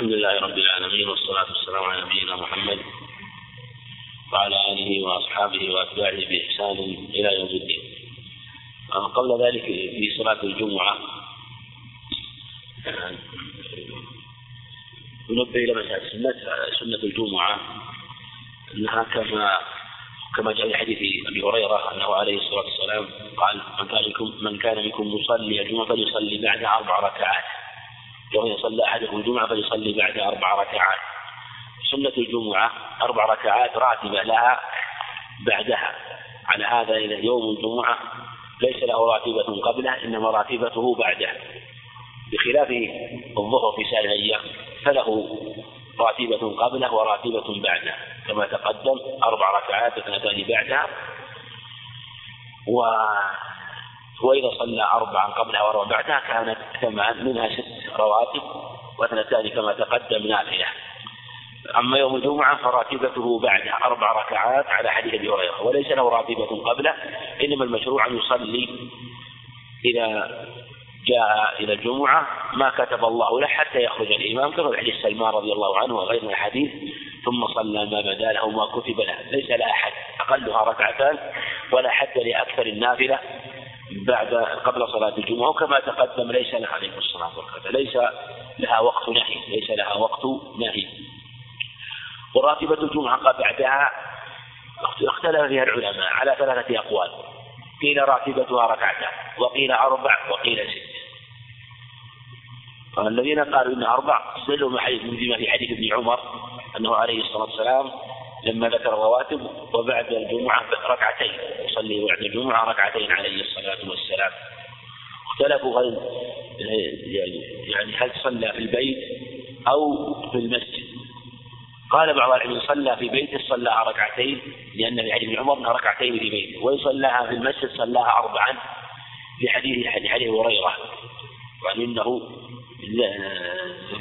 الحمد لله رب العالمين والصلاة والسلام على نبينا محمد وعلى آله وأصحابه وأتباعه بإحسان إلى يوم الدين. قبل ذلك في صلاة الجمعة ننبه إلى مسألة سنة سنة الجمعة أنها كما كما جاء في حديث أبي هريرة أنه عليه الصلاة والسلام قال من كان منكم من كان منكم مصلي الجمعه فليصلي بعد أربع ركعات. يوم يصلى أحدكم الجمعة فليصلي بعد أربع ركعات. سنة الجمعة أربع ركعات راتبة لها بعدها. على هذا إذا يوم الجمعة ليس له راتبة قبله إنما راتبته بعده. بخلاف الظهر في سائر الأيام فله راتبة قبله وراتبة بعده. كما تقدم أربع ركعات اثنتان بعدها و وإذا صلى أربعا قبلها وأربعا بعدها كانت ثمان منها ست. رواتب واثنتان كما تقدم نافلة أما يوم الجمعة فراتبته بعده أربع ركعات على حديث أبي هريرة. وليس له راتبة قبله إنما المشروع أن يصلي إذا جاء إلى الجمعة ما كتب الله له حتى يخرج الإمام كما في حديث سلمان رضي الله عنه وغير من الحديث ثم صلى ما بدا له ما كتب له. ليس لأحد أقلها ركعتان ولا حد لأكثر النافلة. بعد قبل صلاة الجمعة وكما تقدم ليس لها عليه الصلاة والسلام ليس لها وقت نهي ليس لها وقت نهي. وراتبة الجمعة بعدها اختلف فيها العلماء على ثلاثة أقوال. قيل راتبتها ركعتان وقيل أربع وقيل ست. الذين قالوا إن أربع استدلوا بما في حديث ابن عمر أنه عليه الصلاة والسلام لما ذكر الرواتب وبعد الجمعة ركعتين يصلي بعد الجمعة ركعتين عليه الصلاة والسلام. اختلفوا هل يعني هل صلى في البيت أو في المسجد. قال بعض العلماء صلى في بيته صلاها ركعتين لأن في حديث عمر أنها ركعتين في بيته. وإن صلاها في المسجد صلاها أربعا لحديث حديث هريرة وأن إنه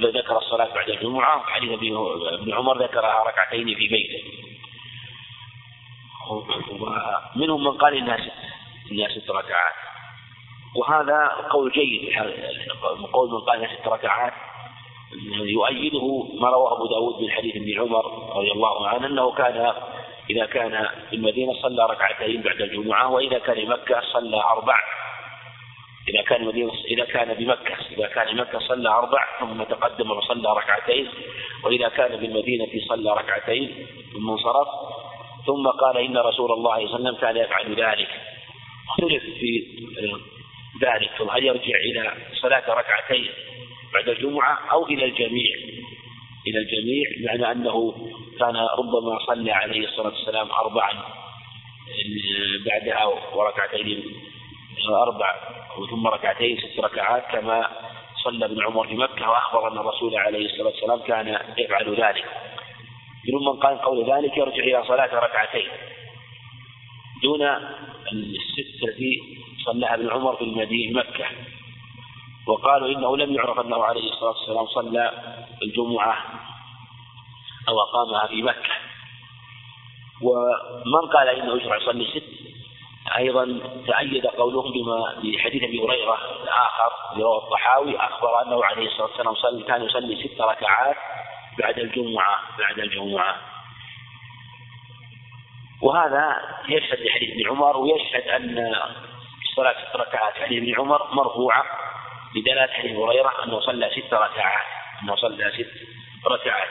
ذكر الصلاة بعد الجمعة حديث ابن عمر ذكرها ركعتين في بيته. ومنهم من قال إنها ست إنها ست ركعات. وهذا قول جيد قول من قال إنها ست ركعات يؤيده ما رواه أبو داود من حديث ابن عمر رضي الله عنه أنه كان إذا كان في المدينة صلى ركعتين بعد الجمعة وإذا كان مكة صلى أربع. إذا كان مدينة إذا كان بمكة إذا كان بمكة صلى أربع ثم تقدم وصلى ركعتين وإذا كان بالمدينة صلى ركعتين ثم انصرف ثم قال إن رسول الله صلى الله عليه وسلم كان يفعل ذلك. اختلف في ذلك هل يرجع إلى صلاة ركعتين بعد الجمعة أو إلى الجميع؟ إلى الجميع بمعنى أنه كان ربما صلى عليه الصلاة والسلام أربعا بعدها وركعتين أربع ثم ركعتين ست ركعات كما صلى ابن عمر في مكة وأخبر أن الرسول عليه الصلاة والسلام كان يفعل ذلك. منهم من قال قول ذلك يرجع إلى صلاة ركعتين. دون الست التي صلىها ابن عمر في المدينة مكة. وقالوا إنه لم يعرف أنه عليه الصلاة والسلام صلى الجمعة أو أقامها في مكة. ومن قال إنه يشرع يصلي ست أيضا تأيد قولهم بما بحديث أبي هريرة الآخر رواه الطحاوي أخبر أنه عليه الصلاة والسلام صلى كان يصلي ست ركعات بعد الجمعة بعد الجمعة. وهذا يشهد لحديث ابن عمر ويشهد أن صلاة ست ركعات. حديث ابن عمر مرفوعة بدلالة حديث هريرة أنه صلى ست ركعات أنه صلى ست ركعات.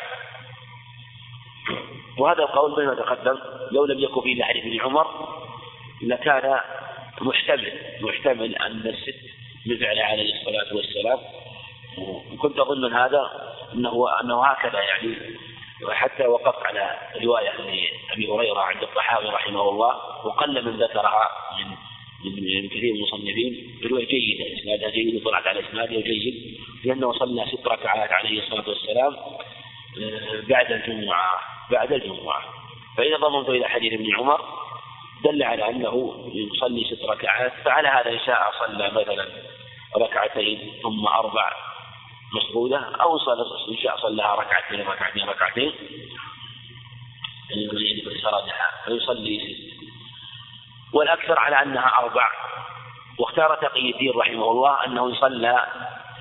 وهذا القول بما تقدم لو لم يكن فيه حديث ابن عمر لكان محتمل محتمل أن الست بفعل عليه الصلاة والسلام. وكنت أظن من هذا أنه أنه هكذا يعني. وحتى وقفت على رواية أبي هريرة عند الطحاوي رحمه الله وقل من ذكرها من من كثير من المصنفين رواية جيدة. إسنادها جيد وطلعت على إسنادها جيد. لأنه صلى ست ركعات عليه الصلاة والسلام آه، بعد الجمعة بعد الجمعة. فإذا ضمنت إلى حديث ابن عمر دل على أنه يصلي ست ركعات فعلى هذا إن شاء صلى مثلا ركعتين ثم أربع مفقودة أو صلى إن شاء صلىها ركعتين ركعتين ركعتين. فسردها فيصلي ست. والأكثر على أنها أربع. واختار تقي الدين رحمه الله أنه إن صلى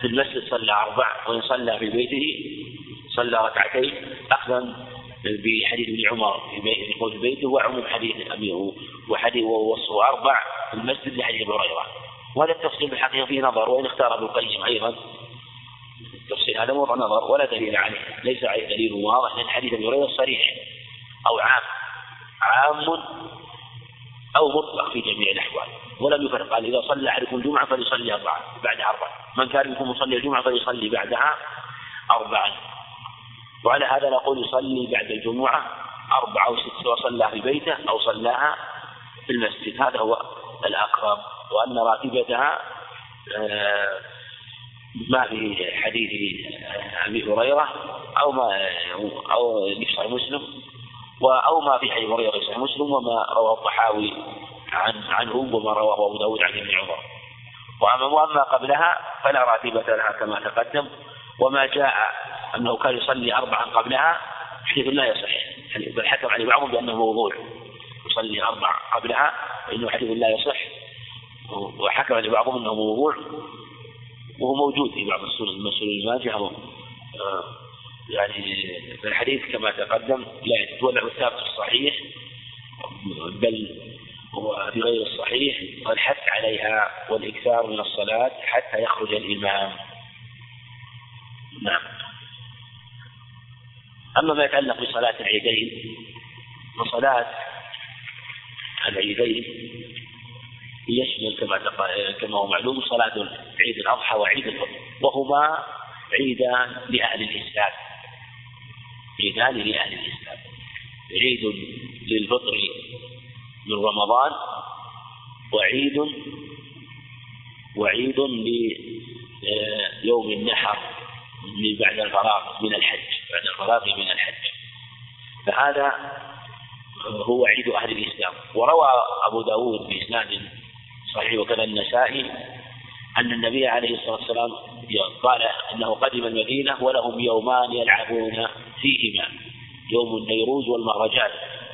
في المسجد صلى أربع وإن صلى في بيته صلى ركعتين. أخذا بحديث ابن عمر في يقول في بيته وعموم حديث أبيه وحديث ووصفه أربع في المسجد لحديث أبي هريرة. وهذا التفصيل بالحقيقة فيه نظر وإن اختار ابن القيم أيضا. التفصيل هذا موضع نظر ولا دليل عليه. ليس عليه دليل واضح لأن حديث أبي هريرة صريح أو عام. عام أو مطلق في جميع الأحوال. ولم يفرق. قال إذا صلى أحدكم الجمعة فليصلي أربعة بعدها أربعة. من كان منكم مصلي الجمعة فليصلي بعدها أربعا وعلى هذا نقول يصلي بعد الجمعة أربعة أو ست سواء صلى في بيته أو صلاها في المسجد. هذا هو الأقرب. وأن راتبتها آه، ما في حديث أبي هريرة أو ما أو في مسلم أو ما في حديث هريرة في مسلم وما رواه الطحاوي عن عنه وما رواه أبو داود عن ابن عمر. وأما قبلها فلا راتبة لها كما تقدم. وما جاء أنه كان يصلي أربعا قبلها حديث لا يصح. بل حكم عليه بعضهم بأنه موضوع. يصلي أربع قبلها فإنه حديث لا يصح. وحكم عليه بعضهم أنه موضوع وهو موجود في بعض السنن المسؤول الماجه يعني في الحديث كما تقدم لا يتولى الثابت الصحيح بل هو في غير الصحيح والحث عليها والإكثار من الصلاة حتى يخرج الإمام. نعم. أما ما يتعلق بصلاة العيدين فصلاة العيدين يشمل كما كما هو معلوم صلاة عيد الأضحى وعيد الفطر وهما عيدان لأهل الإسلام. عيدان لأهل الإسلام. عيد للفطر من رمضان وعيد وعيد ليوم النحر بعد الفراغ من الحج. بعد الفراغ من الحج. فهذا هو عيد أهل الإسلام. وروى أبو داود بإسناد صحيح وكذا النسائي أن النبي عليه الصلاة والسلام قال إنه قدم المدينة ولهم يومان يلعبون فيهما. يوم النيروز والمهرجان.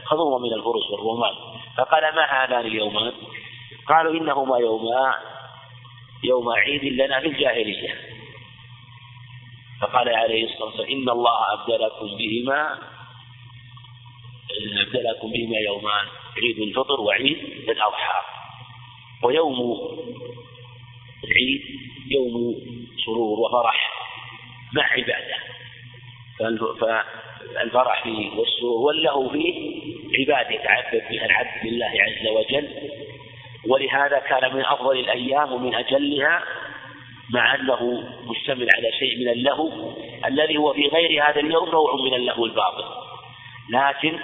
خذوه من الفرس والرومان. فقال ما هذان اليومان؟ قالوا إنهما يوما يوم عيد لنا في الجاهلية. فقال عليه الصلاة والسلام إن الله أبدلكم بهما أبدلكم بهما يومان عيد الفطر وعيد الأضحى. ويوم العيد يوم سرور وفرح مع عبادة. فالفرح فيه والسرور والله فيه عبادة يتعبد بها العبد لله عز وجل. ولهذا كان من أفضل الأيام ومن أجلها مع أنه مشتمل على شيء من اللهو الذي هو في غير هذا اليوم نوع من اللهو الباطل. لكن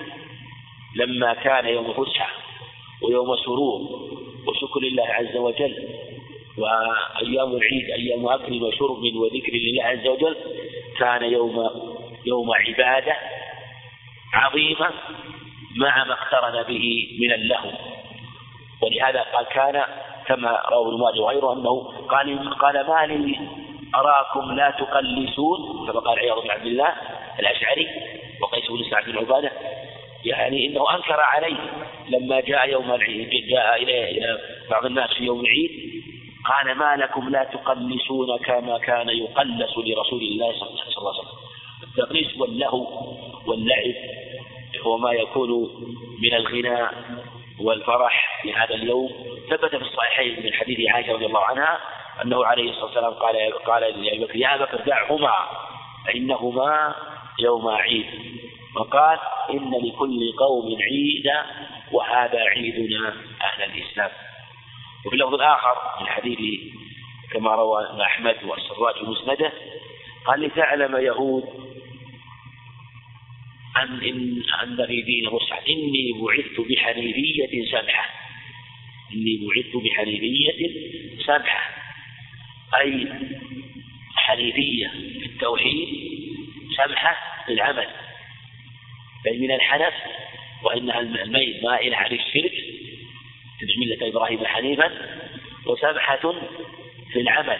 لما كان يوم فسحة ويوم سرور وشكر لله عز وجل وأيام العيد أيام أكل وشرب وذكر لله عز وجل كان يوم يوم عبادة عظيمة مع ما اقترن به من اللهو. ولهذا قال كان كما رواه ماجه وغيره أنه قال قال ما لي أراكم لا تقلسون كما قال عياض بن عبد الله الأشعري وقيس بن سعد بن عبادة. يعني إنه أنكر عليه لما جاء يوم العيد جاء إليه إلى بعض الناس في يوم العيد قال ما لكم لا تقلسون كما كان يقلس لرسول الله صلى الله عليه وسلم. التقليس واللهو واللعب هو ما يكون من الغناء والفرح في هذا اليوم. ثبت في الصحيحين من حديث عائشة رضي الله عنها أنه عليه الصلاة والسلام قال قال لابي بكر يا بكر دعهما فانهما يوم عيد. وقال إن لكل قوم عيدا وهذا عيدنا أهل الإسلام. وفي اللفظ الآخر من حديث كما روى أحمد والسراج مسنده قال لتعلم يهود أن إن أن في دين الرسل إني بعثت بحنيفية سمحة إني بعثت بحنيفية سمحة أي حنيفية في التوحيد سمحة في العمل بل من الحنف وإنها الميل مائل عن الشرك تبع ملة إبراهيم حنيفا وسمحة في العمل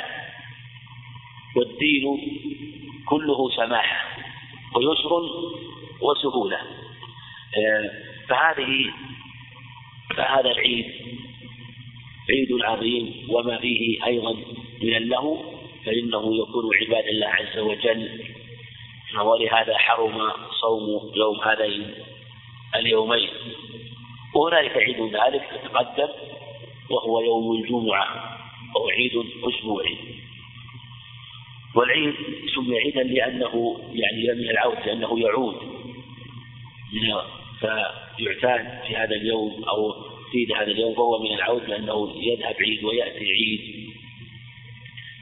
والدين كله سماحة ويسر وسهولة. آه، فهذه فهذا العيد عيد عظيم وما فيه أيضا من اللهو فإنه يكون عباد الله عز وجل. ولهذا حرم صوم يوم هذين اليومين. وهنالك عيد ذلك تقدم وهو يوم الجمعة وهو عيد أسبوعي. والعيد سمي عيدا لأنه يعني من العود لأنه يعود. فيعتاد في هذا اليوم أو في هذا اليوم فهو من العود لأنه يذهب عيد ويأتي عيد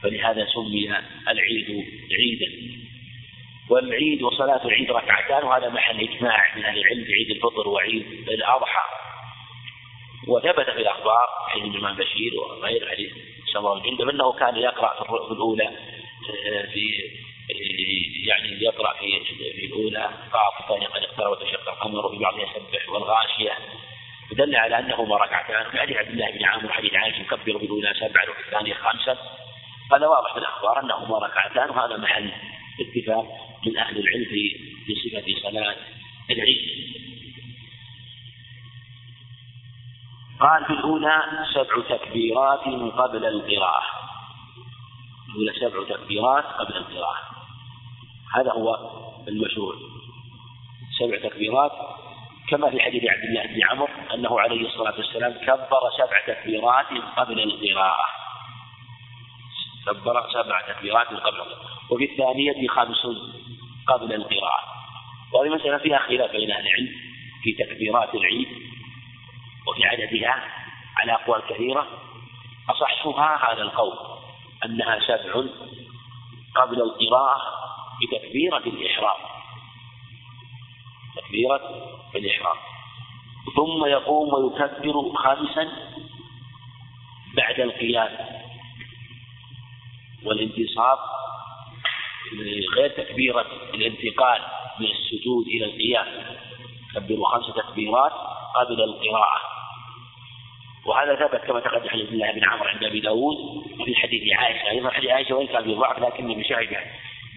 فلهذا سمي العيد عيدا. والعيد وصلاة العيد ركعتان وهذا محل إجماع من أهل العلم في عيد الفطر وعيد الأضحى. وثبت في الأخبار حديث الإمام بشير وغير حديث سمر الجندب أنه كان يقرأ في الأولى في يعني يقرأ في في الأولى قاف الثانية قد اقترب وتشق القمر وفي بعضها يسبح والغاشية. دل على أنهما ركعتان في حديث عبد الله بن عامر حديث عائشة يكبر الأولى سبعا وفي الثانية خمسا هذا واضح في الأخبار أنهما ركعتان وهذا محل اتفاق من أهل العلم في صفة صلاة العيد. قال في الأولى سبع تكبيرات قبل القراءة. الأولى سبع تكبيرات قبل القراءة. هذا هو المشروع. سبع تكبيرات كما في حديث عبد الله بن عمرو أنه عليه الصلاة والسلام كبر سبع تكبيرات قبل القراءة. كبر سبع تكبيرات قبل القراءة. وفي الثانية خمس قبل القراءة. وهذه مسألة فيها خلاف بين أهل العلم في تكبيرات العيد وفي عددها على أقوال كثيرة. أصحها هذا القول أنها سبع قبل القراءة بتكبيرة الإحرام. تكبيرة الإحرام. ثم يقوم ويكبر خامسا بعد القيام. والانتصاب غير تكبيرة الانتقال من السجود إلى القيام. كبروا خمس تكبيرات قبل القراءة. وهذا ثبت كما تقدم حديث الله بن عمرو عند أبي داود وفي حديث عائشة. أيضا حديث عائشة وإن كان بضعف لكن بشاهده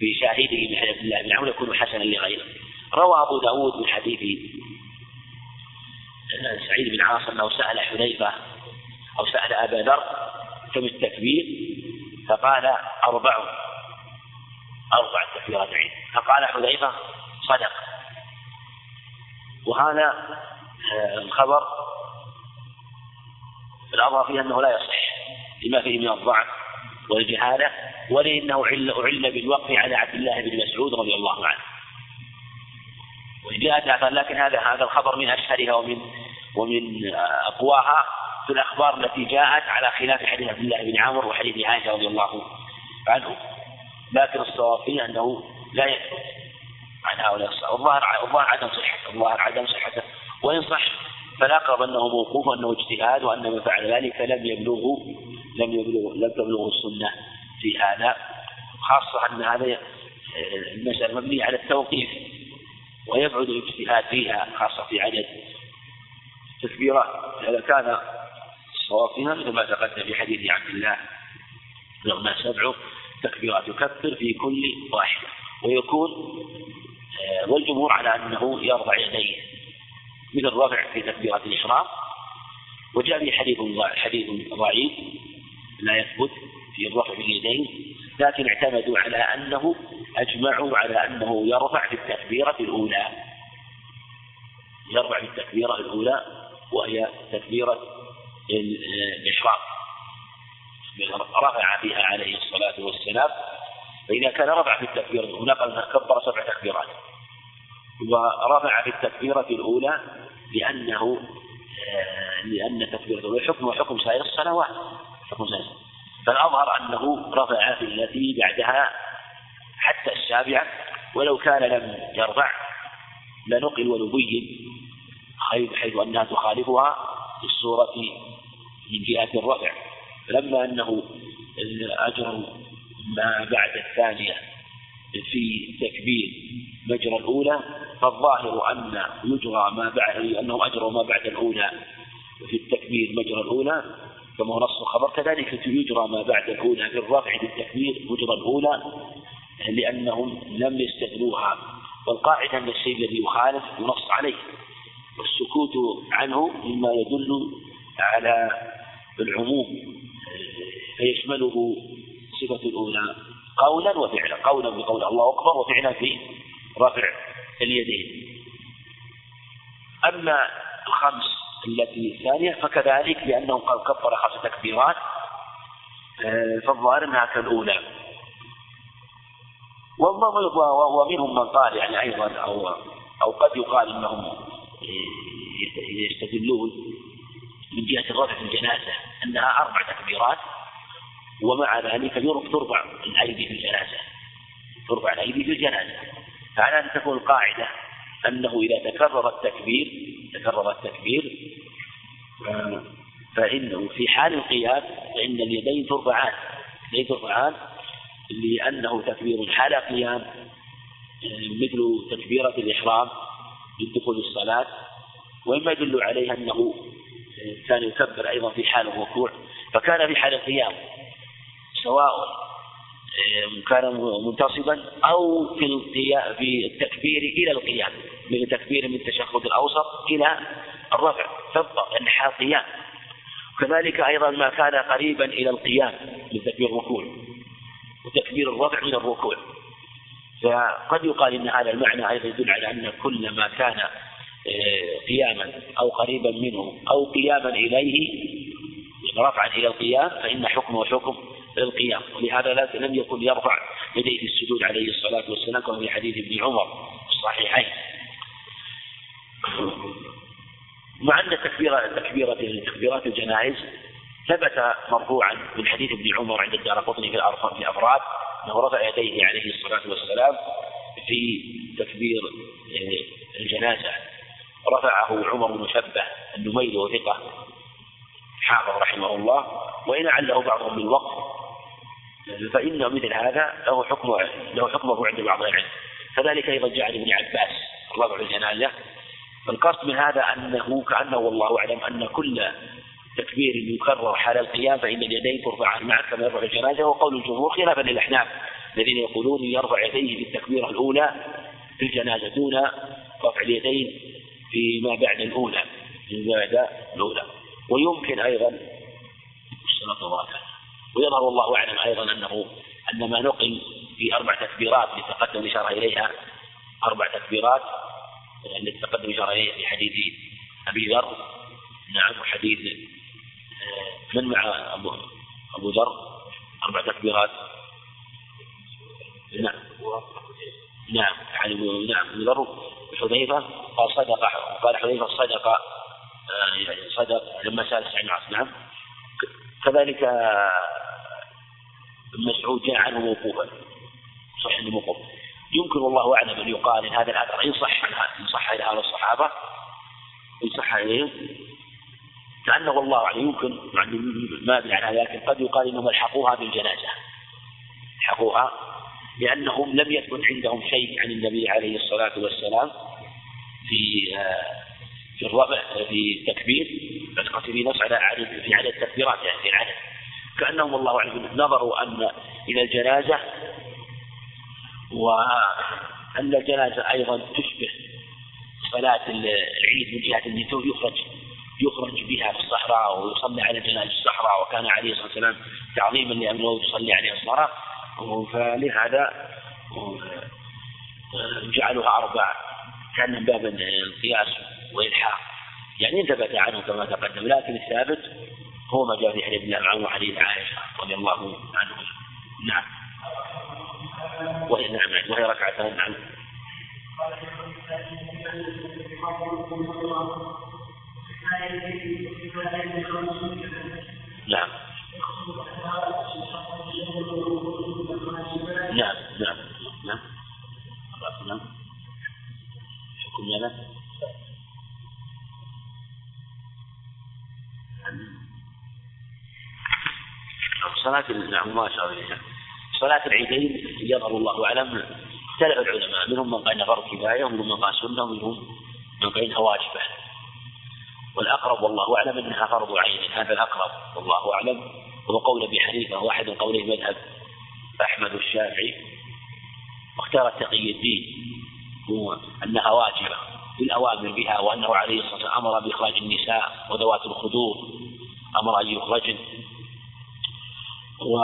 بشاهده من حديث الله بن عمرو يكون حسنا لغيره. روى أبو داود من حديث سعيد بن عاص أنه سأل حذيفة أو سأل أبا ذر كم التكبير فقال أربع أربع تكبيرات عيد. فقال حذيفة صدق. وهذا آه، الخبر الأظهر فيه أنه لا يصح لما فيه من الضعف والجهالة ولأنه عل بالوقف على عبد الله بن مسعود رضي الله عنه. وجاءت آثار لكن هذا هذا الخبر من أشهرها ومن ومن أقواها في الأخبار التي جاءت على خلاف حديث عبد الله بن عمرو وحديث عائشة رضي الله عنه. لكن الصواب فيه أنه لا يثبت عن هؤلاء الصحابة. والظاهر الظاهر عدم صحته الظاهر عدم صحته. وإن صح فالأقرب أنه موقوف وأنه اجتهاد وأن من فعل ذلك لم يبلغه لم يبلغ لم تبلغه السنة في هذا. خاصة أن هذا المسألة مبنية على التوقيف. ويبعد الاجتهاد فيها خاصة في عدد تكبيرات. إذا كان الصواب فيها مثل ما تقدم في حديث عبد الله رغم سبع تكبيرات يكبر في كل واحدة. ويكون آه، والجمهور على أنه يرفع يديه مثل الرفع في تكبيرة الإحرام. وجاء به حديث حديث ضعيف لا يثبت. في الرفع باليدين لكن اعتمدوا على أنه أجمعوا على أنه يرفع في التكبيرة الأولى. يرفع في التكبيرة الأولى وهي تكبيرة الإحرام رفع بها عليه الصلاة والسلام. فإذا كان رفع في التكبيرة الأولى قال كبر سبع تكبيرات. ورفع في التكبيرة الأولى لأنه لأن التكبيرة الأولى حكم حكم سائر الصلوات. حكم سائر فالأظهر أنه رفع في التي بعدها حتى السابعة ولو كان لم يرفع لنقل ونبين حيث أنها تخالفها في الصورة من جهة الرفع. فلما أنه أجر ما بعد الثانية في تكبير مجرى الأولى فالظاهر أن يجرى ما بعد أنهم أجروا ما بعد الأولى في التكبير مجرى الأولى. كما هو نص الخبر كذلك يجرى ما بعد الأولى في الرفع بالتكبير مجرى الأولى لأنهم لم يستثنوها والقاعدة أن الشيء الذي يخالف ينص عليه والسكوت عنه مما يدل على العموم فيشمله الصفة الأولى قولا وفعلا قولا بقول الله أكبر وفعلا في رفع اليدين. أما الخمس التي الثانية فكذلك لأنه قد كبر خمس تكبيرات آه، فالظاهر أنها كالأولى. ومنهم من قال يعني أيضا أو أو قد يقال أنهم يستدلون من جهة في الجنازة أنها أربع تكبيرات ومع ذلك ترفع الأيدي في الجنازة ترفع الأيدي في الجنازة. فعلى أن تكون القاعدة أنه إذا تكرر التكبير تكرر التكبير فإنه في حال القيام فإن اليدين ترفعان اليدين ترفعان لأنه تكبير حال قيام مثل تكبيرة الإحرام للدخول الصلاة ومما يدل عليه أنه كان يكبر أيضا في حال الركوع. فكان في حال القيام سواء كان منتصبا أو في في التكبير إلى القيام. من تكبير من التشهد الأوسط إلى الرفع تبقى قيام كذلك أيضا ما كان قريبا إلى القيام من تكبير الركوع وتكبير الرفع من الركوع. فقد يقال إن هذا المعنى أيضا يدل على أن كل ما كان آه، قياما أو قريبا منه أو قياما إليه رفعا إلى القيام فإن حكمه حكم القيام ولهذا لم يكن يرفع يديه السجود عليه الصلاة والسلام كما في حديث ابن عمر الصحيحين. مع ان تكبيره تكبيره تكبيرات الجنائز ثبت مرفوعا من حديث ابن عمر عند الدار قطني في الأفراد أنه رفع يديه عليه الصلاة والسلام في تكبير آه، الجنازة. رفعه عمر بن شبه النميري وثقة حافظ رحمه الله وإن عله بعضهم بالوقف فإن مثل هذا له حكم له حكمه عند بعض العلم. كذلك أيضا جاء عن ابن عباس رفع الجنازة القصد من هذا أنه كأنه والله أعلم أن كل تكبير يكرر حال القيام فإن اليدين ترفعان معك كما يرفع الجنازة وقول الجمهور خلافا للأحناف الذين يقولون يرفع يديه في التكبيرة الأولى في الجنازة دون رفع اليدين فيما بعد الأولى فيما بعد الأولى. ويمكن أيضا ويظهر الله أعلم أيضا أنه أن ما نقل في أربع تكبيرات لتقدم الإشارة إليها أربع تكبيرات التي تقدم إليها في حديث أبي ذر. نعم وحديث من مع أبو أبو ذر؟ أربع تكبيرات. نعم. نعم يعني نعم أبو ذر. حذيفة قال صدق قال حذيفة صدق آه، صدق لما سأل سعيد بن نعم. كذلك ابن مسعود جاء عنه موقوفا. صح إنه موقوف. يمكن والله أعلم أن يقال إن هذا الاثر إن صح إن صح إلى هؤلاء الصحابة. إن صح اليهم كأنه والله أعلم يمكن يعني ما أدري عنها لكن قد يقال إنهم ألحقوها بالجنازة. ألحقوها لأنهم لم يثبت عندهم شيء عن النبي عليه الصلاة والسلام في آه، في الرفع في التكبير. قد في نص على في عدد التكبيرات يعني في العدد كأنهم والله أعلم نظروا أن إلى الجنازة وأن الجنازة أيضا تشبه صلاة العيد من جهة أن يخرج يخرج بها في الصحراء ويصلي على جنازة الصحراء وكان عليه الصلاة والسلام تعظيما لأنه يصلي عليه الصلاة. فلهذا جعلوها أربع كان من باب القياس وإلحاق يعني ثبت عنه كما تقدم لكن الثابت هو ما جاء في حديث ابن عمر وحديث عائشة رضي الله عنه. نعم. وهي نعم وهي ركعتان نعم. نعم. نعم نعم نعم. نعم. حكم ماذا؟ صلاة نعم. الله. صلاة العيدين يظهر الله أعلم. اختلف العلماء منهم من قال فرض كفاية ومنهم من قال سنة ومنهم من قال واجبة والأقرب والله أعلم أنها فرض عين. هذا الأقرب والله أعلم. هو قول أبي حنيفة هو أحد قولي مذهب أحمد الشافعي. واختار تقي الدين. هو أنها واجبة بالأوامر بها وأنه عليه الصلاة والسلام أمر بإخراج النساء وذوات الخدور أمر أن يخرجن. و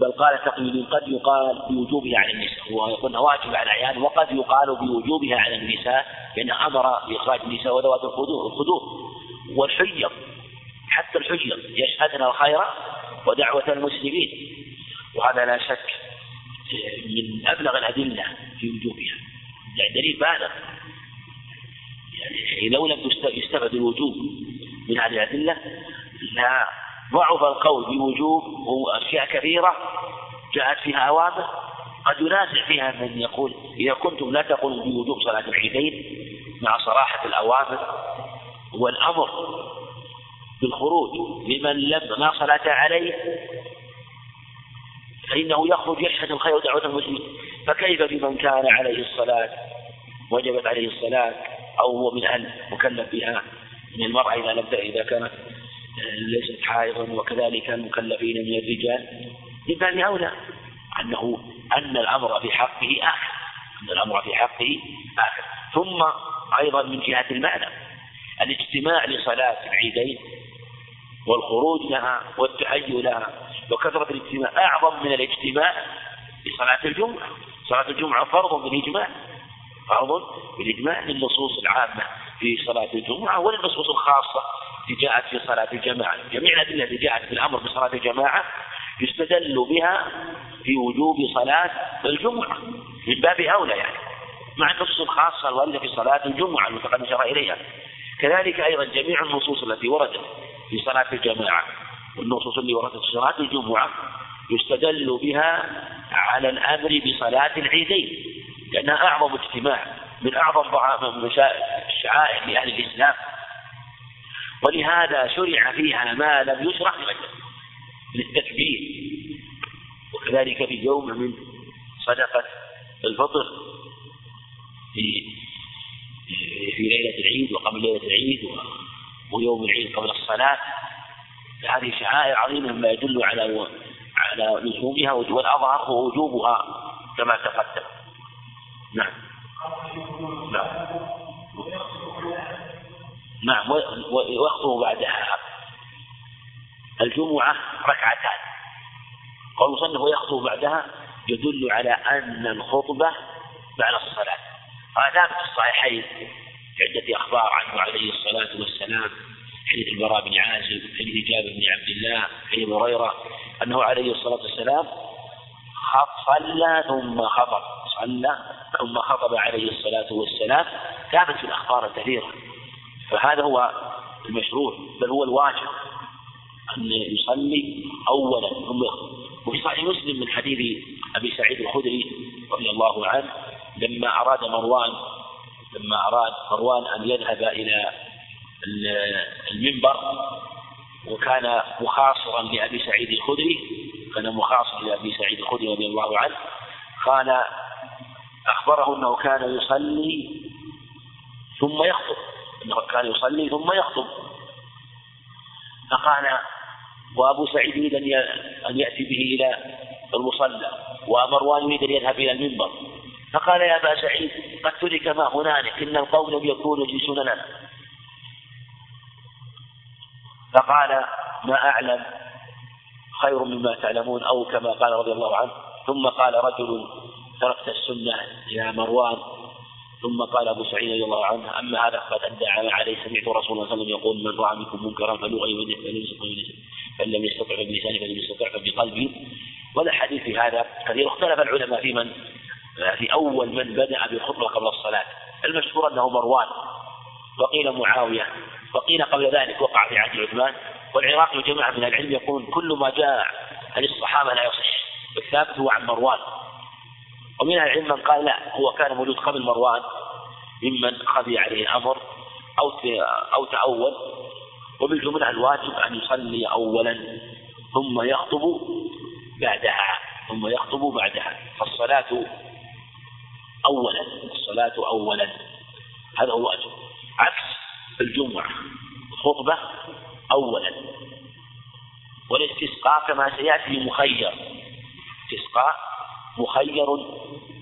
بل قال تقي قد يقال بوجوبها على النساء. هو يقول واجب على العيال وقد يقال بوجوبها على النساء لأن أمر بإخراج النساء وذوات الخدور والحجر حتى الحجر يشهدن الخير ودعوة المسلمين. وهذا لا شك من أبلغ الأدلة في وجوبها. يعني دليل بالغ. يعني لو لم يستفد الوجوب من هذه الأدلة لا ضعف القول بوجوب وأشياء كثيرة جاءت فيها أوامر قد ينازع فيها من يقول إذا كنتم لا تقولوا بوجوب صلاة العيدين مع صراحة الأوامر والأمر بالخروج لمن لم لا صلاة عليه فإنه يخرج يشهد الخير ودعوة المسلمين. فكيف بمن كان عليه الصلاة وجبت عليه الصلاة أو هو من أهل مكلف بها من المرأة إذا لم إذا كانت ليست حائضا وكذلك المكلفين من الرجال. باب أولى أنه أن الأمر في حقه آخر أن الأمر في حقه آخر. ثم أيضا من جهة المعنى الاجتماع لصلاة العيدين والخروج لها والتهيؤ لها وكثرة الاجتماع. أعظم من الاجتماع لصلاة الجمعة. صلاة الجمعة فرض بالإجماع فرض بالإجماع للنصوص العامة في صلاة الجمعة وللنصوص الخاصة التي جاءت في صلاة الجماعة. جميع الأدلة التي جاءت في الأمر بصلاة الجماعة يستدل بها في وجوب صلاة الجمعة من باب أولى يعني. مع النصوص الخاصة الواردة في صلاة الجمعة المتقدم شرع إليها. كذلك أيضا جميع النصوص التي وردت في صلاة الجماعة. والنصوص اللي وردت في صلاة الجمعة يستدل بها على الأمر بصلاة العيدين. لأنها أعظم اجتماع من أعظم شعائر لأهل الإسلام. ولهذا شرع فيها ما لم يشرع للتكبير. وكذلك في يوم من صدقة الفطر في في ليلة العيد وقبل ليلة العيد ويوم العيد قبل الصلاة هذه شعائر عظيمة مما يدل على على لزومها والأظهر وجوبها كما تقدم. نعم. نعم. نعم ويخطب بعدها. الجمعة ركعتان. قول المصنف ويخطب بعدها يدل على أن الخطبة بعد الصلاة. هذا في الصحيحين في عدة أخبار عنه عليه الصلاة والسلام. حديث البراء بن عازب حديث جابر بن عبد الله حديث هريرة أنه عليه الصلاة والسلام صلى ثم خطب. صلى ثم خطب عليه الصلاة والسلام. ثابت في الأخبار الكثيرة فهذا هو المشروع بل هو الواجب أن يصلي أولا. ثم وفي صحيح مسلم من حديث أبي سعيد الخدري رضي الله عنه لما أراد مروان لما أراد مروان أن يذهب إلى المنبر وكان مخاصرا لأبي سعيد الخدري كان مخاصرا لأبي سعيد الخدري رضي الله عنه قال أخبره أنه كان يصلي ثم يخطب. أنه كان يصلي ثم يخطب. فقال وأبو سعيد يريد أن يأتي به إلى المصلى ومروان يريد أن يذهب إلى المنبر. فقال يا أبا سعيد قد ترك ما هنالك إن القوم لم يكونوا يجلسون لنا. فقال ما أعلم خير مما تعلمون أو كما قال رضي الله عنه. ثم قال رجل تركت السنة يا مروان. ثم قال أبو سعيد رضي الله عنه أما هذا فقد أدى عليه سمعت رسول الله صلى الله عليه وسلم يقول من رأى منكم منكرا فليغير يده فلم يستطع فان لم يستطع بلسانه فلم يستطع فبقلبه والحديث في هذا. كثير اختلف العلماء في من في أول من بدأ بالخطبه قبل الصلاة. المشهور أنه مروان. وقيل معاوية. وقيل قبل ذلك وقع في عهد عثمان. والعراقي وجماعه من العلم يقول كل ما جاء عن الصحابة لا يصح. الثابت هو عن مروان. ومن العلم من قال لا هو كان موجود قبل مروان ممن خفي عليه الأمر أو أو تأول. وبالجمله الواجب أن يصلي اولا ثم يخطب بعدها ثم يخطب بعدها. فالصلاة أولا الصلاة أولا. هذا هو الواجب. عكس الجمعة الخطبة أولا. والاستسقاء كما سيأتي مخير. استسقاء مخير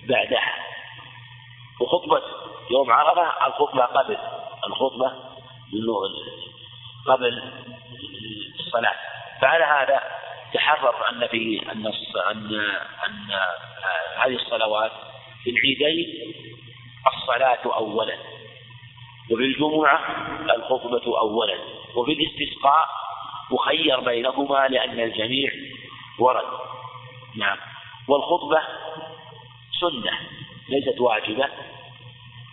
بعدها. وخطبة يوم عرفة الخطبة قبل الخطبة قبل الصلاة. فعلى هذا تحرر أن في أن أن أن هذه الصلوات في العيدين الصلاة أولا. وفي الجمعة الخطبة أولا. وفي الاستسقاء مخير بينهما لأن الجميع ورد. نعم. والخطبة سنة ليست واجبة.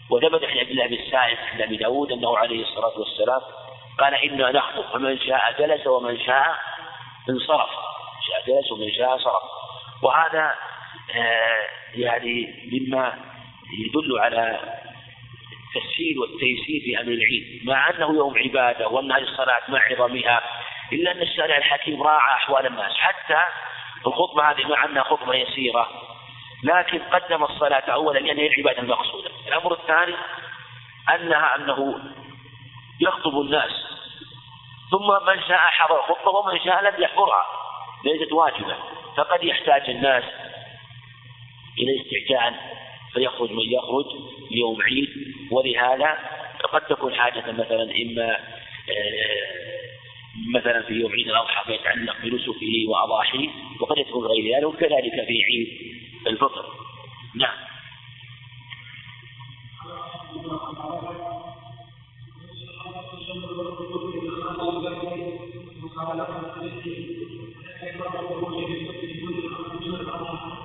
وثبت عن عبد الله بن السائب عند أبي داود أنه عليه الصلاة والسلام قال إنا نخطب فمن شاء جلس ومن شاء انصرف. شاء جلس ومن شاء صرف وهذا آه يعني مما يدل على التسهيل والتيسير في أمر العيد. مع أنه يوم عبادة وأن هذه الصلاة مع عظمها إلا أن الشارع الحكيم راعى أحوال الناس. حتى الخطبة هذه مع أنها خطبة يسيرة لكن قدم الصلاة أولا لأن هي العبادة المقصودة الأمر الثاني أنها أنه يخطب الناس ثم من شاء حضر الخطبة ومن شاء لم يحضرها ليست واجبة فقد يحتاج الناس إلى استعجال فيخرج من يخرج يوم عيد ولهذا قد تكون حاجة مثلا إما آه، مثلا في يوم عيد الأضحى فيتعلق بنسكه وأضاحيه وقد يكون غير ذلك وكذلك في عيد الفطر. نعم.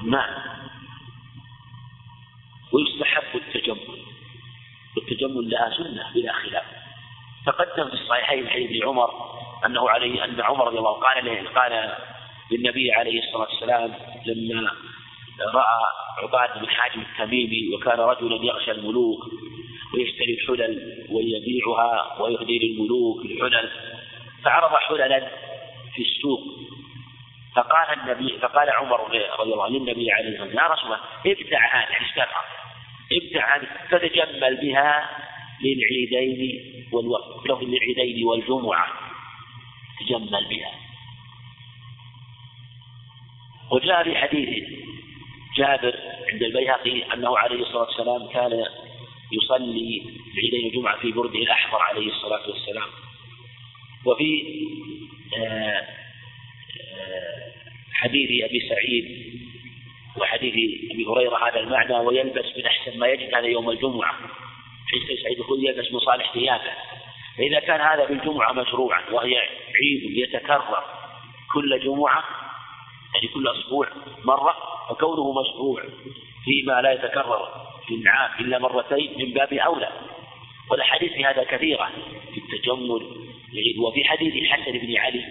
نعم. ويستحب التجمل. والتجمل لها سنة بلا خلاف. تقدم في الصحيحين حديث عمر أنه عليه أن عمر رضي الله قال قال للنبي عليه الصلاة والسلام لما رأى عباد بن حاجم التميمي وكان رجلا يغشى الملوك ويشتري الحلل ويبيعها ويهدي للملوك الحلل فعرض حللا في السوق. فقال النبي فقال عمر رضي الله عنه للنبي عليه الصلاة والسلام يا رسول الله ابتع هذه يعني اشترها ابتع هذه فتجمل بها للعيدين والوقت له للعيدين والجمعة. تجمل بها. وجاء في حديث جابر عند البيهقي أنه عليه الصلاة والسلام كان يصلي العيدين الجمعة في برده الأحمر عليه الصلاة والسلام. وفي آه، آه، حديث أبي سعيد وحديث أبي هريرة هذا المعنى ويلبس من أحسن ما يجد هذا يوم الجمعة. حيث سعيد الخدري يلبس من صالح ثيابه. فإذا كان هذا في الجمعة مشروعا وهي عيد يتكرر كل جمعة يعني كل أسبوع مرة فكونه مشروع فيما لا يتكرر في العام إلا مرتين من باب أولى. والأحاديث في هذا كثيرة في التجمل وفي حديث الحسن بن علي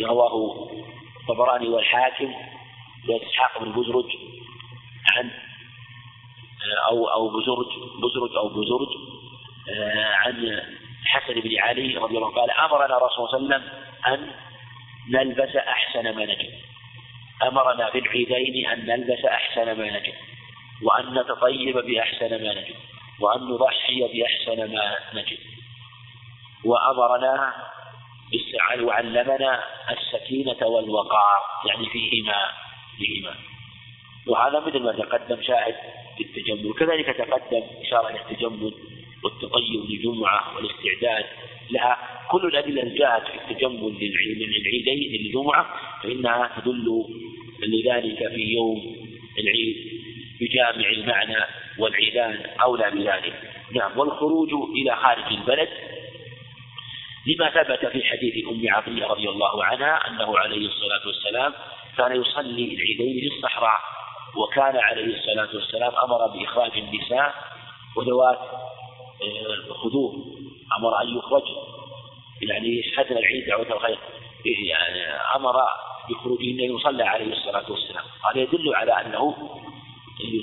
رواه الطبراني والحاكم وإسحاق بن بزرج عن أو أو بزرج بزرج أو بزرج آه، عن الحسن بن علي رضي الله عنه قال أمرنا رسول الله صلى الله عليه وسلم أن نلبس أحسن ما نجد. أمرنا في العيدين أن نلبس أحسن ما نجد. وأن نتطيب بأحسن ما نجد. وأن نضحي بأحسن ما نجد. وأمرنا وعلمنا السكينة والوقار يعني فيهما فيهما. وهذا مثل ما تقدم شاهد في التجمل. كذلك تقدم إشارة إلى التجمل. والتطيب للجمعة والاستعداد لها. كل الأدلة جاءت في التجمل للعيدين للجمعة فإنها تدل لذلك في يوم العيد بجامع المعنى والعيدان أولى بذلك. نعم. والخروج إلى خارج البلد. لما ثبت في حديث أم عطية رضي الله عنها أنه عليه الصلاة والسلام كان يصلي العيدين في الصحراء وكان عليه الصلاة والسلام أمر بإخراج النساء وذوات آه، أمر أن يخرج. يعني يشهدن العيد دعوة الخير. يعني أمر بخروجهن يصلى عليه الصلاة والسلام. هذا يدل على أنه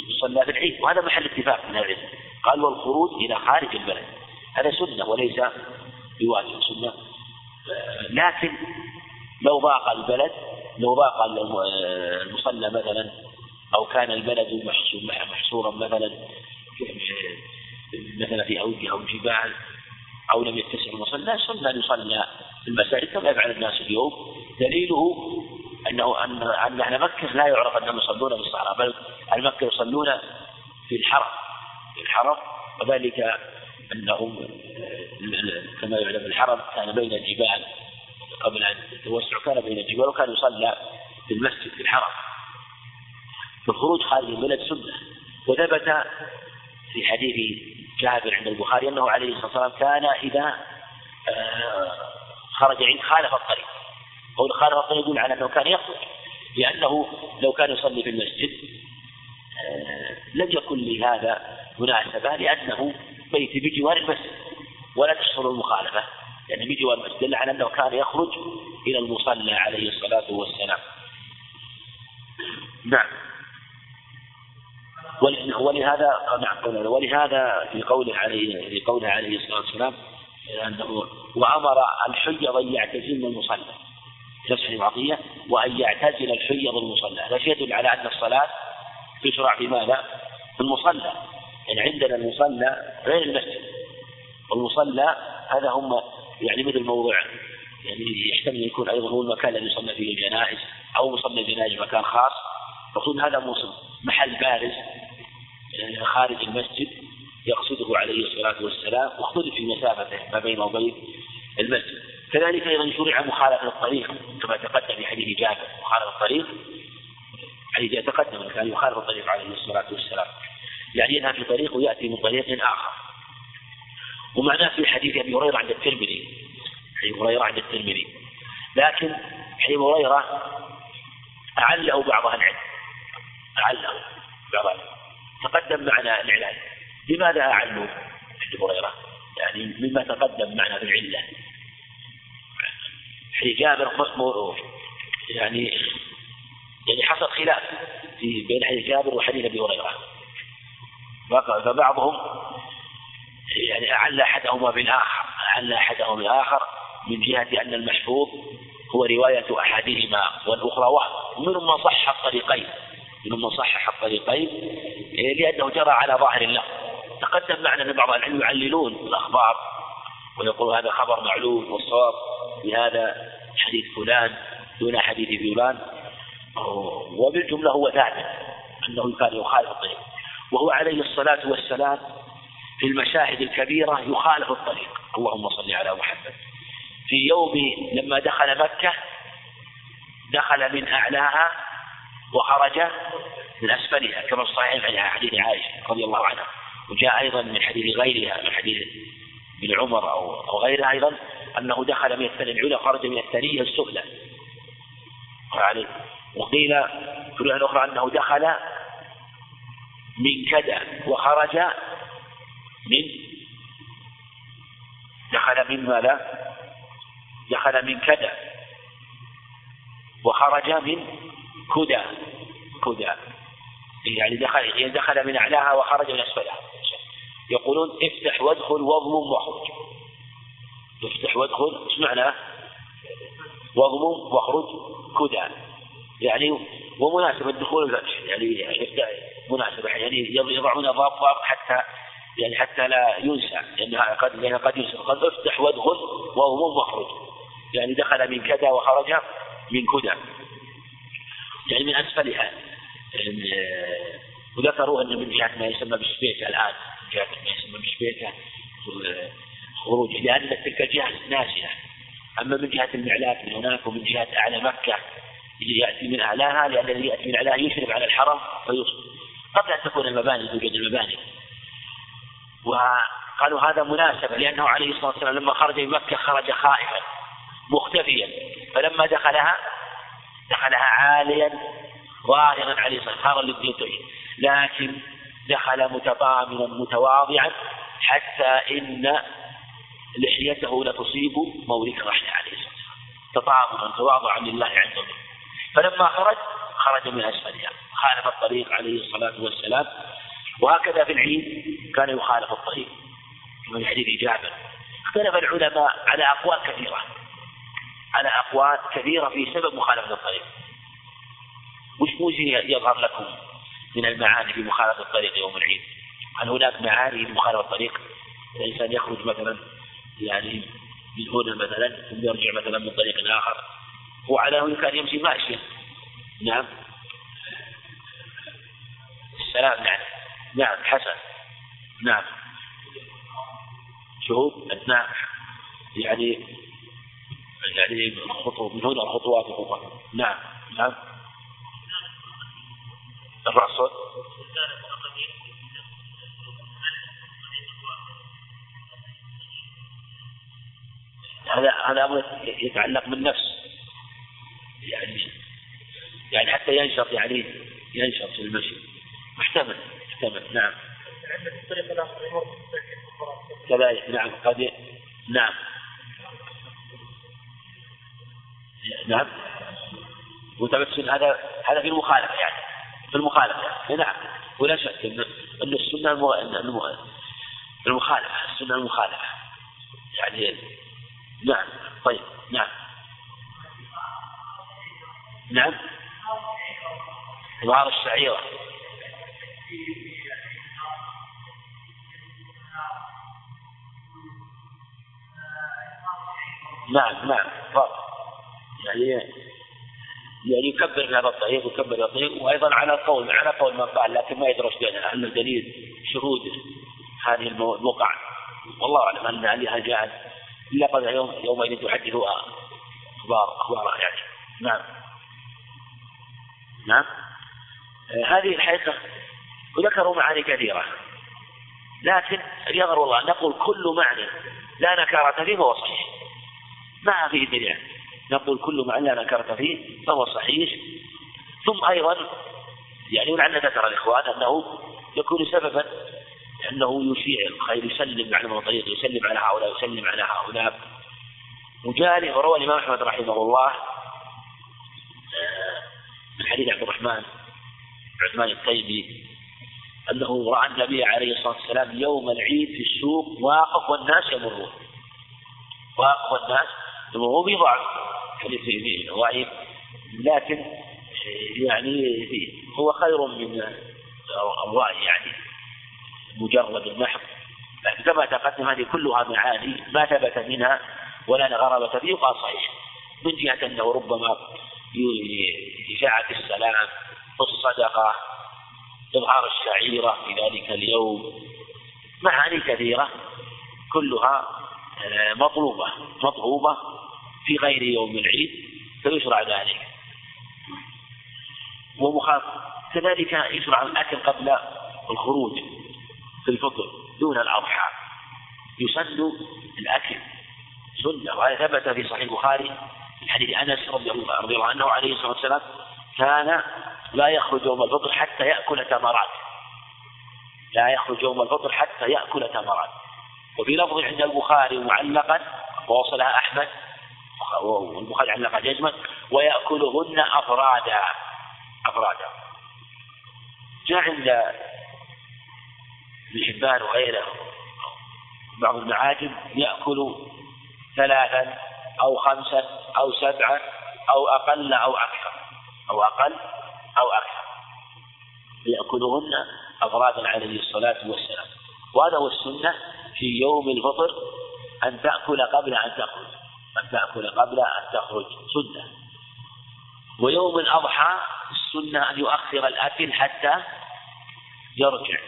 يصلى في العيد. وهذا محل اتفاق من العلم. قال والخروج إلى خارج البلد. هذا سنة وليس بواجب سنة. لكن لو ضاق البلد لو ضاق المصلى مثلا أو كان البلد محصورا مثلا مثلا في أوجه أو جبال أو لم يتسع المصلى سنة أن يصلى في المساجد كما يفعل الناس اليوم. دليله أنه أن أن أهل مكة لا يعرف أنهم يصلون في الصحراء بل أهل مكة يصلون في الحرم في الحرم. وذلك أنهم كما يعلم الحرم كان بين الجبال قبل أن التوسع كان بين الجبال وكان يصلى في المسجد في الحرم. فالخروج خارج البلد سنة. وثبت في حديث جابر عند البخاري أنه عليه الصلاة والسلام كان إذا آه، خرج عند خالف الطريق. قول خالف الطريق يدل على أنه كان يخرج لأنه لو كان يصلي في المسجد آه، لم يكن لهذا مناسبة لأنه بيت بجوار المسجد ولا تحصل المخالفة يعني بجوار المسجد دل على أنه كان يخرج إلى المصلى عليه الصلاة والسلام. نعم. ولهذا ولهذا في قوله عليه في قوله عليه الصلاة والسلام أنه وأمر الحيض ان يعتزلن المصلى. نفس العطيه وأن يعتزل الحيض المصلى هذا يدل على أن الصلاة تشرع في ماذا؟ في المصلى يعني عندنا المصلى غير المسجد. والمصلى هذا هم يعني مثل موضع يعني يحتمل يكون أيضا هو المكان الذي يصلى فيه الجنائز أو مصلى الجنائز مكان خاص. المفروض هذا محل بارز. يعني خارج المسجد يقصده عليه الصلاة والسلام واختلف في مسافته ما بينه وبين المسجد. كذلك أيضا شرع مخالفة الطريق كما تقدم في حديث جابر مخالفة الطريق حديث يتقدم كان يخالف الطريق عليه الصلاة والسلام. يعني يذهب في طريق ويأتي من طريق آخر. ومعناه في حديث أبي هريرة عند الترمذي أبي هريرة عند الترمذي. لكن حديث هريرة أعله بعض العلم أعله بعض أهل تقدم معنا العلاج لماذا أعلوا أبي هريرة؟ يعني مما تقدم معنا في العلة في جابر يعني يعني حصل خلاف في بين حديث جابر وحديث أبي هريرة. فبعضهم يعني أعل أحدهما بالآخر أعل أحدهما بالآخر من جهة أن المحفوظ هو رواية أحدهما والأخرى وهم. ومنهم من صح الطريقين. من صحح الطريقين إيه، لأنه جرى على ظاهر الله. تقدم معنا أن بعض العلم يعللون الأخبار ويقول هذا خبر معلوم والصواب بهذا حديث فلان دون حديث فلان. وبالجملة هو ثابت أنه كان يخالف الطريق. وهو عليه الصلاة والسلام في المشاهد الكبيرة يخالف الطريق. اللهم صل على محمد. في يوم لما دخل مكة دخل من أعلاها وخرج من أسفلها كما في الصحيح في حديث عائشة رضي الله عنها وجاء أيضا من حديث غيرها من حديث ابن عمر أو أو غيرها أيضا أنه دخل من الثانية العلى خرج من الثانية السفلى وقيل في الرواية الأخرى أنه دخل من كذا وخرج من دخل من ماذا؟ دخل من كذا وخرج من كدى كدى. يعني دخل دخل من أعلاها وخرج من أسفلها. يقولون افتح وادخل واضمم واخرج. افتح وادخل إيش معنى؟ واضمم واخرج كدى. يعني ومناسبة دخول الفتح يعني مناسبة يعني يضعون ضابط حتى يعني حتى لا ينسى. لأنها قد لأنها قد ينسى. قد افتح وادخل وهو مخرج يعني دخل من كذا وخرج من كذا يعني من أسفلها يعني وذكروا أن من جهة ما يسمى بالشبيكة الآن من جهة ما يسمى بالشبيكة خروج لأن تلك الجهة ناسية أما من جهة المعلاك من هناك ومن جهة أعلى مكة يأتي من أعلاها لأن الذي يأتي من أعلاها يشرف على الحرم فيصبح قبل أن تكون المباني توجد المباني. وقالوا هذا مناسبة لأنه عليه الصلاة والسلام لما خرج من مكة خرج خائفا مختفيا. فلما دخلها دخلها عاليا ظاهرا عليه الصلاة والسلام لكن دخل متضامنا متواضعا حتى إن لحيته لتصيب مورك رحله عليه الصلاة والسلام. تضامنا تواضعا لله عز وجل. فلما خرج خرج من أسفلها. خالف الطريق عليه الصلاة والسلام. وهكذا في العيد كان يخالف الطريق. من حديث جابر. اختلف العلماء على أقوال كثيرة. على أقوال كثيرة في سبب مخالفة الطريق. وش وجه يظهر لكم من المعاني في مخالفة الطريق يوم العيد؟ هل هناك معاني لمخالفة الطريق؟ الإنسان يخرج مثلا يعني من هنا مثلا ثم يرجع مثلا من طريق آخر. وعلى هنا كان يمشي ماشيا نعم. السلام نعم. نعم حسن. نعم. شهود نعم يعني يعني خطوة من هنا خطوات أخرى نعم. نعم. الرأس. هذا هذا أمر يتعلق بالنفس. يعني يعني حتى ينشط يعني ينشط في المشي. محتمل. محتمل. نعم. كذلك. نعم. قد نعم. نعم. متمسك هذا هذا في المخالفة يعني. في المخالفة نعم. ولا شك أن أن السنة المخالفة. السنة المخالفة. يعني نعم. طيب. نعم. نعم. ظهر الشعيرة. نعم. نعم. فرق يعني يعني يكبر هذا الطريق ويكبر هذا الطريق وأيضا على قول على قول من قال لكن ما يدرس بينها انه دليل شهود هذه الوقع والله أعلم أن عليها جاءت إلا قبل يوم يومئذ تحدث أخبار اخبارها يعني. نعم. نعم. هذه الحقيقة وذكروا معاني كثيرة. لكن يظهر والله نقول كل معنى لا نكارة فيه فهو صحيح. ما فيه دليل. نقول كل معنى لا نكرة فيه فهو صحيح. ثم أيضا يعني ولعل ذكر الإخوان أنه يكون سببا أنه يشيع الخير يسلم على طريق يسلم على هؤلاء يسلم على هؤلاء. وجاء وروى الإمام أحمد رحمه الله آه، من حديث عبد الرحمن عثمان الطيبي أنه رأى النبي عليه الصلاة والسلام يوم العيد في السوق واقف والناس يمرون. واقف والناس يمرون بضعف حديث فيه ضعيف لكن يعني هو خير من الرأي يعني مجرد المحض لكن كما تقدم هذه كلها معاني ما ثبت منها ولا غرابة فيه وقال صحيح. من جهة أنه ربما إشاعة السلام الصدقة إظهار الشعيرة في ذلك اليوم. معاني كثيرة كلها آه، مطلوبة مطلوبة. في غير يوم العيد فيشرع ذلك. ومخاف كذلك يشرع الأكل قبل الخروج في الفطر دون الأضحى. يسن الأكل سنة وهذا ثبت في صحيح البخاري من حديث أنس رضي الله عنه عليه الصلاة والسلام كان لا يخرج يوم الفطر حتى يأكل تمرات. لا يخرج يوم الفطر حتى يأكل تمرات. وفي لفظ عند البخاري معلقا ووصلها أحمد والبخاري علق جزما ويأكلهن أفرادا. أفرادا. جاء عند ابن حبان وغيره. بعض المعاجم يأكل ثلاثا أو خمسا أو سبعا أو أقل أو أكثر. أو أقل أو أكثر. يأكلهن أفرادا عليه الصلاة والسلام. وهذا هو السنة في يوم الفطر أن تأكل قبل أن تخرج. أن تأكل قبل أن تخرج سنة. ويوم الأضحى السنة أن يؤخر الأكل حتى يرجع.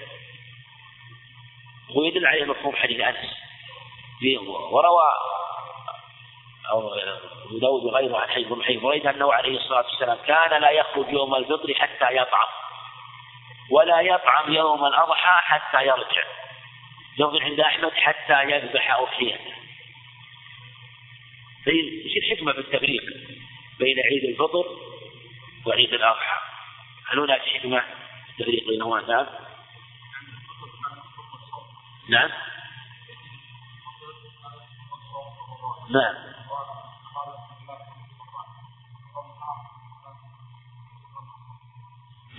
ويدل عليه مفهوم حديث أنس. وروى أو أبو داود وغيره عن حديث حديث بريدة أنه عليه الصلاة والسلام كان لا يخرج يوم الفطر حتى يطعم. ولا يطعم يوم الأضحى حتى يرجع. لفظ عند أحمد حتى يذبح أضحيته إيش الحكمة في التفريق بين عيد الفطر وعيد الأضحى؟ هل هناك حكمة في التفريق بينهما؟ نعم. نعم. نعم.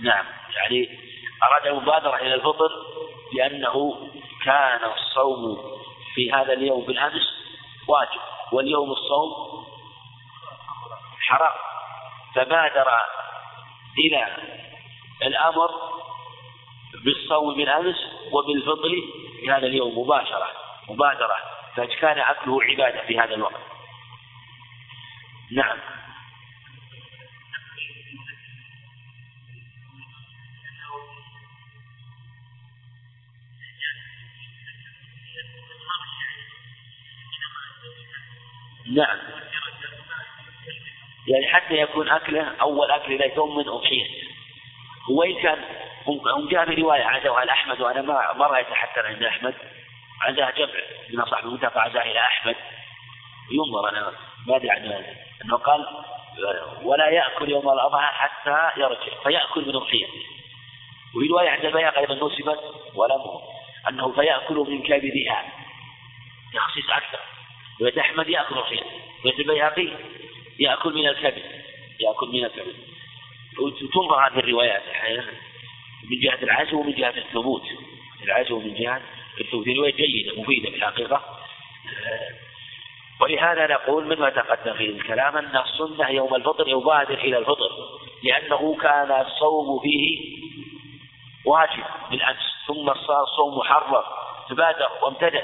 نعم يعني أراد المبادرة إلى الفطر لأنه كان الصوم في هذا اليوم بالأمس واجب واليوم الصوم حرام. فبادر إلى الأمر بالصوم بالأمس وبالفطر في هذا اليوم مباشرة مبادرة. فكان أكله عبادة في هذا الوقت. نعم. نعم. يعني حتى يكون أكله أول أكل لا يكون من أضحية وإن كان هم جاء في رواية عزوها الأحمد وأنا ما ما رأيت حتى عند أحمد. عزاها جمع من أصحاب عزاها إلى أحمد. ينظر أنا ما أدري عن أنه قال ولا يأكل يوم الأضحى حتى يرجع. فيأكل من أضحيته وفي رواية عند البياق أيضا نسبت ولم أنه فيأكل من كبدها تخصيص أكثر. رواية أحمد يأكل أضحيته رواية البيهقي يأكل من الكبد يأكل من الكبد. وتنظر هذه الروايات من جهة العزو ومن جهة الثبوت. العزو من جهة الثبوت. رواية جيدة مفيدة في الحقيقة. ولهذا نقول مما تقدم في الكلام؟ أن السنة يوم الفطر يبادر إلى الفطر لأنه كان الصوم فيه واجب بالأمس. ثم صار الصوم محرم. فبادر وامتدى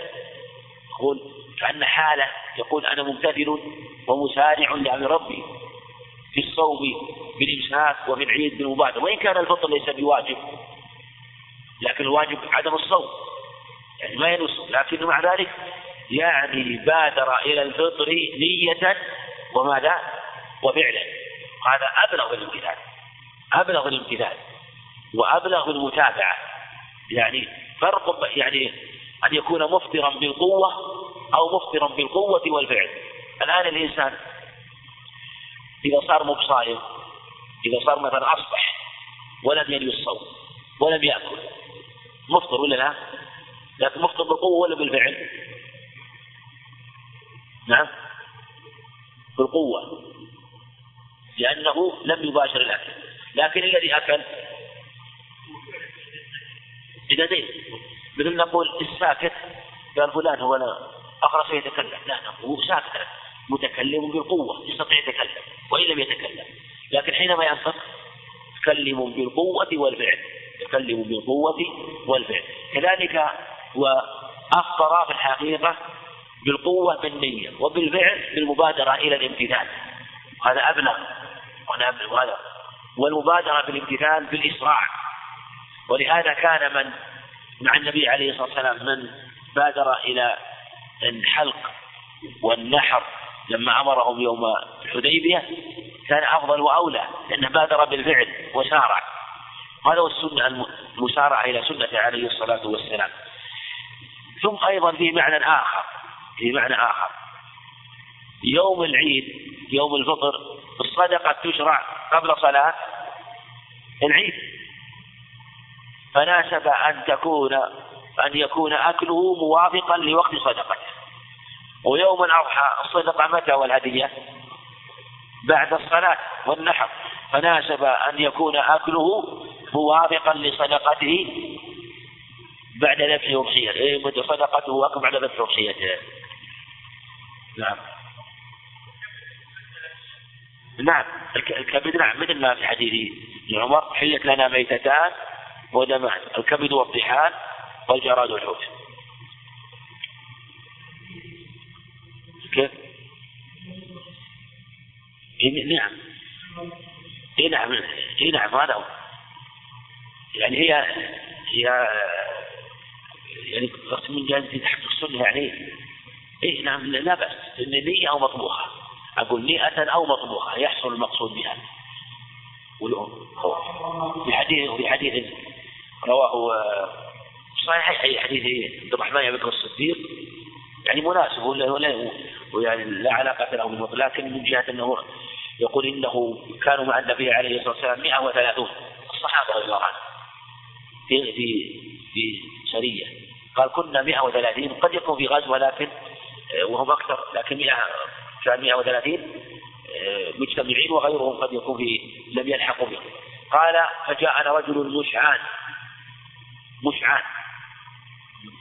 يقول كأن حالة يقول أنا ممتثل ومسارع لأمر ربي في الصوم بالإمساك وفي العيد بالمبادرة. وإن كان الفطر ليس بواجب لكن الواجب عدم الصوم. يعني ما ينص لكن مع ذلك يعني بادر إلى الفطر نية وماذا؟ وفعلا. هذا أبلغ الامتثال أبلغ الامتثال وأبلغ المتابعة. يعني فرق يعني أن يكون مفطرا بالقوة أو مفطرا بالقوة والفعل. الآن الإنسان إذا صار مو بصائم إذا صار مثلا أصبح ولم ينوي الصوم ولم يأكل مفطر ولا لا؟ لكن مفطر بالقوة ولا بالفعل؟ نعم. بالقوة. لأنه لم يباشر الأكل. لكن الذي أكل؟ إذا مثل نقول الساكت قال فلان هو أنا أخرس يتكلم. لا هو ساكت. متكلم بالقوة يستطيع يتكلم وإن لم يتكلم. لكن حينما ينطق تكلم بالقوة والفعل. تكلم بالقوة والفعل. كذلك وأفطر في الحقيقة بالقوة بالنية وبالفعل بالمبادرة إلى الامتثال. هذا أبلغ. وهذا. والمبادرة بالامتثال بالإسراع. ولهذا كان من مع النبي عليه الصلاة والسلام من بادر إلى الحلق والنحر لما أمرهم يوم الحديبية كان أفضل وأولى لأنه بادر بالفعل وسارع. هذا هو السنة المسارعة إلى سنة عليه الصلاة والسلام. ثم أيضا في معنى آخر في معنى آخر. يوم العيد يوم الفطر الصدقة تشرع قبل صلاة العيد. فناسب أن تكون أن يكون أكله موافقا لوقت صدقته ويوم الأضحى الصدقة متى والهدية؟ بعد الصلاة والنحر. فناسب أن يكون أكله موافقا لصدقته بعد ذبح أضحيته صدقته أكل بعد ذبح أضحيته نعم. نعم. الكبد نعم. مثل ما في حديث عمر حلت لنا ميتتان ودمان. الكبد والطحال والجراد والحوت كيف؟ نعم. اي نعم اي نعم هذا هو. يعني هي هي يعني قسم من جانب تحت السنة يعني. اي نعم لا بأس. نية أو مطبوخة. أقول نيئة أو مطبوخة. يحصل المقصود بها. في حديث في حديث رواه صحيح أي حديث عبد الرحمن بن بكر الصديق. يعني مناسب ولا ولا ويعني لا علاقة له بالمطلق لكن من جهة أنه يقول إنه كانوا مع النبي عليه الصلاة والسلام 130 الصحابة رضي الله عنهم. في في في سرية. قال كنا 130 قد يكون في غزو ولكن آه، وهم أكثر لكن 100 كان 130 آه، مجتمعين وغيرهم قد يكون في لم يلحقوا بهم. قال فجاءنا رجل مشعان. مشعان.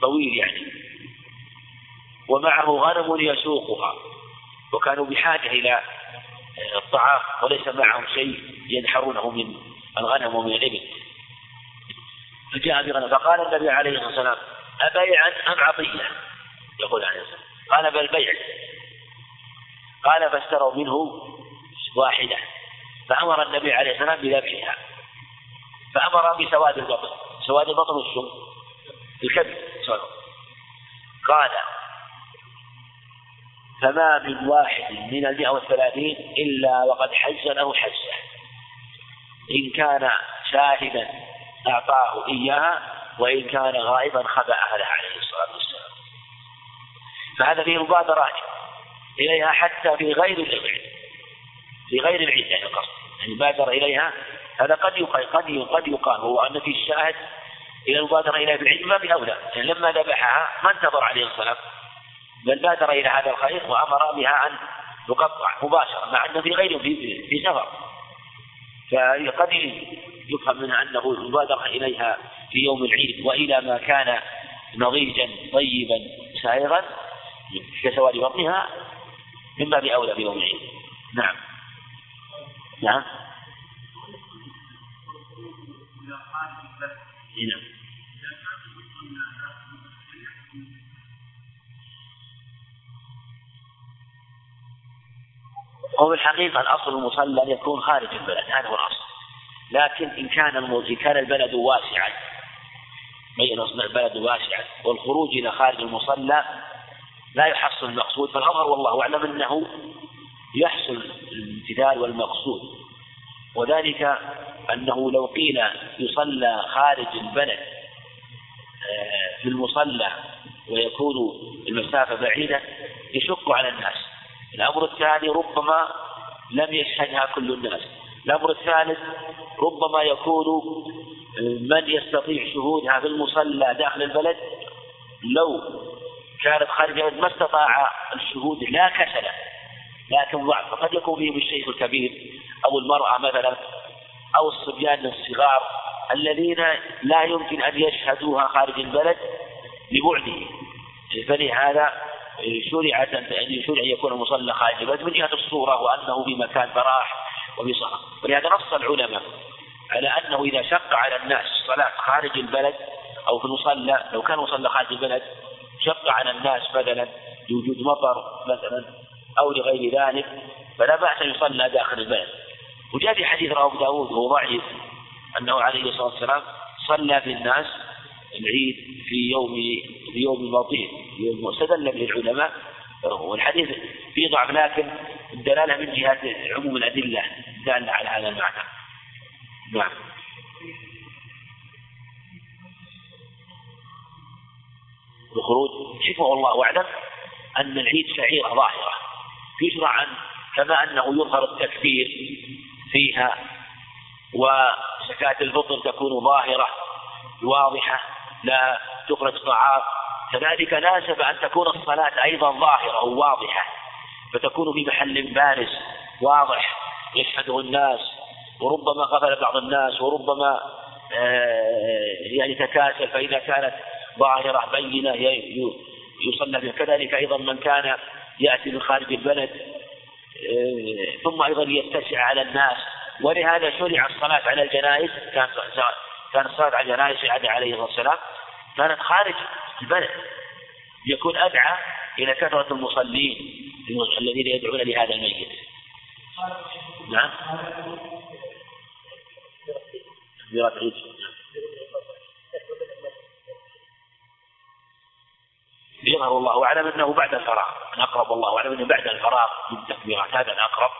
طويل يعني. ومعه غنم يسوقها. وكانوا بحاجة إلى الطعام وليس معهم شيء ينحرونه من الغنم ومن الإبل. فجاء بغنم فقال النبي عليه الصلاة والسلام أبيعا أم عطية؟ يقول عليه الصلاة والسلام. قال بل بيع. قال فاشتروا منه واحدة. فأمر النبي عليه الصلاة والسلام بذبحها. فأمر بسواد البطن. سواد البطن والشم الكبد قال فما من واحد من المئة والثلاثين إلا وقد حج له حجة إن كان شاهدا أعطاه إياها وإن كان غائبا خبأها له عليه الصلاة والسلام. فهذا فيه مبادرة إليها حتى في غير العيد في غير يعني القصد يعني بادر إليها هذا قد يقال قد قد يقال هو أن في الشاهد إلى المبادرة إليها في العيد ما بأولى. يعني لما ذبحها ما انتظر عليه الصلاة بل بادر إلى هذا الخير وأمر بها أن تقطع مباشرة مع أنه في غير في, في سفر فقد يفهم منها أنه مبادرة إليها في يوم العيد وإلى ما كان نضيجا طيبا سائغا كسواد بطنها مما بأولى بيوم العيد. نعم. نعم. نعم. هو في الحقيقة الأصل المصلى أن يكون خارج البلد هذا هو الأصل. لكن إن كان إن كان البلد واسعا بين البلد واسعا والخروج إلى خارج المصلى لا يحصل المقصود فالأظهر والله أعلم أنه يحصل الامتثال والمقصود. وذلك أنه لو قيل يصلى خارج البلد آه، في المصلى ويكون المسافة بعيدة يشق على الناس. الأمر الثاني ربما لم يشهدها كل الناس. الأمر الثالث ربما يكون من يستطيع شهودها في المصلى داخل البلد لو كانت خارج البلد ما استطاع الشهود لا كسل لكن ضعف فقد يكون فيهم الشيخ الكبير أو المرأة مثلا أو الصبيان الصغار الذين لا يمكن أن يشهدوها خارج البلد لبعده. فلهذا شرعت أن شرع يكون المصلى خارج البلد من جهة الصورة وأنه في مكان براح وفي صلاة ولهذا نص العلماء على أنه إذا شق على الناس الصلاة خارج البلد أو في المصلى لو كان مصلى خارج البلد شق على الناس مثلا لوجود مطر مثلا أو لغير ذلك فلا بأس أن يصلى داخل البلد. وجاء في حديث رواه أبو داود وهو ضعيف أنه عليه الصلاة والسلام صلى بالناس العيد في يوم في يوم لطيف يوم استدل به العلماء والحديث فيه ضعف لكن الدلالة من جهة عموم الأدلة دالة على هذا المعنى. نعم. الخروج. شفه الله أعلم أن العيد شعيرة ظاهرة يشرع أن كما أنه يظهر التكفير فيها وزكاة الفطر تكون ظاهرة واضحة. لا تخرج طعام كذلك ناسب أن تكون الصلاة أيضا ظاهرة وواضحة فتكون في محل بارز واضح يشهده الناس وربما غفل بعض الناس وربما آه، يعني تكاسل فإذا كانت ظاهرة بينة يصلى بها. كذلك أيضا من كان يأتي من خارج البلد آه، ثم أيضا يتسع على الناس. ولهذا شرع الصلاة على الجنائز كان كان الصلاة على الجنائز عليه الصلاة والسلام. كانت خارج البلد. يكون أدعى إلى كثرة المصلين الذين يدعون لهذا الميت. نعم. تكبيرات يظهر الله أعلم أنه بعد الفراغ. أقرب الله أعلم أنه بعد الفراغ من التكبيرات هذا الاقرب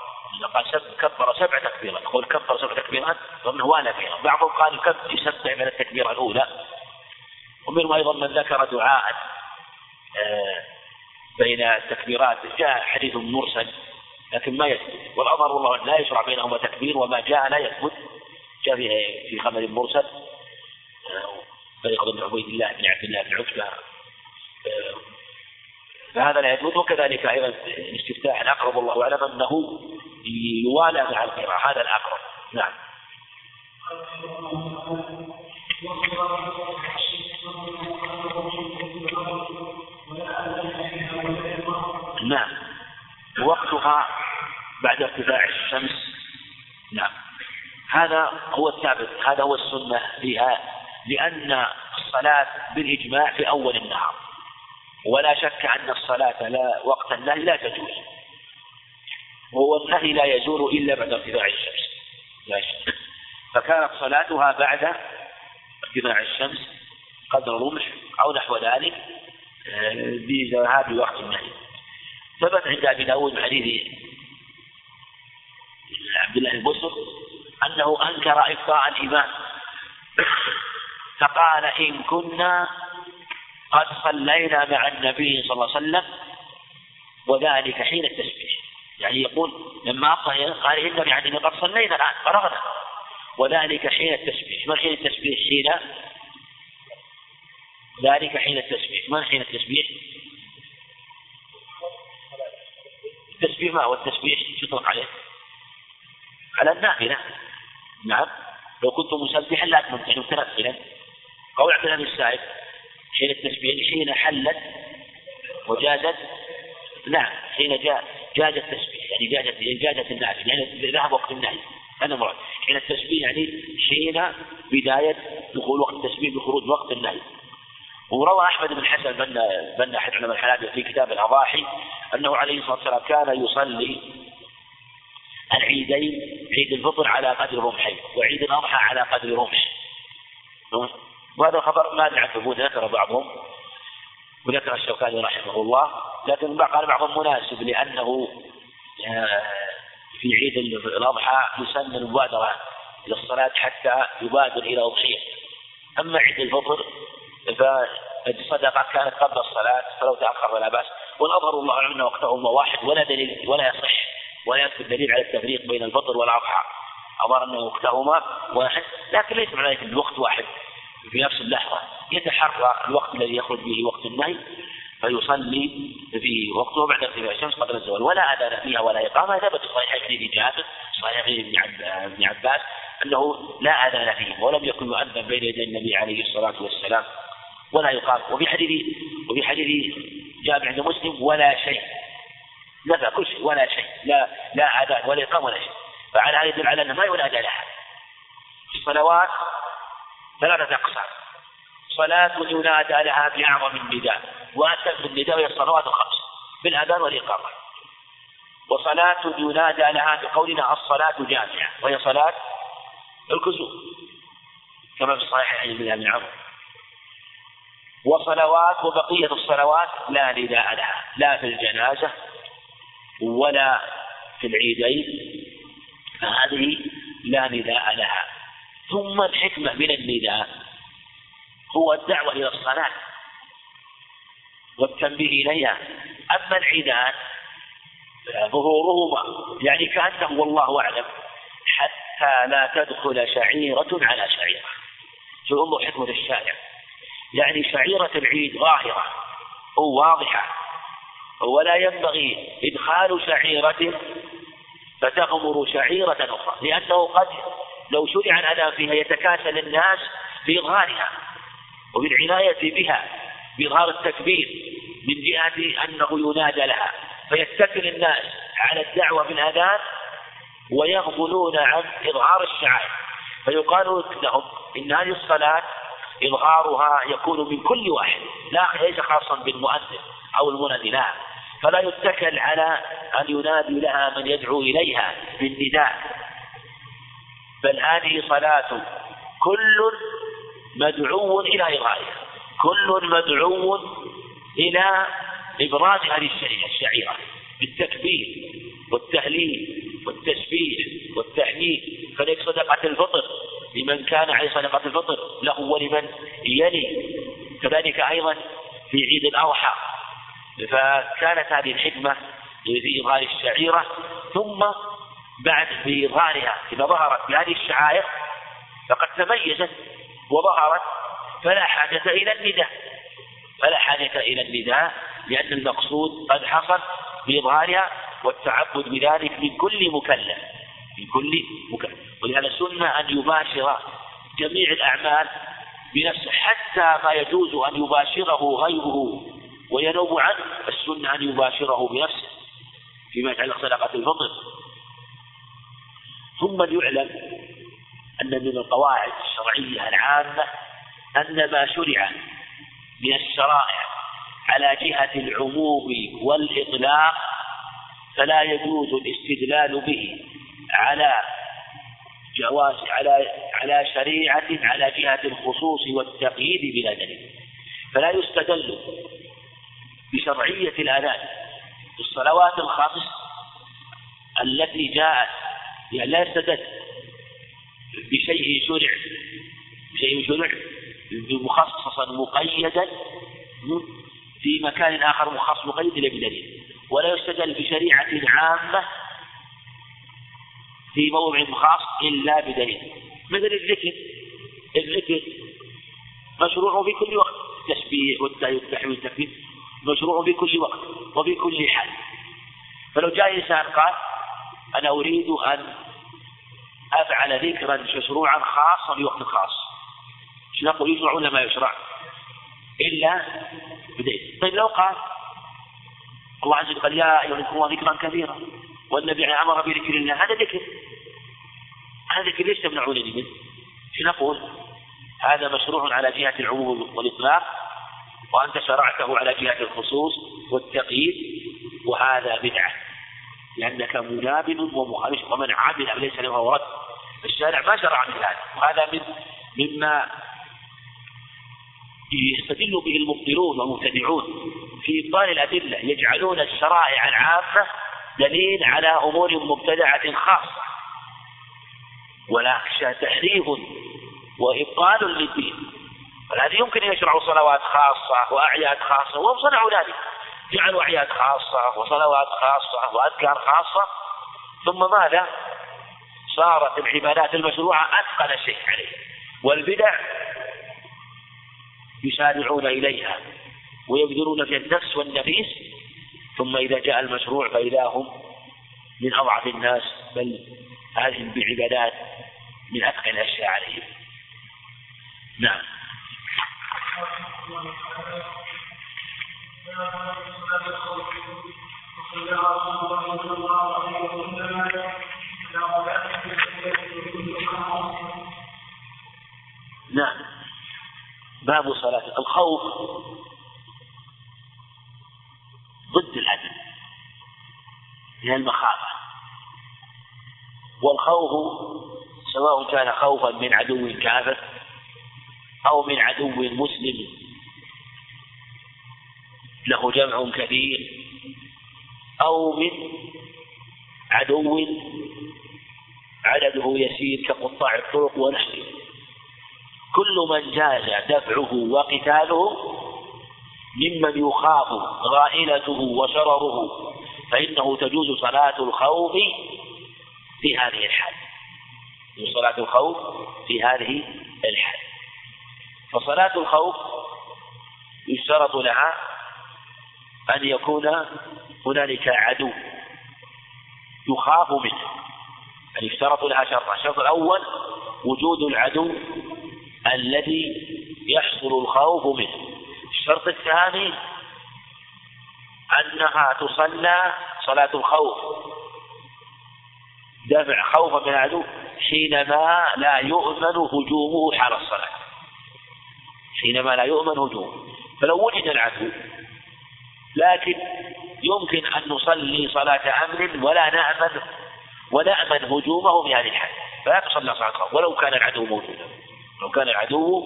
قال سب كبر سبع تكبيرات. يقول كبر سبع تكبيرات فإنه والى فيها. بعضهم قال يسبع من التكبيرة الأولى. ومنهم أيضا من ذكر دعاء آه، بين التكبيرات. جاء حديث مرسل لكن ما يثبت. والاظهر والله لا يشرع بينهما تكبير وما جاء لا يثبت. جاء في خبر مرسل طريق بن عبيد الله بن عبد الله بن عتبة فهذا لا يثبت. وكذلك أيضا الاستفتاح الأقرب والله أعلم أنه يوالى مع القراءة. هذا الأقرب. نعم. نعم. وقتها بعد ارتفاع الشمس. نعم. هذا هو الثابت هذا هو السنة فيها لأن الصلاة بالإجماع في أول النهار. ولا شك أن الصلاة لا وقت النهي لا تجوز. وهو النهي لا يزول إلا بعد ارتفاع الشمس. لا شك. فكانت صلاتها بعد ارتفاع الشمس قدر رمح أو نحو ذلك آه، بذهاب وقت النهي. ثبت عند أبي داود حديث عبد الله البصر أنه أنكر إفطاء الإمام فقال إن كنا قد صلينا مع النبي صلى الله عليه وسلم وذلك حين التسبيح. يعني يقول لما قال إن يعني قد صلينا الآن فرغنا. وذلك حين التسبيح. ما حين التسبيح؟ حين ذلك حين التسبيح. ما حين التسبيح؟ التسبيح ما هو التسبيح؟ يطلق عليه؟ على النافلة. نعم. لو كنت مسبحا لا يعني متنفلا عبد الله السائب حين التسبيح حين حلت وجازت. نعم. حين جاء جاز التسبيح. يعني جازت جازت النافلة. يعني ذهب وقت النهي. هذا مراد. حين التسبيح يعني حين بداية دخول وقت التسبيح بخروج وقت النهي. وروى أحمد بن حسن بن بن أحد علماء الحنابلة في كتاب الأضاحي أنه عليه الصلاة والسلام كان يصلي العيدين عيد الفطر على قدر رمحين وعيد الأضحى على قدر رمح وهذا خبر ما عنه ثبوت ذكر بعضهم وذكر الشوكاني رحمه الله لكن قال بعضهم مناسب لأنه آه، في عيد الأضحى يسن المبادرة إلى الصلاة حتى يبادر إلى أضحية. أما عيد الفطر فالصدقة كانت قبل الصلاة فلو تأخر فلا بأس. والأظهر الله أعلم أن وقتهما واحد ولا دليل ولا يصح ولا يثبت دليل على التفريق بين الفطر والأضحى. أظهر أن وقتهما واحد لكن ليس معنى ذلك الوقت واحد. في نفس اللحظة يتحرى الوقت الذي يخرج به وقت النهي فيصلي في وقته بعد ارتفاع الشمس قبل الزوال. ولا أذان فيها ولا إقامة. ثبت في صحيح ابن جابر صحيح ابن عباس أنه لا أذان فيهم ولم يكن يؤذن بين يدي النبي عليه الصلاة والسلام. ولا يقام وفي حديث وفي حديث جابر عند مسلم ولا شيء. نفى كل شيء ولا شيء. لا لا أذان ولا إقامة ولا شيء. فعلى هذا يدل على أنه ما ينادى لها الصلوات ثلاثة أقسام. صلاة ينادى لها بأعظم النداء وأتم النداء وهي الصلوات الخمس بالأذان والإقامة. وصلاة ينادى لها بقولنا الصلاة جامعة وهي صلاة الكسوف. كما في الصحيحين من ابن عمرو. وصلوات وبقية الصلوات لا نداء لها لا في الجنازة ولا في العيدين فهذه لا نداء لها. ثم الحكمة من النداء هو الدعوة إلى الصلاة والتنبيه إليها. أما العيدان ظهورهما يعني كأنه والله أعلم حتى لا تدخل شعيرة على شعيرة. شو انظر حكمة الشارع؟ يعني شعيرة العيد ظاهرة أو واضحة ولا ينبغي إدخال شعيرة فتغمر شعيرة أخرى لأنه قد لو شرع الأذان فيها يتكاسل الناس بإظهارها وبالعناية بها بإظهار التكبير من جهة أنه ينادى لها فيتكل الناس على الدعوة بالأذان ويغفلون عن إظهار الشعائر فيقال لهم إن هذه الصلاة إظهارها يكون من كل واحد لا ليس خاصا بالمؤذن أو المنادي لا فلا يتكل على أن ينادي لها من يدعو إليها بالنداء. بل هذه صلاة كل مدعو إلى إظهارها كل مدعو إلى إبراز هذه الشعيرة بالتكبير. والتهليل والتسبيح والتحميد فليك صدقة الفطر لمن كان عليه صدقة الفطر له ولمن يلي. كذلك أيضا في عيد الأضحى. فكانت هذه الحكمة في إظهار الشعيرة ثم بعد في إظهارها إذا ظهرت بهذه الشعائر فقد تميزت وظهرت فلا حاجة إلى النداء. فلا حاجة إلى النداء لأن المقصود قد حصل بإظهارها والتعبد بذلك من كل مكلف من كل مكلف. ولهذا سنة أن يباشر جميع الأعمال بنفسه حتى ما يجوز أن يباشره غيره وينوب عنه. السنة أن يباشره بنفسه فيما يتعلق صدقة الفطر. ثم يعلم أن من القواعد الشرعية العامة أن ما شرع من الشرائع على جهة العموم والإطلاق فلا يجوز الاستدلال به على جواز على على شريعة على جهة الخصوص والتقييد بلا دليل. فلا يستدل بشرعية الأذان الصلوات الخمس التي جاءت يعني لا يستدل بشيء شرع بشيء شرع مخصصا مقيدا في مكان آخر مخصص مقيد إلى بدليل ولا يستدل بشريعة عامة في موضع خاص إلا بدليل. مثل الذكر. الذكر مشروع في كل وقت التسبيح والتحميد والتكبير مشروع في كل وقت وفي كل حال. فلو جاء إنسان قال أنا أريد أن أفعل ذكرا مشروعا خاصا في وقت خاص نقول يشرع ولا ما يشرع؟ إلا بدليل طيب لو قال الله عز وجل قال يا أيها الذين ذكرا كثيرا والنبي أمر بذكر الله. هذا ذكر. هذا ذكر. ليش تمنعونني منه؟ شو نقول؟ هذا مشروع على جهة العموم والإطلاق وأنت شرعته على جهة الخصوص والتقييد وهذا بدعة. لأنك منابذ ومخالف ومن عمل ليس له رد. الشارع ما شرع من هذا وهذا من مما يستدل به المبطلون والمبتدعون في إبطال الأدلة يجعلون الشرائع العامة دليل على أمور مبتدعة خاصة. ولكن تحريف وإبطال للدين. فالذي يمكن أن يشرعوا صلوات خاصة وأعياد خاصة وهم صنعوا ذلك. جعلوا أعياد خاصة وصلوات خاصة وأذكار خاصة. ثم ماذا؟ صارت العبادات المشروعة أثقل شيء عليه. والبدع يسارعون إليها ويبذلون في النفس والنفيس ثم إذا جاء المشروع فإذا هم من أضعف الناس بل هذه بعبادات من أثقل الأشياء عليهم. نعم. نعم. باب صلاة الخوف ضد الأمن من المخافة. والخوف سواء كان خوفا من عدو كافر أو من عدو مسلم له جمع كثير أو من عدو عدده يسير كقطاع الطرق ونحوه. كل من جاز دفعه وقتاله ممن يخاف غائلته وشرره فإنه تجوز صلاة الخوف في هذه الحال. صلاة الخوف في هذه الحال. فصلاة الخوف يشترط لها أن يكون هنالك عدو يخاف منه. أن يشترط لها شرط الشرط الأول وجود العدو الذي يحصل الخوف منه. الشرط الثاني أنها تصلى صلاة الخوف. دفع خوفا من العدو حينما لا يؤمن هجومه حال الصلاة. حينما لا يؤمن هجومه. فلو وجد العدو لكن يمكن أن نصلي صلاة أمن ولا نأمن ونأمن هجومه في هذه الحال فلا تصلى صلاة الخوف ولو كان العدو موجودا. لو كان العدو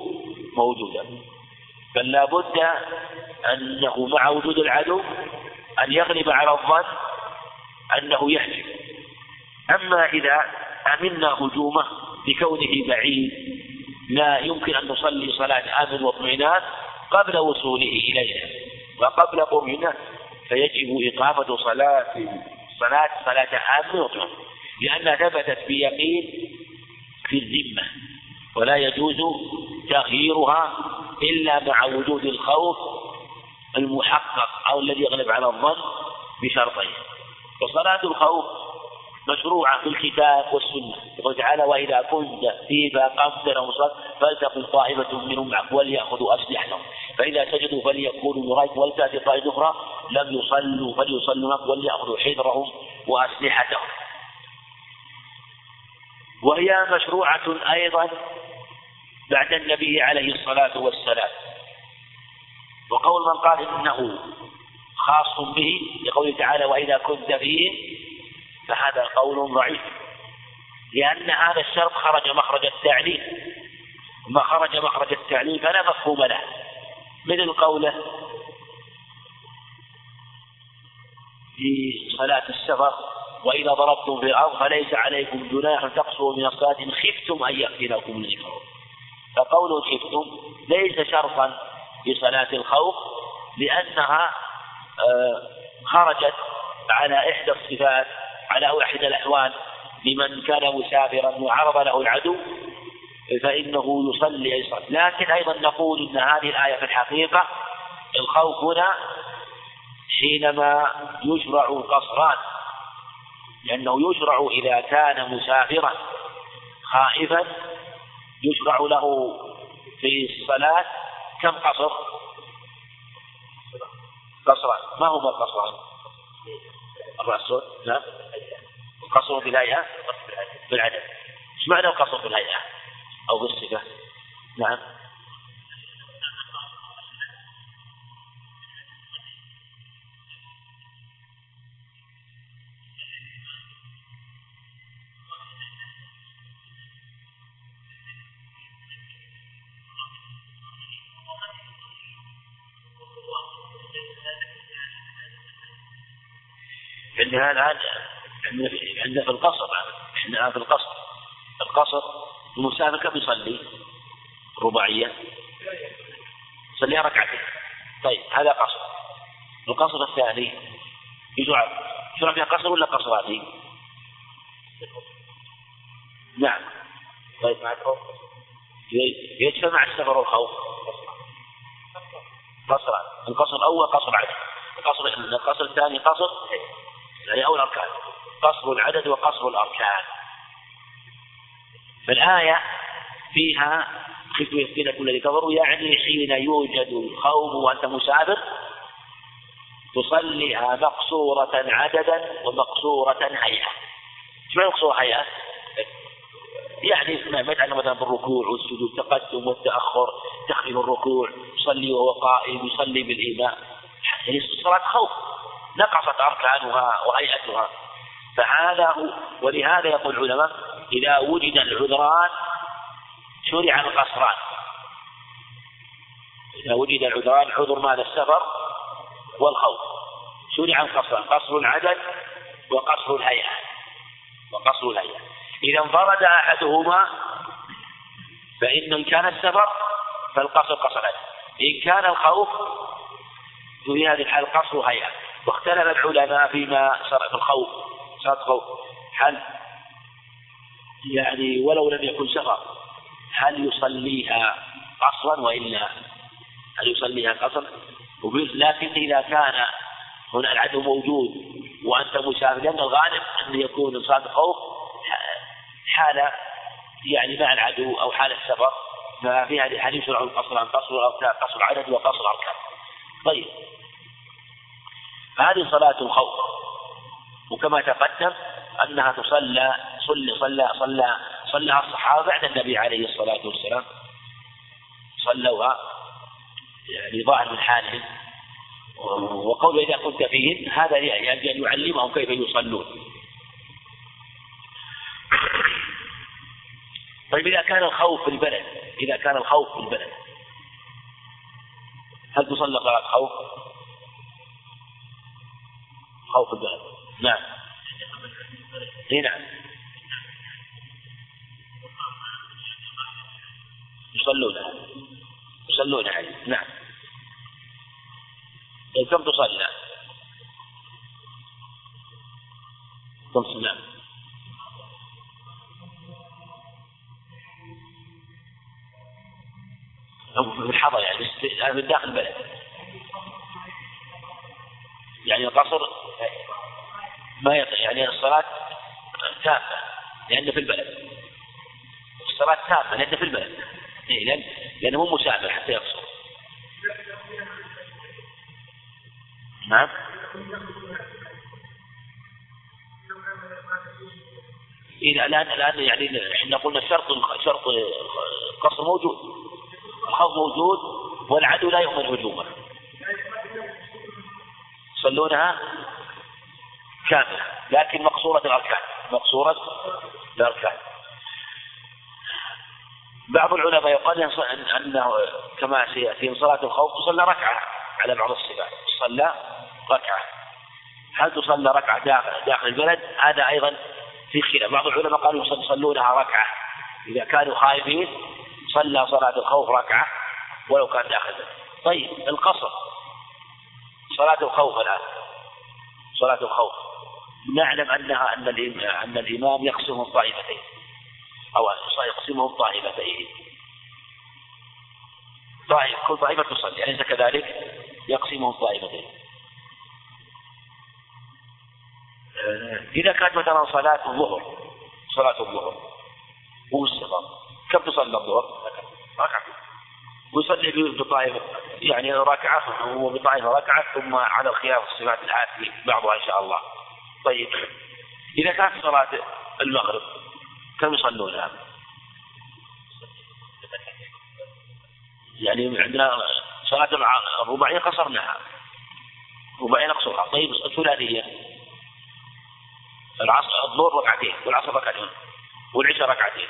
موجودا. بل لا بد أنه مع وجود العدو أن يغلب على الظن أنه يهجم أما إذا أمنا هجومه بكونه بعيد لا يمكن أن نصلي صلاة آمن واطمئنان قبل وصوله إلينا وقبل قربنا فيجب إقامة صلاة صلاة صلاة آمن واطمئنان. لأنها ثبتت بيقين في الذمة. ولا يجوز تغييرها إلا مع وجود الخوف المحقق أو الذي يغلب على الظن بشرطين. وصلاة الخوف مشروعة في الكتاب والسنة. يقول تعالى وإذا كنت في فقمت لهم فلتقل طائفة منهم معك وليأخذوا أسلحتهم. فإذا سجدوا فليكونوا وراءك ولتأتي طائفة أخرى. لم يصلوا فليصلوا معك وليأخذوا حذرهم وأسلحتهم. وهي مشروعة أيضا بعد النبي عليه الصلاة والسلام. وقول من قال إنه خاص به لقوله تعالى وإذا كنت فيهم فهذا قول ضعيف. لأن هذا الشرط خرج مخرج التعليل. ما خرج مخرج التعليل فلا مفهوم له. مثل قوله في صلاة السفر وإذا ضربتم في الأرض فليس عليكم جناح تقصروا من الصلاة إن خفتم أن يفتنكم الكفر فقول خفتم ليس شرطا في صلاة الخوف لأنها آه، خرجت على إحدى الصفات على إحدى الأحوال لمن كان مسافرا وعرض له العدو فإنه يصلي أي صلاة لكن أيضا نقول إن هذه الآية في الحقيقة الخوف هنا حينما يشرع القصران لأنه يشرع إذا كان مسافرا خائفا يشرع له في الصلاة كم قصر؟ قصران ما هما القصران؟ الرأس نعم القصر في الهيئة بالعدد إيش معنى القصر في الهيئة أو بالصفة؟ نعم عندنا الآن عندنا في القصر الآن في القصر. القصر المسافر كم يصلي؟ رباعية. يصلي ركعتين. طيب هذا قصر. القصر الثاني يشرع يشرع فيها قصر ولا قصراتي؟ نعم. طيب مع الخوف. يجتمع مع السفر والخوف. قصران القصر الأول قصر عدد القصر القصر الثاني قصر؟ يعني أو الأركان قصر العدد وقصر الأركان فالآية فيها خفتوا يفتنكم الذي كفروا يعني حين يوجد الخوف وأنت مسافر تصليها مقصورة عددا ومقصورة هيئة. معنى مقصورة هيئة؟ يعني ما يتعلق مثلا بالركوع والسجود التقدم والتأخر تخفيف الركوع يصلي وهو قائم يصلي بالإيمان يعني صلاة خوف نقصت أركانها وهيئتها. فهذا هو ولهذا يقول العلماء إذا وجد العذران شرع القصران. إذا وجد العذران عذر ماذا السفر والخوف. شرع القصران قصر العدد وقصر الهيئة. وقصر الهيئة. إذا انفرد أحدهما فإن إن كان السفر فالقصر قصر إن كان الخوف في هذه الحال قصر هيئة واختلف العلماء فيما في الخوف صار خوف هل يعني ولو لم يكن سفر هل يصليها قصرا وإلا؟ هل يصليها قصرا؟ لكن إذا كان هنا العدو موجود وأنت مسافر لأن الغالب أن يكون صلاه خوف حال يعني مع العدو أو حال السفر ففي هذه الحديث يشرع القصر عن قصر الأركان قصر العدد وقصر الأركان. طيب هذه صلاة الخوف. وكما تقدم أنها تصلى صلى صلى صلى صلىها الصحابة بعد النبي عليه الصلاة والسلام. صلوها يعني ظاهر من حالهم. وقول إذا كنت فيهم هذا يعني أن يعلمهم كيف يصلون. طيب إذا كان الخوف في البلد إذا كان الخوف في البلد هل تصلى صلاة خوف؟ خوف البلد نعم. إي نعم. يصلونها يصلون عليه. نعم. كم تصلى؟ كم نعم. في الحضر يعني من داخل البلد. يعني القصر ما يطيع يعني الصلاة تامة لأنه في البلد. الصلاة تامة لأنه في البلد. إيه لأن لأنه مو مسافر حتى يقصر. نعم. إذا الآن الآن يعني إحنا قلنا شرط شرط القصر موجود. الخوف موجود والعدو لا يؤمن هجومه. يصلونها كاملة لكن مقصورة الأركان. مقصورة الأركان. بعض العلماء يقال أنه كما سيأتي صلاة الخوف تصلى ركعة على بعض الصفات. صلى ركعة. هل تصلى ركعة داخل, داخل البلد؟ هذا أيضا في خلاف. بعض العلماء قالوا يصلونها ركعة. إذا كانوا خائفين صلى صلاة الخوف ركعة ولو كان داخل البلد. طيب القصر. صلاة الخوف الآن. صلاة الخوف. نعلم أنها أن أن الإمام يقسم الطائفتين. أو يقسمهم طائفتين طائف كل طائفة تصلي. أليس كذلك؟ يقسمهم طائفتين إذا كانت مثلا صلاة الظهر صلاة الظهر. والسفر كم تصلي الظهر؟ ركعة. ويصلي بطائفة يعني ركعة وبطائفة ركعة ثم على الخلاف الصفات الآتي بعضها إن شاء الله. طيب إذا كانت صلاة المغرب كم يصلونها؟ يعني عندنا صلاة الرباعية قصرناها. رباعية نقصرها طيب الثلاثية. العصر الظهر ركعتين والعصر ركعتين والعشاء ركعتين.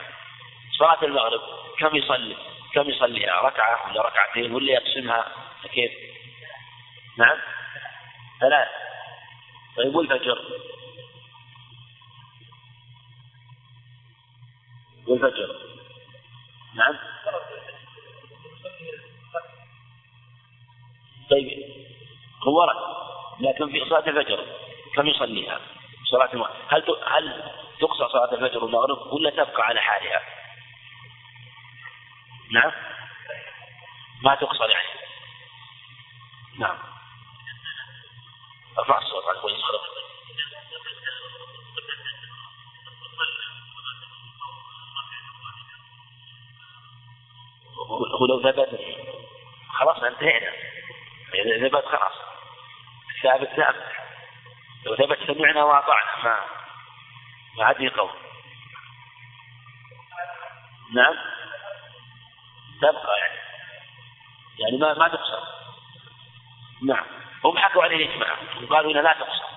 صلاة المغرب كم يصلي؟ كم يصليها؟ ركعة ولا ركعتين ولا يقسمها كيف؟ نعم ثلاث طيب والفجر والفجر نعم طيب هو ورد لكن في صلاة الفجر كم يصليها؟ صلاة هل هل تقصى صلاة الفجر والمغرب ولا تبقى على حالها؟ نعم. ما تقصر يعني نعم. ارفع الصوت عن كل ولو ثبت خلاص انتهينا. إذا ثبت خلاص. ثابت ثابت. لو ثبت سمعنا وأطعنا. ما ما عاد قول نعم. تبقى يعني. يعني ما ما تقصر نعم. هم حكوا عليه الإجماع. وقالوا إنها لا تقصر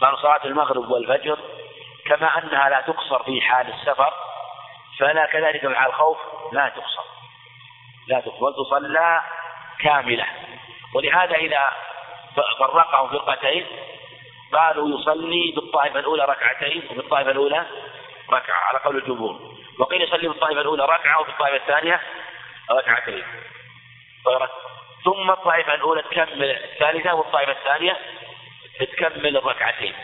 قالوا صلاة المغرب والفجر كما أنها لا تقصر في حال السفر فلا كذلك حال الخوف لا تقصر. لا تقصر. تصلى كاملة. ولهذا إذا فرقهم فرقتين قالوا يصلي بالطائفة الأولى ركعتين وبالطائفة الأولى ركعة على قول الجمهور. وقيل يصلي بالطائفة الأولى ركعة وبالطائفة الثانية ركعتين ثم الطائفة الأولى تكمل الثالثة والطائفة الثانية تكمل الركعتين.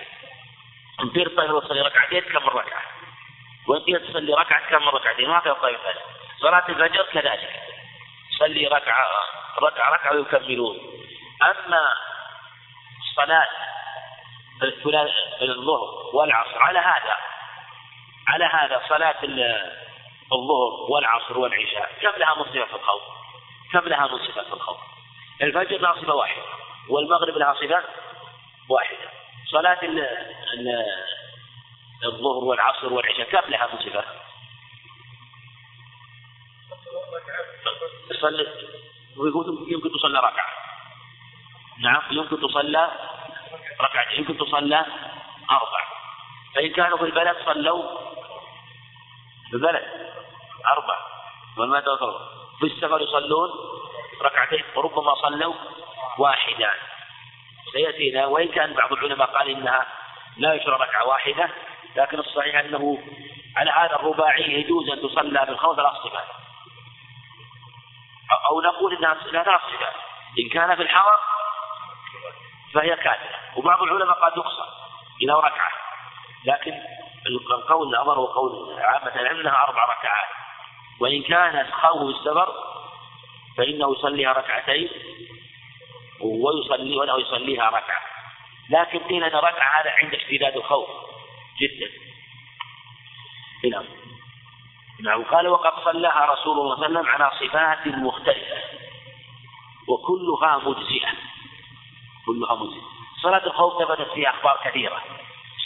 إن تصلي الطائفة تصلي ركعتين تكمل ركعة. وإن تصلي ركعة تكمل ركعتين. وهكذا الطائفة صلاة الفجر كذلك. صلي ركعة ركعة ركعة ويكملون. أما صلاة الظهر والعصر على هذا على هذا صلاة الظهر والعصر والعشاء كم لها مصيبة في الخوف؟ كم لها مصيبة في الخوف؟ الفجر لها صفة واحدة والمغرب لها صفة واحدة صلاة الظهر والعصر والعشاء كم لها صفة؟ تصلي ويقول يمكن تصلى ركعة نعم يمكن تصلى ركعتين يمكن تصلى أربع فإن كانوا في البلد صلوا في البلد أربع. وما في السفر يصلون ركعتين وربما صلوا واحدا. سيأتينا وإن كان بعض العلماء قال إنها لا يشرع ركعة واحدة لكن الصحيح أنه على هذا الرباعي يجوز أن تصلى بالخوف ثلاث صفات أو نقول إنها لا ثلاث صفات إن كان في الحرم فهي كاملة وبعض العلماء قال يقصر إلى ركعة. لكن القول الأمر هو قول عامة العلم أنها أربع ركعات. وإن كانت خوف السفر فإنه يصليها ركعتين ويصلي وله يصليها ركعة. لكن قيل أن ركعة هذا عند اشتداد الخوف جدا. نعم. نعم. قال وقد صلاها رسول الله صلى الله عليه وسلم على صفات مختلفة. وكلها مجزئة. كلها مجزئة. صلاة الخوف ثبتت فيها أخبار كثيرة.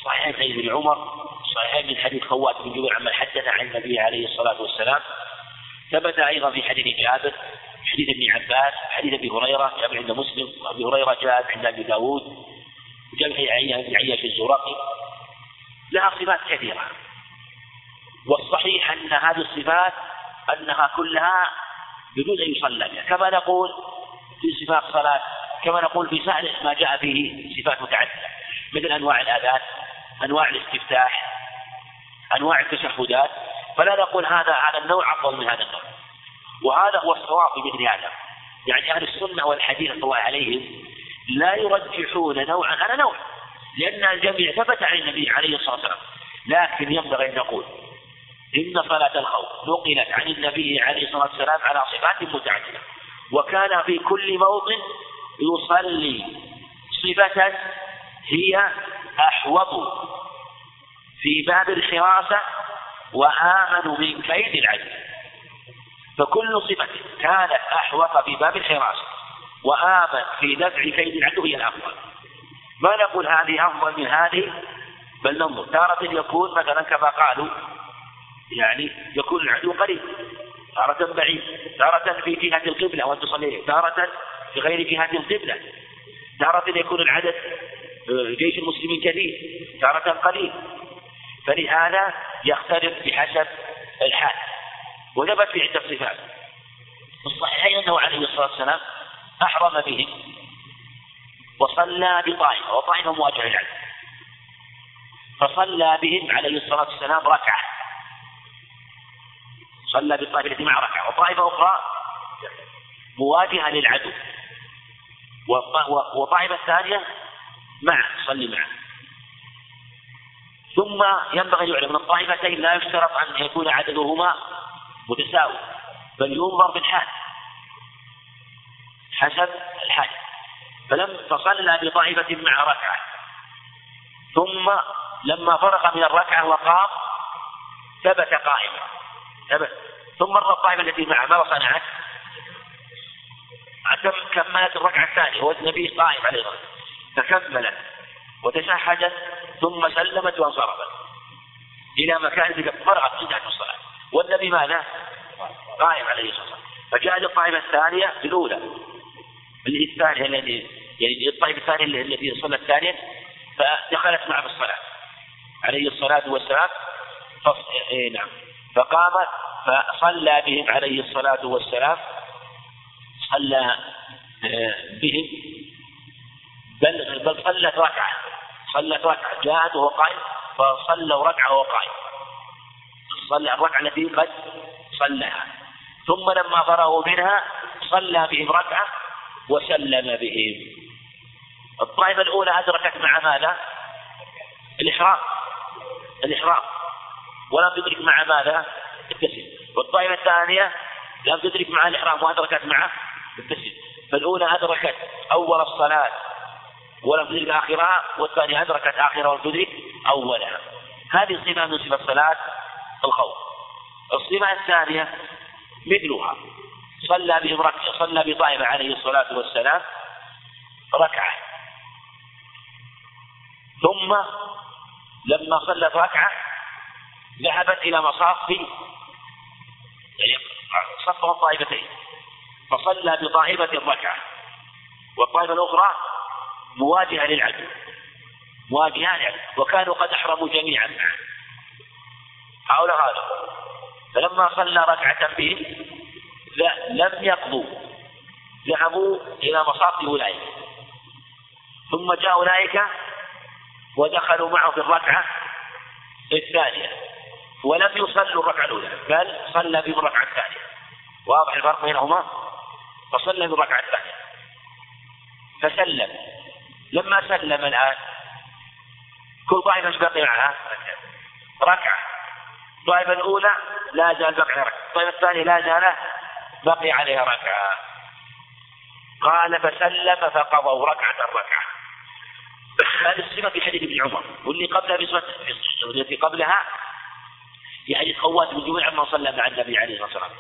صحيح ابن عمر صحيح من حديث خوات بن جبير عما حدث عن النبي عليه الصلاة والسلام. ثبت أيضا في حديث جابر حديث ابن عباس حديث أبي هريرة جابر عند مسلم وأبي هريرة جاء عند أبي داود وجاء بن عياش الزرقي. لها صفات كثيرة. والصحيح أن هذه الصفات أنها كلها بدون أن يصلى بها. كما نقول في صفات الصلاة كما نقول في سائر ما جاء فيه صفات متعددة. مثل أنواع الآذان أنواع الاستفتاح أنواع التشهدات. فلا نقول هذا هذا النوع أفضل من هذا النوع. وهذا هو الصواب في مثل هذا يعني أهل السنة والحديث الله عليهم لا يرجحون نوعا على نوع لأن الجميع ثبت عن النبي عليه الصلاة والسلام. لكن ينبغي أن نقول إن صلاة الخوف نقلت عن النبي عليه الصلاة والسلام على صفات متعددة. وكان في كل موطن يصلي صفة هي أحوط في باب الحراسة وآمن من كيد العدل فكل صفة كانت أحوط في باب الحراسة وآمن في دفع كيد العدو هي الأفضل. ما نقول هذه أفضل من هذه؟ بل ننظر. تارة يكون مثلا كما قالوا يعني يكون العدو قريب. تارة بعيد. تارة في جهة القبلة وأن تصلي تارة في غير جهة القبلة. تارة يكون العدد جيش المسلمين كثير تارة قليل. فلهذا يختلف بحسب الحال وثبت في عدة صفات. في الصحيحين أنه عليه الصلاة والسلام أحرم بهم وصلى بطائفة وطائفة مواجهة العدل فصلى بهم عليه الصلاة والسلام ركعة. صلى بالطائفة التي مع ركعة وطائفة أخرى مواجهة للعدو. وطائفة الثانية معه صلي معه. ثم ينبغي يعلم أن الطائفتين لا يشترط أن يكون عددهما متساوي بل ينظر بالحال حسب الحال فلم فصلى بطائفة مع ركعة. ثم لما فرغ من الركعة وقام ثبت قائما. ثبت. ثم الطائفة التي معه. ماذا صنعت؟ كملت الركعة الثانية. والنبي قائم عليه الصلاة فكملت وتشهدت ثم سلمت وانصرفت. إلى مكان فرغت انتهت الصلاة. والنبي ماذا؟ قائم عليه الصلاة والسلام. فجاءت الطائفة الثانية الأولى اللي الثانية التي يعني الطائفة الثانية التي صلت ثانيا فدخلت معه في الصلاة. عليه الصلاة والسلام. إيه نعم. فقام فصلى بهم عليه الصلاة والسلام. صلى آه، بهم. بل بل صلت ركعة. صلت ركعة جاءت وهو قائم فصلوا ركعة وهو قائم. صلى الركعة التي قد صلىها ثم لما فرغوا منها صلى بهم ركعة وسلم بهم. الطائفة الأولى أدركت مع ماذا؟ الإحرام. الإحرام. ولم تدرك مع ماذا؟ التسليم. والطائفة الثانية لم تدرك مع الإحرام وأدركت معه التسليم. فالأولى أدركت أول الصلاة ولم تدرك آخرها والثانية أدركت آخرها ولم تدرك أولها. هذه صفة من صفة صلاة الخوف. الصفة الثانية مثلها. صلى بهم ركعة صلى بطائفة عليه الصلاة والسلام ركعة. ثم لما صلت ركعة ذهبت إلى مصاف يعني صفهم طائفتين. فصلى بطائفة ركعة. والطائفة الأخرى مواجهة للعدو مواجهة للعدو وكانوا قد أحرموا جميعا معه حول هذا. فلما صلى ركعة بهم لم يقضوا. ذهبوا إلى مصاف أولئك. ثم جاء أولئك ودخلوا معه في الركعة الثانية. ولم يصلوا الركعة الأولى بل صلى بهم الركعة الثانية. واضح الفرق بينهما؟ فصلى بالركعة الثانية. فسلم. لما سلم الآن كل طائفة إيش بقي معها؟ ركعة. الطائفة الأولى لا زال بقي ركعة. الطائفة الثانية لا زال بقي عليها ركعة. قال فسلم فقضوا ركعة ركعة هذه الصفة في حديث ابن عمر واللي قبلها في صفة التي قبلها في حديث خوات بن جميع عما صلى مع النبي عليه الصلاة والسلام.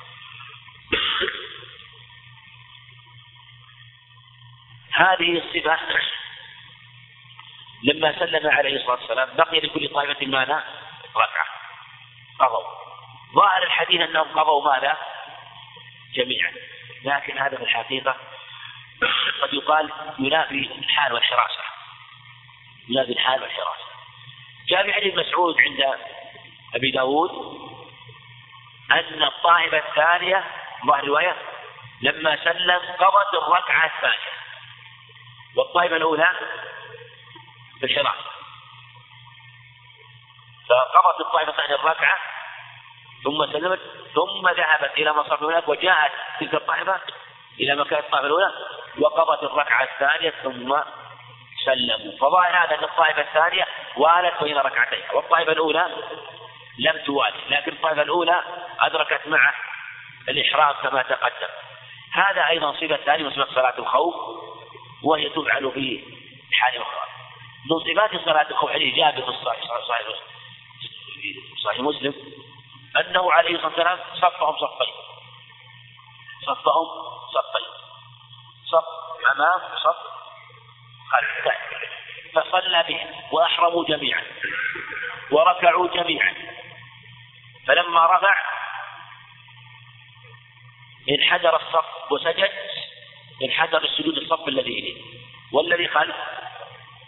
هذه الصفة لما سلم عليه الصلاة والسلام بقي لكل طائفة ماذا؟ ركعة. قضوا. ظاهر الحديث أنهم قضوا ماذا؟ جميعا. لكن هذا في الحقيقة قد يقال ينافي الحال والحراسة. ينافي الحال والحراسة. جاء في مسعود عند أبي داود أن الطائفة الثانية ظاهر رواية لما سلم قضت الركعة الثانية. والطائفة الأولى في فقضت الطائفة الثانية الركعة ثم سلمت ثم ذهبت إلى مصرف هناك وجاءت تلك الطائفة إلى مكان الطائفة الأولى وقضت الركعة الثانية ثم سلموا. فظاهر هذا أن الطائفة الثانية والت بين ركعتين والطائفة الأولى لم توالي لكن الطائفة الأولى أدركت معه الإحرام كما تقدم. هذا أيضا صفة ثانية من صلاة الخوف وهي تفعل في حال أخرى من صفات صلاة الخوف جابر في صحيح مسلم أنه عليه الصلاة والسلام صفهم صفين. صفهم صفين. صف أمام وصف خلف فصلى بهم وأحرموا جميعا. وركعوا جميعا. فلما رفع انحدر الصف وسجد انحدر السجود الصف الذي إليه. والذي خلف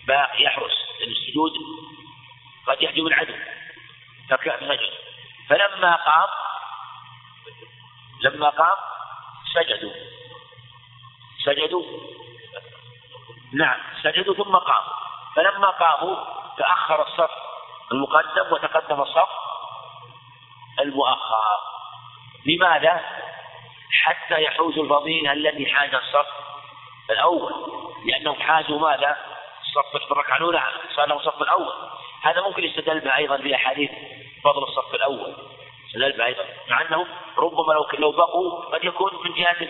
باقي يحرس لأن السجود قد يحجب العدو فسجد فلما قام لما قام سجدوا. سجدوا. نعم سجدوا ثم قاموا. فلما قاموا تأخر الصف المقدم وتقدم الصف المؤخر. لماذا؟ حتى يحوزوا الفضيلة التي حاز الصف الأول. لأنهم حازوا ماذا؟ الصف في الركعة الأولى صار الصف الأول. هذا ممكن يستدل به أيضا في أحاديث فضل الصف الأول. استدل به أيضا مع أنهم ربما لو لو بقوا قد يكون من جهة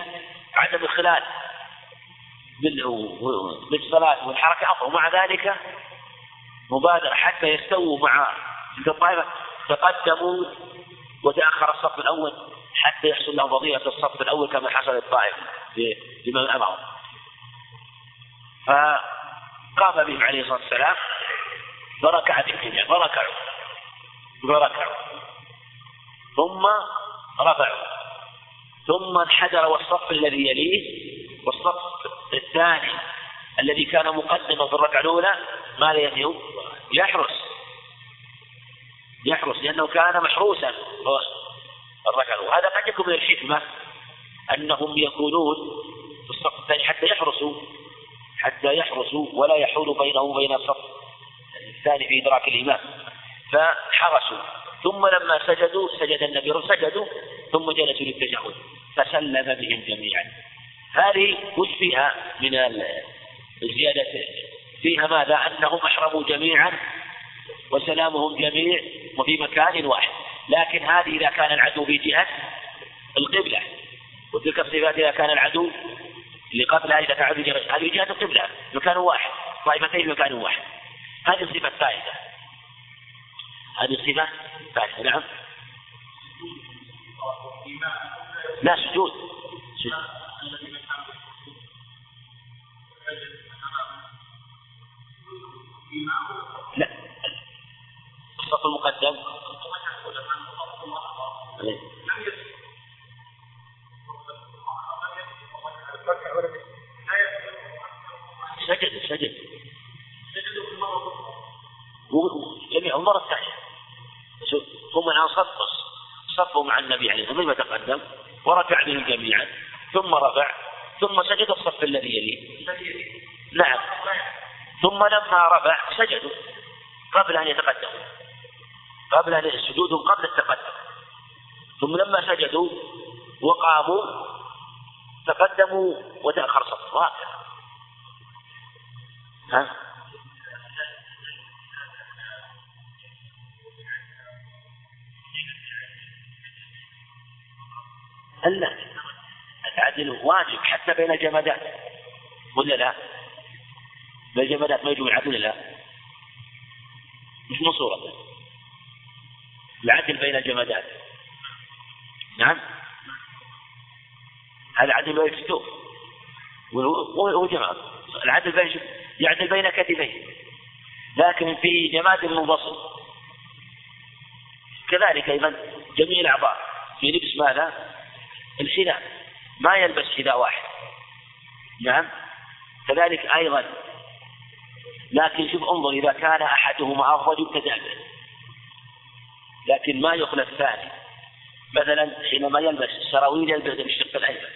عدم الخلال بالصلاة والحركة أفضل. ومع ذلك مبادرة حتى يستووا مع الطائفة تقدموا وتأخر الصف الأول حتى يحصل لهم فضيلة الصف الأول كما حصل للطائفة لمن أمرهم فقام بهم عليه الصلاة والسلام فركع بالجميع فركعوا فركعوا ثم رفعوا. ثم انحدر والصف الذي يليه والصف الثاني الذي كان مقدما في الركعة الأولى ماذا يفعل؟ يحرس. يحرس لأنه كان محروسا الركعة الأولى. هذا قد يكون من الحكمة أنهم يكونون في الصف الثاني حتى يحرسوا. حتى يحرسوا ولا يحول بينهم وبين الصف الثاني في إدراك الإمام فحرسوا. ثم لما سجدوا سجد النبي سجدوا ثم جلسوا للتشهد. فسلم بهم جميعا. هذه وش فيها من الزيادة. فيها ماذا؟ أنهم أحرموا جميعا وسلامهم جميع وفي مكان واحد. لكن هذه إذا كان العدو في جهة القبلة. وتلك الصفات إذا كان العدو اللي قبلها إذا كان هذه جهة القبلة مكان واحد طائفتين مكان واحد. هذه الصفة الثالثة. هذه الصفة الثالثة نعم. لا سجود. لا. الصف المقدم. سجد سجد. جميع المرة الثانية ثم الآن صف صفوا مع النبي عليه الصلاة والسلام تقدم. وركع بهم جميعا. ثم رفع ثم سجد الصف الذي يليه. نعم. ثم لما رفع سجدوا. قبل أن يتقدموا. قبل أن السجود قبل التقدم. ثم لما سجدوا وقاموا تقدموا وتأخر صف وهكذا ها؟ لا العدل واجب حتى بين الجمادات ولا لا؟ بين الجمادات ما يجوز العدل ولا لا؟ مش من صورته العدل بين الجمادات. نعم. هذا عدل بين الكتوف وهو جماد العدل بين يعدل بين كتفيه. لكن في جماد منفصل. كذلك أيضا جميع الاعضاء في لبس ماذا؟ الحذاء. ما يلبس حذاء واحد. نعم. كذلك أيضا. لكن شوف انظر إذا كان أحدهما أفضل يبتدأ به لكن ما يخلى الثاني مثلا حينما يلبس السراويل يلبس بالشق الأيمن.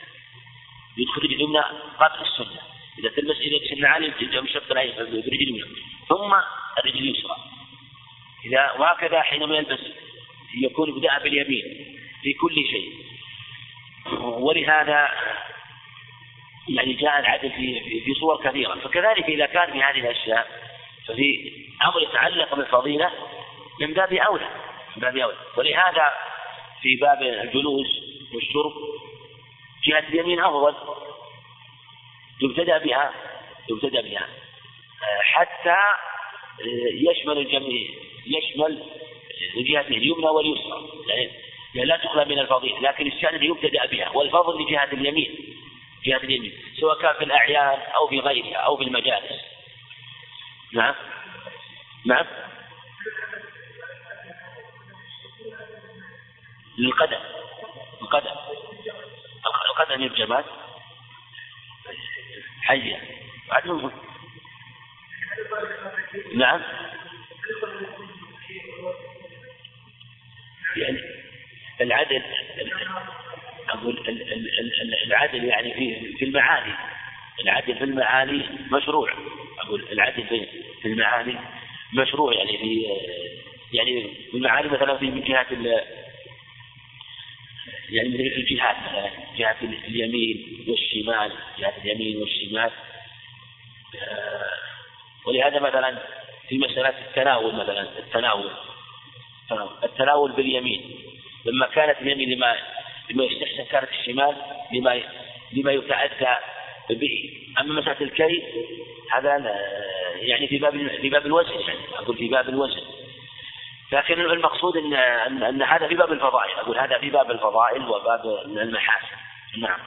يدخل اليمنى قبل السنة. إذا تلبس إذا تلبس النعال مشط برجل اليمنى ثم الرجل اليسرى إذا وهكذا حينما يلبس يكون بدأ باليمين في كل شيء. ولهذا يعني جاء العدل في في صور كثيرة. فكذلك إذا كان في هذه الأشياء ففي أمر يتعلق بالفضيلة من باب أولى من باب أولى. ولهذا في باب الجلوس والشرب جهة اليمين أفضل. يبتدأ بها يبتدأ بها. حتى يشمل الجميع يشمل الجهة اليمنى واليسرى. يعني لا تخلى من الفضيلة لكن الشأن يبتدأ بها. والفضل لجهة اليمين جهة اليمين سواء كان في الأعيان أو في غيرها أو في المجالس. نعم؟ نعم؟ للقدم. القدم. القدم حية. نعم. يعني العدل أقول العدل يعني في في المعاني. العدل في المعاني مشروع. أقول العدل في المعاني مشروع يعني في يعني في المعاني مثلا في من جهة يعني من الجهات مثلا جهة اليمين والشمال جهة اليمين والشمال. آه، ولهذا مثلا في مسألة التناول مثلا التناول. التناول باليمين. لما كانت اليمين لما لما يستحسن كانت الشمال لما لما يتأتى به. أما مسألة الكي هذا يعني في باب في باب الوزن يعني أقول في باب الوزن. لكن المقصود ان ان, هذا في باب الفضائل. أقول هذا في باب الفضائل وباب المحاسن. نعم.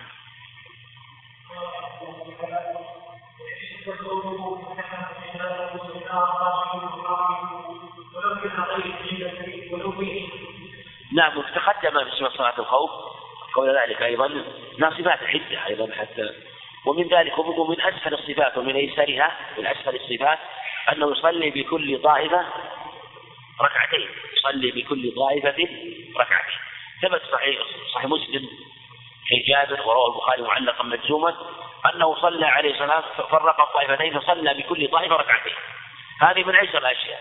نعم تقدم في صلاة الخوف. قول ذلك أيضا. ناصبات عدة أيضا حتى. ومن ذلك ومن أسفل الصفات ومن أيسرها من أسفل الصفات أنه يصلي بكل طائفة ركعتين يصلي بكل طائفة ركعتين. ثبت صحيح صحيح مسلم في جابر وروى البخاري معلقا مجزوما أنه صلى عليه الصلاة فرق الطائفتين فصلى بكل طائفة ركعتين. هذه من أيسر الأشياء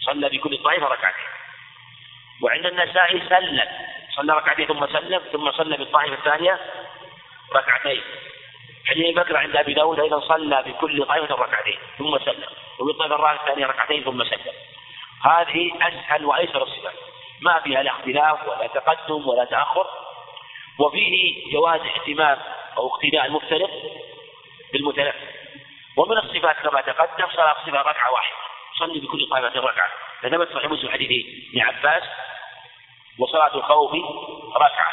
صلى بكل طائفة ركعتين. وعند النسائي سلم. صلى ركعتين ثم سلم ثم صلى بالطائفة الثانية ركعتين. حديث بكر عند أبي داود أيضا صلى بكل طائفة ركعتين ثم سلم. وبالطائفة الثانية ركعتين ثم سلم. هذه أسهل وأيسر الصفات. ما فيها لا اختلاف ولا تقدم ولا تأخر. وفيه جواز اهتمام أو اقتداء المفترض بالمتنفس. ومن الصفات كما تقدم صلاة الصفة ركعة واحدة. صلي بكل طائفة ركعة. فثبت صحيح مسلم حديث ابن عباس وصلاة الخوف ركعة.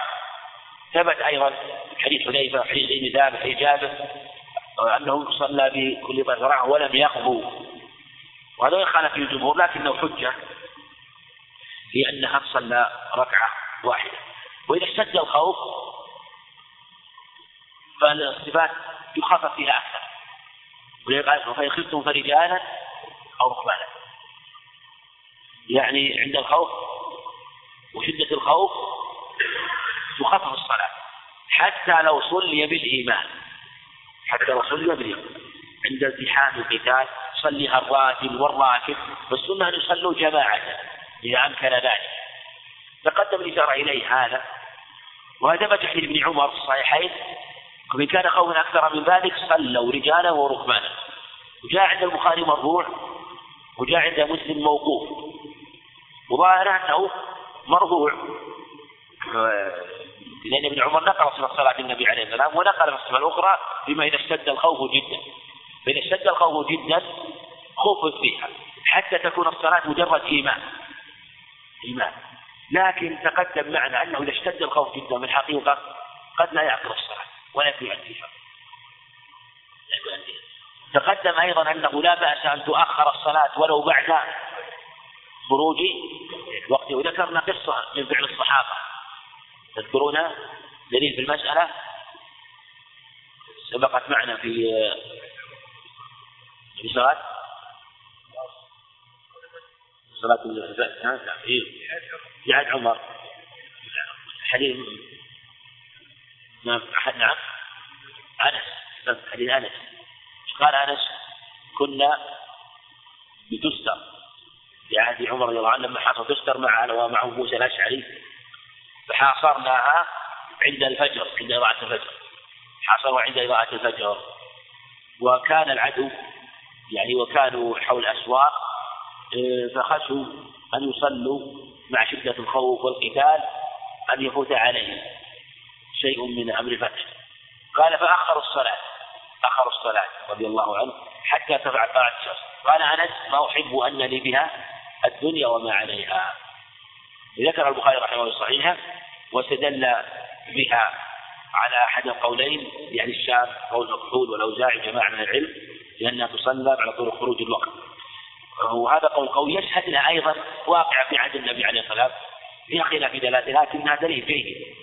ثبت أيضا حديث حذيفة حديث ابن ثابت حديث جابر أنه صلى بكل طائفة ركعة ولم يقضوا وهذا يخالف الجمهور لكنه حجة في أنها صلى ركعة واحدة. وإذا اشتد الخوف فالصفات يخفف فيها أكثر. ولذلك فإن خفتم فرجالا أو ركبانا. يعني عند الخوف وشدة الخوف تخفف الصلاة. حتى لو صلي بالإيمان. حتى لو صلي بالإيمان. عند التحام القتال يصليها الراجل والراكب والسنة أن يصلوا جماعة إذا أمكن ذلك. تقدم الإشارة إليه هذا. وهذا ثبت حديث ابن عمر في الصحيحين. وإن كان خوفا أكثر من ذلك صلوا رجالا وركبانا. وجاء عند البخاري مرفوع وجاء عند مسلم موقوف. وظاهر أنه مرفوع. لأن ابن عمر نقل صلاة النبي عليه السلام ونقل الصفة الأخرى بما إذا اشتد الخوف جدا. فإذا اشتد الخوف جدا خوف فيها حتى تكون الصلاة مجرد إيمان. إيمان. لكن تقدم معنا أنه إذا اشتد الخوف جدا من الحقيقة قد لا يعقل الصلاة ولا يؤديها تقدم أيضا أنه لا بأس أن تؤخر الصلاة ولو بعد خروج الوقت. وذكرنا قصة من فعل الصحابة. تذكرون دليل في المسألة؟ سبقت معنا في في صلاة؟ صلاة الزكاة في جهاد عمر. حديث نعم نعم. أنس حديث أنس. قال أنس؟ كنا بتستر. في عهد عمر رضي الله عنه لما حصل تستر مع ومعه موسى الأشعري. فحاصرناها عند الفجر عند إضاعة الفجر. حاصروا عند إضاعة الفجر. وكان العدو يعني وكانوا حول الأسواق آه، فخشوا أن يصلوا مع شدة الخوف والقتال أن يفوت عليهم. شيء من أمر الفتح قال فأخروا الصلاة. أخروا الصلاة رضي الله عنه حتى تبع طلعت الشمس. قال أنس ما أحب أن لي بها الدنيا وما عليها. ذكر البخاري رحمه الله صحيحا واستدل بها على أحد القولين يعني الشام قول مقتول والأوزاعي جماعة من العلم لأنها تصلى على طول خروج الوقت. وهذا قول قوي. يشهد لها أيضا واقع في عهد النبي عليه الصلاة والسلام. فيها خلاف في دلالة. لكنها دليل جيد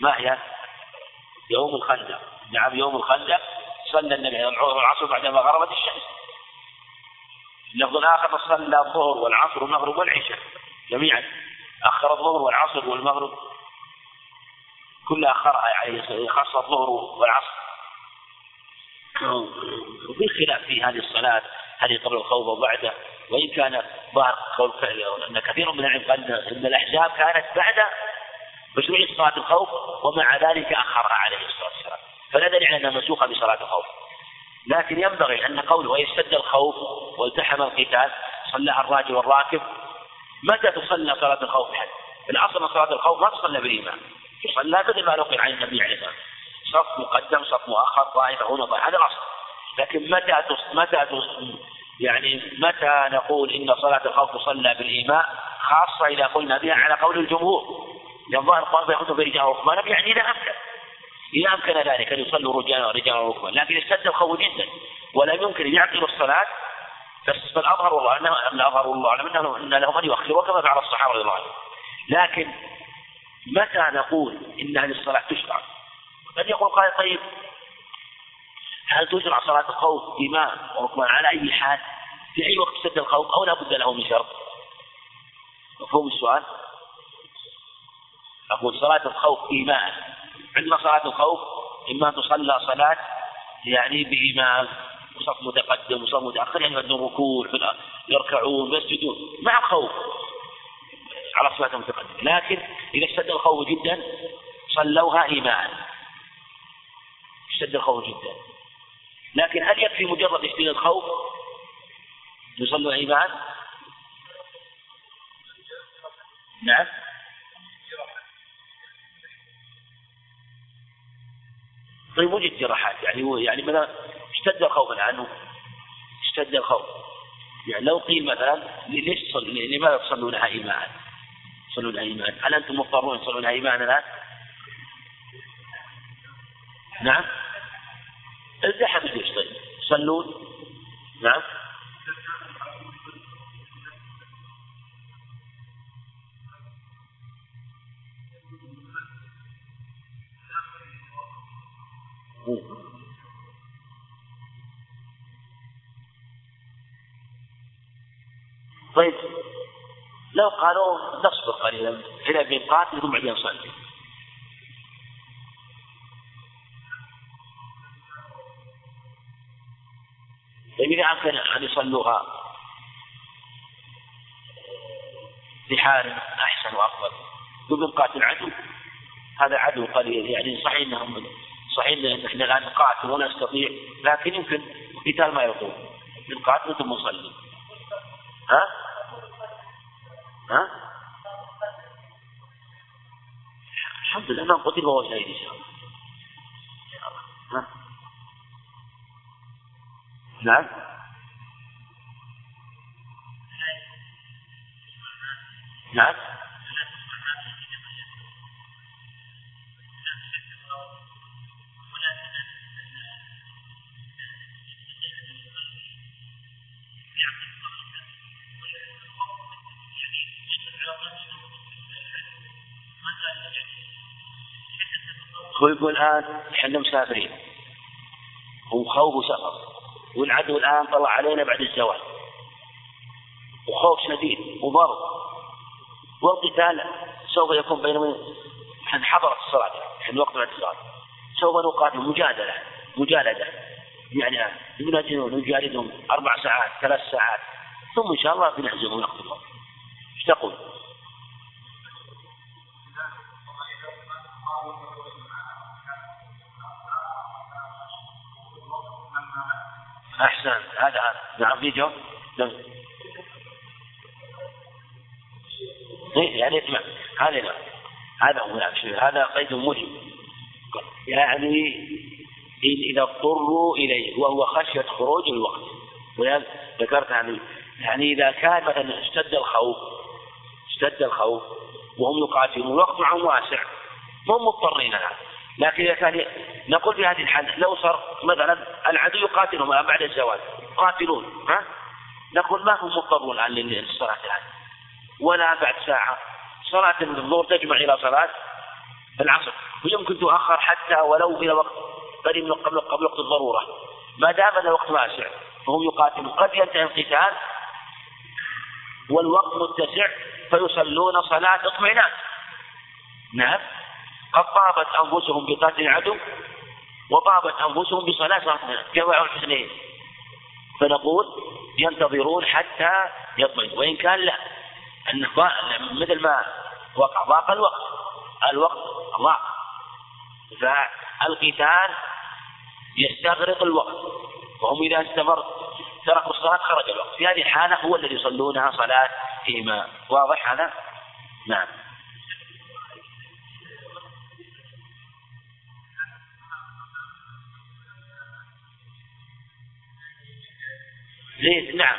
ما هي؟ يوم الخندق. نعم يوم الخندق. صلى النبي العصر بعدما غربت الشمس. اللفظ الآخر صلى الظهر والعصر والمغرب والعشاء. جميعا. أخر الظهر والعصر والمغرب. كلها أخرها يعني خاصة الظهر والعصر. وفي خلاف في هذه الصلاة هل قبل الخوف وبعده. وإن كان ظهر قول أن كثير من العلم قال أن الأحزاب كانت بعد مشروعية صلاة الخوف ومع ذلك أخرها عليه الصلاة والسلام. فلا دليل على أنها منسوخة بصلاة الخوف. لكن ينبغي أن قوله ويشتد الخوف والتحم القتال صلىها الراجل والراكب. متى تصلى صلاة الخوف حد؟ الأصل صلاة الخوف ما تصلى بالإيمان. تصلى مثل ما نقل عن النبي عليه الصلاة والسلام. صف مقدم صف مؤخر طائفة هنا طائفة هذا الأصل. لكن متى متى يعني متى نقول إن صلاة الخوف تصلى بالإيماء؟ خاصة إذا قلنا بها على قول الجمهور. لأن ظاهر القرآن يخص برجال وركبان يعني إذا أمكن. إذا أمكن ذلك أن يصلوا رجالا ورجالا وركبان لكن اشتد الخوف جدا. ولم يمكن أن يعقلوا الصلاة. فالأظهر والله أنه الأظهر والله أعلم أنه أن لهم أن يؤخروا. كما فعل الصحابة رضي الله عنهم. لكن متى نقول إن هذه الصلاة تشرع؟ قد يقول قال طيب هل تشرع صلاة الخوف إمام وركبان على أي حال؟ في أي وقت اشتد الخوف أو لا بد له من شرط؟ مفهوم السؤال؟ أقول صلاة الخوف إيمان عندنا صلاة الخوف إما تصلى صلاة يعني بإمام وصف متقدم وصف متأخر يعني عندهم ركوع يركعون ويسجدون مع خوف على صلاة متقدمة لكن إذا اشتد الخوف جدا صلوها إيمان اشتد الخوف جدا. لكن هل يكفي مجرد اشتداد الخوف يصلوا إيمان نعم. طيب وجد جراحات. يعني يعني مثلا اشتد الخوف عنه. اشتد الخوف. يعني لو قيل مثلا ليش لماذا تصلونها إيماء؟ تصلونها إيماء؟ هل أنتم مضطرون تصلونها إيماء الآن؟ نعم. الزحف يجوز طيب؟ يصلون نعم. طيب. لو قالوا نصبر قليلا. إلى ميقات ثم بعدين نصلي أمكن أن يصلوها. بحال أحسن وأفضل. بميقات العدو هذا عدو قليل. يعني صحيح أنهم صحيح ان إحنا الآن نقاتل ولا نستطيع لكن يمكن قتال ما يطول. نقاتل ثم نصلي ها؟ ها؟ الحمد لله. من قتل وهو شهيد إن شاء الله؟ نعم. نعم. هو يقول الآن إحنا مسافرين. وخوف سفر والعدو الآن طلع علينا بعد الزوال. وخوف شديد وضرب. والقتال سوف يكون بين من؟ حضرت الصلاة من وقت الصلاة. سوف نقاتل مجادلة مجالدة. يعني نجاهدهم نجاهدهم أربع ساعات ثلاث ساعات. ثم إن شاء الله بنهزمهم ونقتلهم إيش تقول؟ أحسن. هذا هذا. نعم في جواب نعم إيه، يعني هذا نعم هذا هو نعم هذا قيد مهم يعني إذا اضطروا إليه وهو خشية خروج الوقت. ولهذا ذكرت يعني يعني إذا كان مثلا اشتد الخوف اشتد الخوف وهم يقاتلون الوقت معهم واسع هم مضطرين لها لكن إذا كان نقول في هذه الحالة لو صار مثلا العدو يقاتلهم بعد الزواج قاتلون ها؟ نقول ما هم مضطرون الآن للصلاة الآن ولا بعد ساعة. صلاة الظهر تجمع إلى صلاة العصر. ويمكن تؤخر حتى ولو إلى وقت قريب من قبل قبل وقت الضرورة. ما دام الوقت واسع فهم يقاتلون قد ينتهي القتال والوقت متسع فيصلون صلاة اطمئنان. نعم. قد طابت أنفسهم بقتل العدو وطابت أنفسهم بصلاة جمع الحسنين فنقول ينتظرون حتى يطمئن. وإن كان لا. أن مثل ما وقع ضاق الوقت. الوقت ضاق. فالقتال يستغرق الوقت. وهم إذا استمر تركوا الصلاة خرج الوقت. في هذه الحالة هو الذي يصلونها صلاة إيمان. واضح هذا؟ نعم. ليه؟ نعم.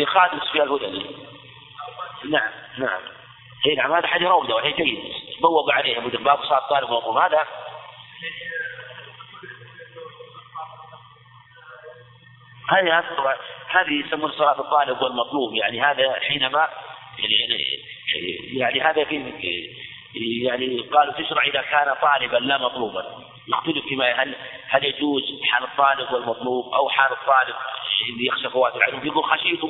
يخالف في الهدى نعم نعم. اي نعم هذا حديث روضة وهي جيد. بوب عليه مثل باب صلاه طالب ومطلوب هذا هذه هذه يسمون صلاة الطالب والمطلوب. يعني هذا حينما يعني يعني هذا في يعني قالوا تشرع إذا كان طالبا لا مطلوبا. نختلف فيما هل هل يجوز حال الطالب والمطلوب أو حال الطالب اللي يخشى فوات العدو؟ يقول خشيت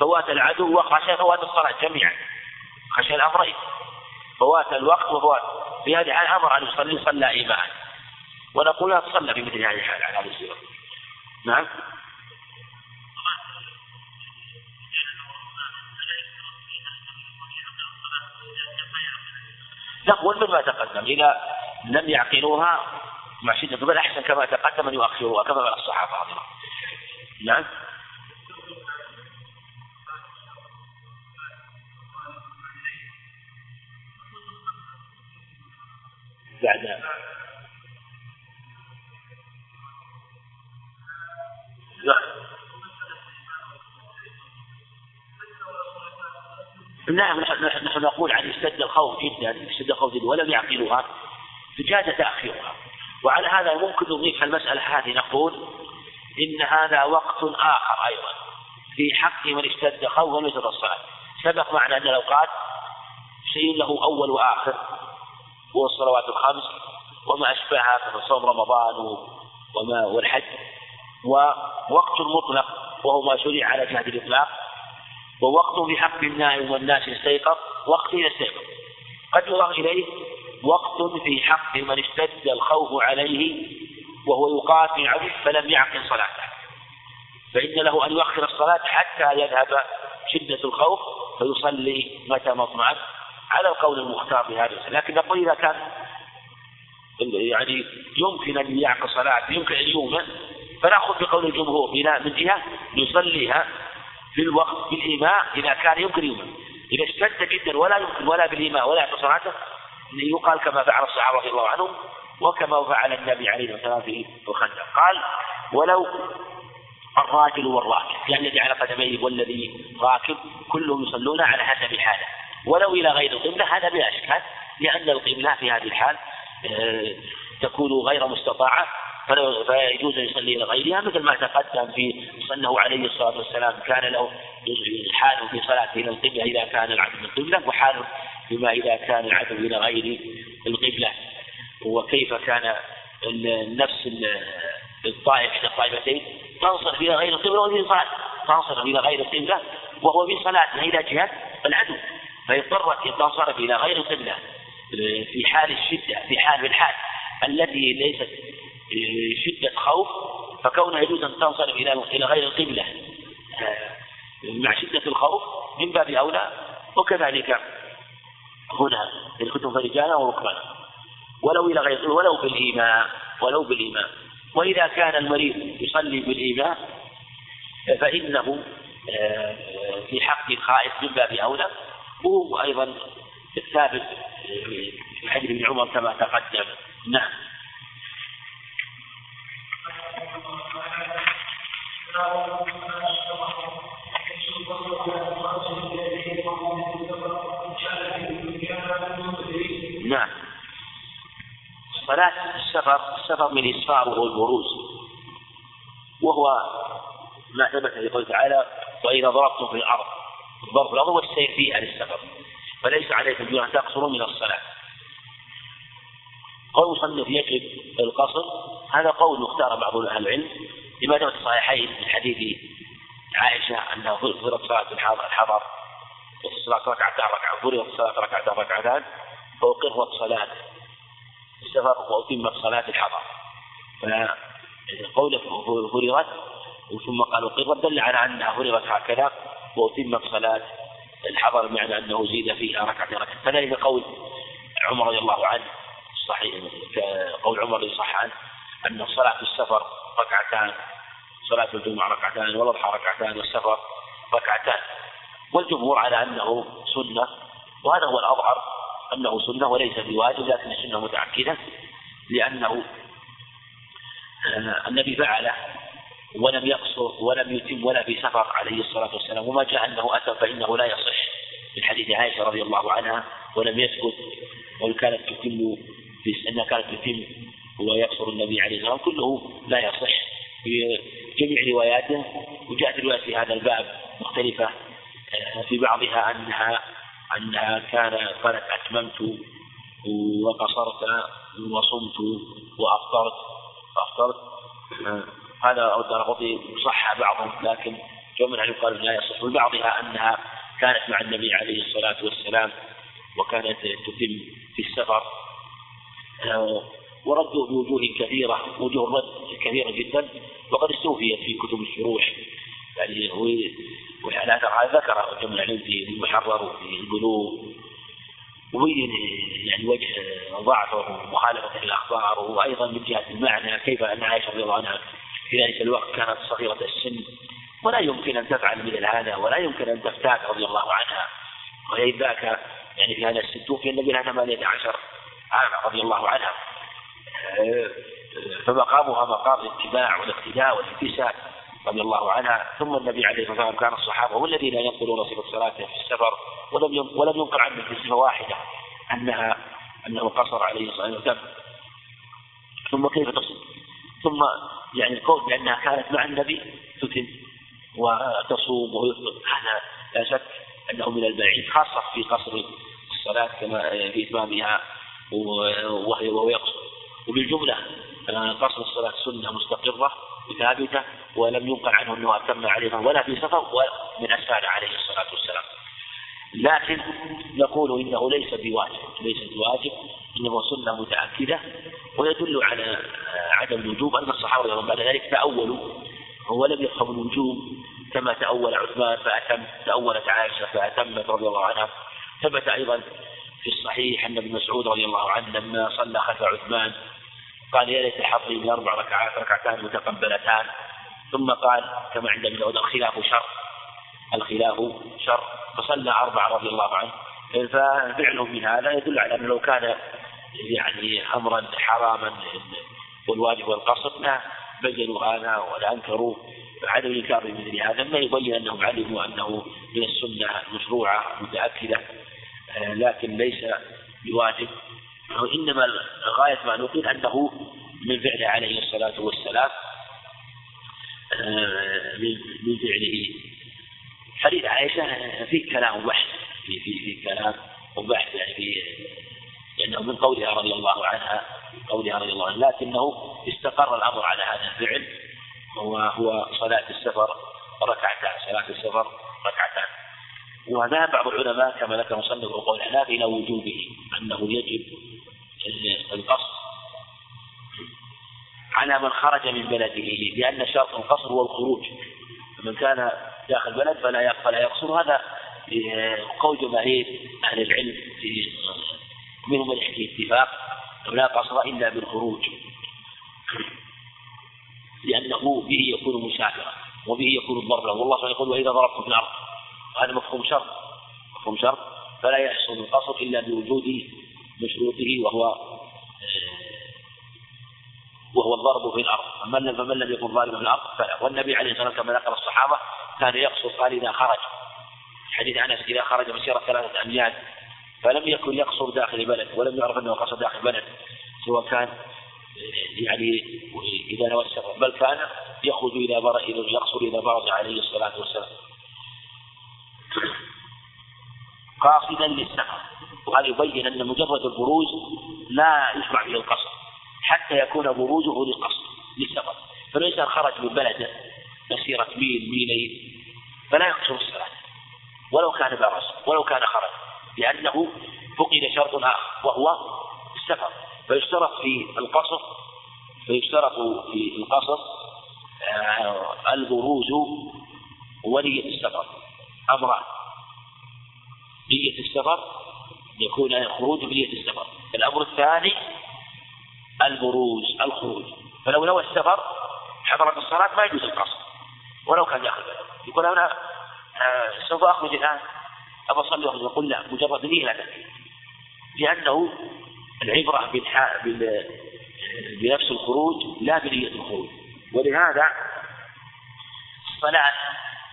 فوات العدو وخشى فوات الصلاة جميعا. خشى الأمرين فوات الوقت وفوات. في هذه الحال أمر أن يصلي صلى إيمان ونقول لا تصلى في مثل هذه الحال على هذه الصورة. نعم؟ نقول مما تقدم. إذا لم يعقلوها مع شدة بل أحسن كما تقدم أن يؤخروها كما قال الصحابة رضي الله نعم. بعد. نعم نحن نقول عن اشتد الخوف جدا اشتد الخوف جدا ولم يعقلوها. فجاز تأخيرها. وعلى هذا ممكن نضيف المسألة هذه نقول إن هذا وقت آخر أيضا في حق من اشتد خوف ولم يتر الصلاة. سبق معنا أن الأوقات شيء له أول وآخر هو الصلوات الخمس وما أشبهها من صوم رمضان وما والحج ووقت مطلق وهو ما شرع على جهة الإطلاق. ووقت في حق النائم والناس يستيقظ وقت يستيقظ قد يضاف إليه وقت في حق من اشتد الخوف عليه وهو العدو فلم يعقل صلاته. فإن له أن يؤخر الصلاة حتى يذهب شدة الخوف فيصلي متى مطمئن على القول المختار في هذا لكن نقول إذا كان يعني يمكن أن يعقل صلاة يمكن أن يؤمن فنأخذ بقول الجمهور من جهة يصليها في الوقت بالإيماء إذا كان يمكن يؤمن. إذا اشتد جدا ولا يمكن ولا بالإيماء ولا يعقل صلاته يقال كما فعل الصحابة رضي الله عنهم وكما فعل النبي عليه الصلاة والسلام في الخندق. قال ولو الراجل والراكب يعني الذي على قدميه والذي راكب كلهم يصلون على حسب حاله ولو إلى غير القبلة هذا بلا شك لأن القبلة في هذه الحال آه، تكون غير مستطاعة فيجوز أن يصلي إلى غيرها مثل ما تقدم في أنه عليه الصلاة والسلام كان له حال في صلاته إلى القبلة إذا كان العدو من القبلة وحال بما إذا كان العدو إلى غير القبلة وكيف كان النفس الطائف إحدى الطائفتين تنصرف إلى غير القبلة وهي صلاة تنصرف إلى غير القبلة وهو في صلاته إلى جهة العدو. فاضطرت أن تنصرف إلى غير القبلة في حال الشدة في حال الحال التي ليست شدة خوف فكونه يجوز أن تنصرف إلى إلى غير القبلة مع شدة الخوف من باب أولى وكذلك هنا الكتب رجالا وركبانا ولو إلى غير ولو بالإيماء ولو بالإيماء وإذا كان المريض يصلي بالإيماء فإنه آه، في حق الخائف من باب أولى. وهو أيضا ثابت في حديث ابن عمر كما تقدم. نعم. نعم صلاة السفر السفر من إسفار وهو البروز. وهو ما ثبت في قوله تعالى وإذا ضربتم في الأرض ضرب الأرض والسير فيها للسفر فليس عليكم أن تقصروا من الصلاة. قول مصنف يجب القصر هذا قول اختار بعض أهل العلم لما ثبت الصحيحين من حديث عائشة أنها فرضت صلاة الحضر الصلاة ركعتان ركعة فرضت الصلاة ركعتان ركعتان. فأقرت صلاة السفر وأتمت صلاة الحضر فقوله فرضت ثم قال أقرت دل على أنها فرضت هكذا وأتمت صلاة الحضر بمعنى أنه زيد فيها ركعتين. ركعتين كذلك قول عمر رضي الله عنه صحيح قول عمر يصح عنه أن صلاة السفر ركعتان صلاة الجمعة ركعتان والأضحى ركعتان والسفر ركعتان. والجمهور على أنه سنة وهذا هو الأظهر أنه سنة وليس بواجب لكن السنة متأكدة لأنه آه، النبي فعله ولم يقصر ولم يتم ولا في سفر عليه الصلاة والسلام. وما جاء أنه أتى فإنه لا يصح من حديث عائشة رضي الله عنها ولم يسكت بل كانت تتم أنها كانت تتم ويقصر النبي عليه الصلاة والسلام. كله لا يصح في جميع رواياته وجاءت الروايات في هذا الباب مختلفة آه، في بعضها أنها أنها كان قالت أتممت وقصرت وصمت وأفطرت. فأفطرت آه، هذا أو الدرقطي صح بعضهم لكن جو من قالوا لا يصح. لبعضها أنها كانت مع النبي عليه الصلاة والسلام وكانت تتم في السفر. وردوا بوجوه كثيرة وجوه الرد كثيرة جدا وقد استوفيت في كتب الشروح. يعني والأثر هذا ذكره جمع العلم في المحرر وفي البلوغ وبين يعني وجه ضعفه ومخالفة الأخبار وأيضا من جهة المعنى كيف أن عائشة رضي الله عنها في ذلك الوقت كانت صغيرة السن. ولا يمكن أن تفعل مثل هذا ولا يمكن أن تفتات رضي الله عنها. وهي ذاك يعني في هذا السن. توفي النبي لها ثمانية عشر عاما رضي الله عنها. فمقامها مقام الاتباع والاقتداء والامتثال رضي الله عنها ثم النبي عليه الصلاة والسلام كان الصحابة هم الذين ينقلون صفة صلاته في السفر ولم ولم ينقل عنه في صفة واحدة أنها أنه قصر عليه الصلاة والسلام. ثم كيف تصل؟ ثم يعني القول بأنها كانت مع النبي تتم وتصوم ويفطر. هذا لا شك أنه من البعيد خاصة في قصر الصلاة كما في إتمامها وهي وهو يقصر. وبالجملة قصر الصلاة سنة مستقرة ثابتة ولم ينقل عنه أنه أتم عليها ولا في سفر ولا من اسفار عليه الصلاة والسلام. لكن نقول إنه ليس بواجب، ليس بواجب إنه سنة متأكدة ويدل على عدم الوجوب. أن الصحابة بعد ذلك تأولوا ولم يفهموا الوجوب. كما تأول عثمان فأتم تأولت عائشة فأتمت رضي الله عنها. ثبت أيضا في الصحيح أن ابن مسعود رضي الله عنه لما صلى خلف عثمان قال يا ليت حظي من أربع ركعات ركعتان متقبلتان. ثم قال كما عند ابن داود الخلاف شر. الخلاف شر. فصلى أربعة رضي الله عنه. ففعله من هذا يدل على أنه لو كان يعني أمرا حراما والواجب والقصر لا بينوا هذا ولا أنكروا. عدم الإنكار بمثل هذا ما يبين أنهم علموا أنه من السنة المشروعة المتأكدة لكن ليس بواجب. وإنما غاية ما نقول أنه من فعله عليه الصلاة والسلام آه، من فعله. حديث عائشة فيه كلام وبحث في في في كلام وبحث يعني في لأنه من قولها رضي الله عنها قولها رضي الله عنها لكنه استقر الأمر على هذا الفعل هو هو صلاة السفر ركعتان صلاة السفر ركعتان. وذهب بعض العلماء كما ذكر مصنف وقول الحناف إلى وجوبه أنه يجب القصر على من خرج من بلده لأن شرط القصر هو الخروج. فمن كان داخل البلد فلا فلا يقصر هذا قول جماهير أهل العلم في منهم من يحكي اتفاق لا قصر إلا بالخروج. لأنه به يكون مسافرا وبه يكون الضرب له والله سبحانه يقول وإذا ضربتم في الأرض هذا مفهوم شرط. مفهوم شرط. فلا يحصل القصر إلا بوجود مشروطه وهو وهو الضرب في الأرض. فمن فمن لم يكن ضاربا في الأرض فلا. والنبي عليه الصلاة والسلام كما ذكر الصحابة كان يقصر قال إذا خرج. حديث أنس إذا خرج مسيرة ثلاثة أميال. فلم يكن يقصر داخل البلد ولم يعرف أنه قصر داخل البلد. سواء كان يعني إذا نوى السفر بل كان يخرج إذا بر... يقصر إذا برز عليه الصلاة والسلام. قاصدا للسفر وهذا يبين أن مجرد البروز لا يشرع به القصر حتى يكون بروزه للقصر للسفر. فالإنسان خرج من بلده مسيرة ميل ميلين فلا يقصر الصلاة ولو كان برز ولو كان خرج لأنه فقد شرط آخر وهو السفر. فيشترط في القصر فيشترط في القصر آه، البروز ونية السفر أمران. نية السفر يكون الخروج بنية السفر. الأمر الثاني البروز الخروج. فلو نوى السفر حضرت الصلاة ما يجوز القصر. ولو كان داخل يقول أنا آه، سوف أخرج الآن. أبى أصلي وأخرج يقول لا مجرد نية لا تكفي لأنه العبرة بالحاء بال... بنفس الخروج لا بنية الخروج. ولهذا الصلاة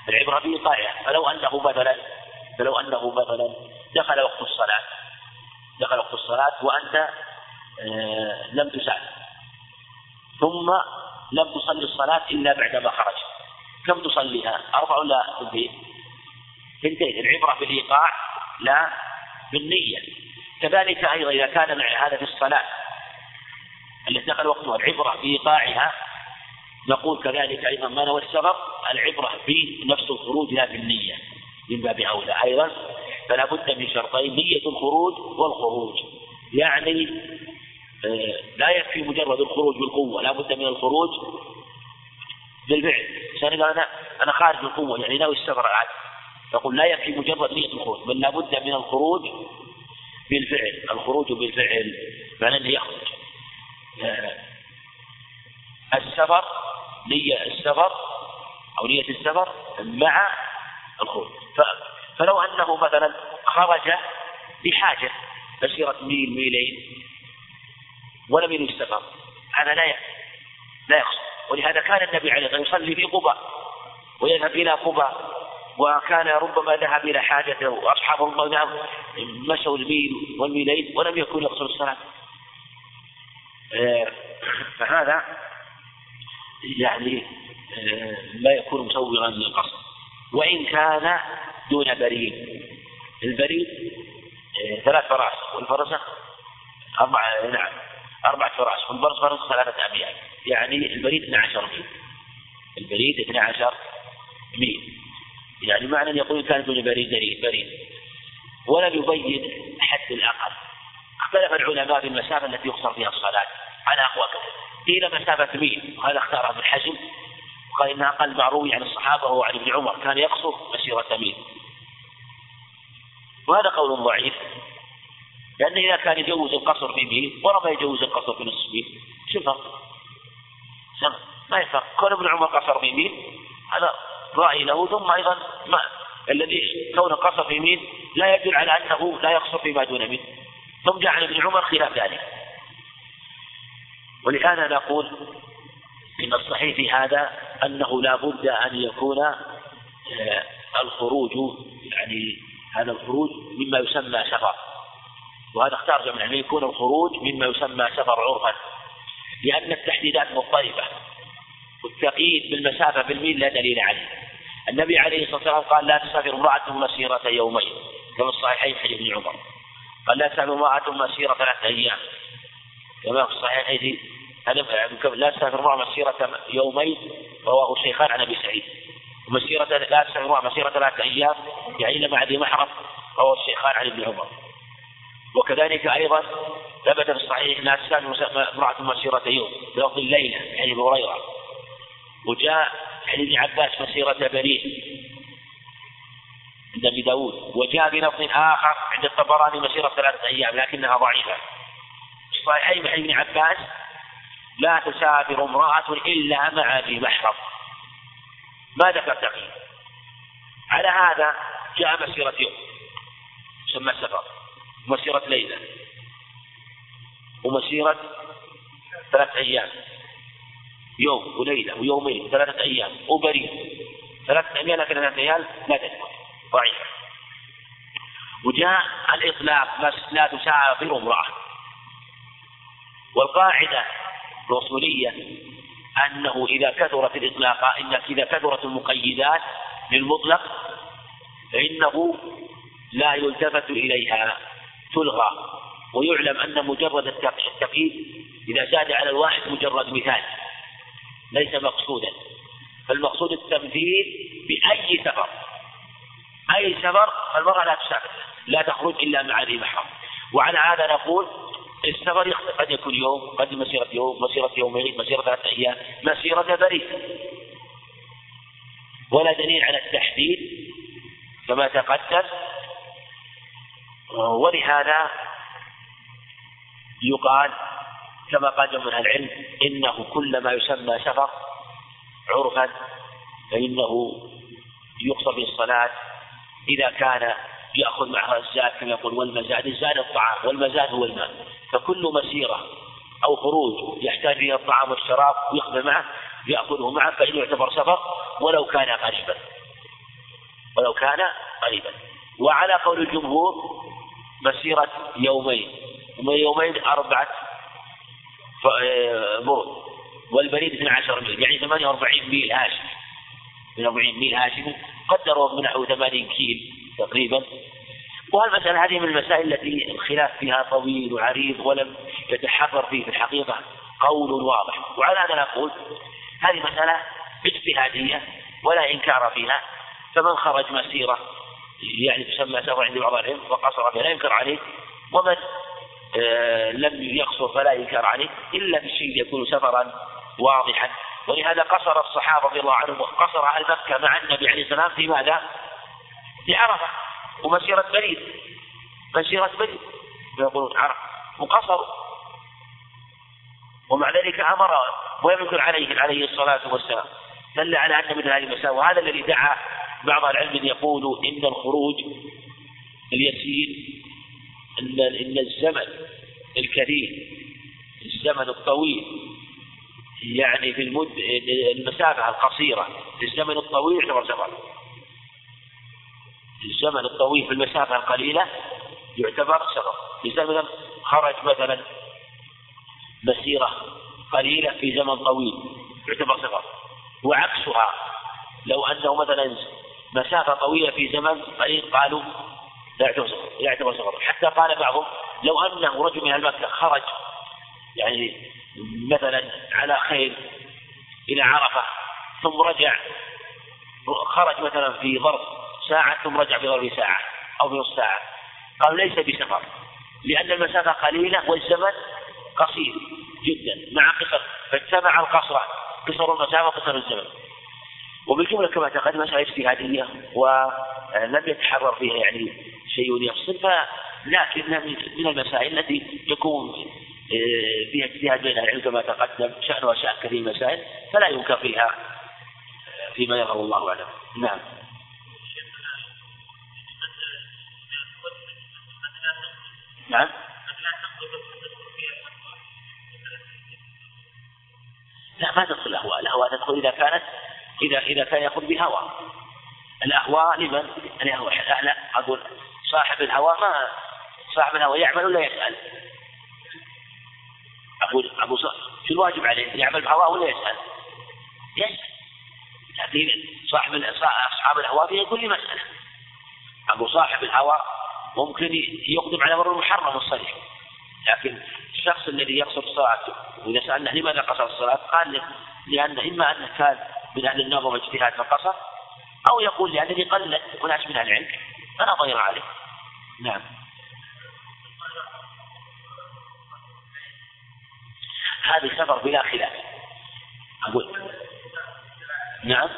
العبرة بإيقاعها فلو أنه مثلا فلو أنه مثلا دخل وقت الصلاة. دخل وقت الصلاة وأنت آه لم تسافر ثم لم تصلي الصلاة إلا بعدما خرج. كم تصليها؟ أربع ولا اثنتين؟ اثنتين. العبرة بالإيقاع لا بالنية. كذلك أيضا إذا كان هذا في الصلاة التي دخل وقتها العبرة بإيقاعها نقول كذلك أيضا ما نوى السبب؟ العبرة بنفس الخروج لا بالنية. من باب أولى أيضا فلا بد من شرطين نية الخروج والخروج. يعني آه، لا يكفي مجرد الخروج بالقوة لا بد من الخروج بالفعل. قال أنا أنا خارج بالقوة يعني ناوي السفر عاد. فقل لا يكفي مجرد نية الخروج بل لا بد من الخروج بالفعل. الخروج بالفعل فلن يخرج. آه، السفر نية السفر أو نية السفر مع الخروج. فلو أنه مثلا خرج بحاجة مسيرة ميل ميلين ولم ينوي السفر هذا لا لا يقصد. ولهذا كان النبي عليه الصلاة والسلام يصلي في قباء ويذهب إلى قباء وكان ربما ذهب إلى حاجته وأصحابه ربما مشوا الميل والميلين ولم يكن يقصر الصلاة. آه، فهذا يعني آه، لا يكون مسوغا للقصر وإن كان دون بريد البريد آه، ثلاث فراس والفرسة أربعة نعم أربعة فراس والفرس فرس ثلاثة أميال يعني البريد 12 ميل. البريد 12 ميل. يعني معنى يقول كان دون بريد بريد ولم يبين حد الأقل. اختلف العلماء في المسافة التي يقصر فيها الصلاة. على أقوال قيل مسافة ميل. وهذا اختارها ابن حزم. وقال إنها أقل ما روي عن الصحابة وهو عن ابن عمر كان يقصر مسيرة ميل وهذا قول ضعيف. لأنه إذا كان يجوز القصر في ميل وربما يجوز القصر في نصف ميل شو الفرق؟ ما يفرق كون ابن عمر قصر في ميل هذا رأي له ثم أيضا ما الذي كون القصر في ميل لا يدل على أنه لا يقصر فيما دون ميل ثم جاء عن ابن عمر خلاف ذلك. ولهذا نقول إن الصحيح في هذا أنه لا بد أن يكون آه، الخروج يعني هذا الخروج مما يسمى سفر. وهذا اختار جمع أن يكون الخروج مما يسمى سفر عرفا لأن التحديدات مضطربة. والتقييد بالمسافة بالميل لا دليل عليه. النبي عليه الصلاة والسلام قال لا تسافر امرأة مسيرة يومين كما الصحيحين حديث ابن عمر. قال لا تسافر امرأة مسيرة ثلاثة أيام كما في الصحيحين لا تسافر امرأة مسيرة يومين رواه الشيخان عن أبي سعيد. مسيرة لا تسافر مسيرة ثلاثة أيام يعني لما ذي محرم رواه الشيخان عن ابن عمر. وكذلك أيضا ثبت في الصحيح أنها تسافر امرأة مسيرة يوم بلفظ الليلة يعني أبي هريرة. وجاء عن ابن عباس مسيرة بريد عند أبي داود. وجاء بلفظ آخر عند الطبراني مسيرة ثلاثة أيام لكنها ضعيفة. الصحيحين عن ابن عباس لا تسافر امرأة إلا مع ذي محرم. ما ذكر على هذا جاء مسيرة يوم. يسمى سفر مسيرة ليلة. ومسيرة ثلاثة أيام. يوم وليلة ويومين ثلاثة أيام وبريد. ثلاثة أيام لكن ثلاثة أيام لا تثبت ضعيفة وجاء الإطلاق لا تسافر امرأة. والقاعدة الأصولية أنه إذا كثرت الإطلاق إن إذا كثرت المقيدات للمطلق فإنه لا يلتفت إليها تلغى. ويعلم أن مجرد التقييد إذا زاد على الواحد مجرد مثال ليس مقصودا. فالمقصود التمثيل بأي سفر. أي سفر المرأة لا تسافر لا تخرج إلا مع ذي محرم. وعلى هذا نقول السفر قد يكون يوم قد مسيرة يوم مسيرة يومين مسيرة ثلاثة أيام مسيرة بريد ولا دليل على التحديد كما تقدم. ولهذا يقال كما قال من العلم إنه كل ما يسمى سفر عرفا فإنه يقصد بالصلاة إذا كان يأخذ معها الزاد كما يقول والمزاد الزاد الطعام والمزاد هو الماء. فكل مسيرة أو خروج يحتاج إلى الطعام والشراب ويقبل معه يأخذه معه فإنه يعتبر سفر ولو كان قريبا. ولو كان قريبا. وعلى قول الجمهور مسيرة يومين. ومن يومين أربعة برد والبريد 12 ميل يعني 48 ميل هاشمي 48 ميل هاشمي قدروا من نحو 80 كيل تقريبا. والمسألة هذه من المسائل التي الخلاف فيها طويل وعريض ولم يتحرر فيه في الحقيقة؟ قول واضح. وعلى هذا نقول هذه مسألة اجتهادية ولا إنكار فيها. فمن خرج مسيرة يعني تسمى سفر عند بعض العلم وقصر فيها لا ينكر عليه ومن آه لم يقصر فلا إنكار عليه إلا الشيء يكون سفرا واضحا. ولهذا قصر الصحابة رضي الله عنهم قصر أهل مكة مع النبي عليه السلام في ماذا؟ في عرفة ومسيرة بريد مسيرة بريد يقولون عرفة وقصروا ومع ذلك أمر ولم يكن عليه عليه الصلاة والسلام دل على أن من هذه المسائل وهذا الذي دعا بعض العلم أن يقولوا إن الخروج اليسير أن إن الزمن الكثير الزمن الطويل يعني في المد المسافة القصيرة في الزمن الطويل يعتبر سفر الزمن الطويل في المسافة القليلة يعتبر سفر مثلا خرج مثلا مسيرة قليلة في زمن طويل يعتبر سفر وعكسها لو أنه مثلا مسافة طويلة في زمن قليل قالوا لا يعتبر سفر يعتبر سفر حتى قال بعضهم لو أنه رجل من أهل مكة خرج يعني مثلا على خيل إلى عرفة ثم رجع خرج مثلا في ظرف ساعة ثم رجع في ظرف ساعة أو في ساعة. قالوا ليس بسفر لأن المسافة قليلة والزمن قصير جدا مع قصر فاجتمع القصر قصر المسافة وقصر الزمن. وبالجملة كما تقدم مسألة اجتهادية ولم يتحرر فيها يعني شيء يفصل لكنها من المسائل التي يكون آه، فيها اجتهاد بين العلم كما تقدم شأن وشأن كثير من المسائل فلا ينكر فيها فيما يرى الله أعلم. نعم. نعم. لا ما تدخل الأهواء. الأهواء تدخل إذا كانت إذا إذا كان يأخذ بهوى. الأهواء لمن؟ الأهواء. لا أقول صاحب الهوى ما صاحب الهوى يعمل ولا يسأل أقول أبو شو الواجب عليه؟ يعمل بهواه ولا يسأل؟ يسأل لكن صاحب أصحاب الهوى في كل مسألة أبو صاحب الهوى ممكن يقدم على أمر محرم الصريح لكن الشخص الذي يقصر الصلاة وإذا سألنا لماذا قصر الصلاة؟ قال لأن إما أنه كان من أهل النظر والاجتهاد فقصر أو يقول لأنني قلت أناس من العلم فلا ضير عليه نعم هذه سفر بلا خلاف. أقول. نعم.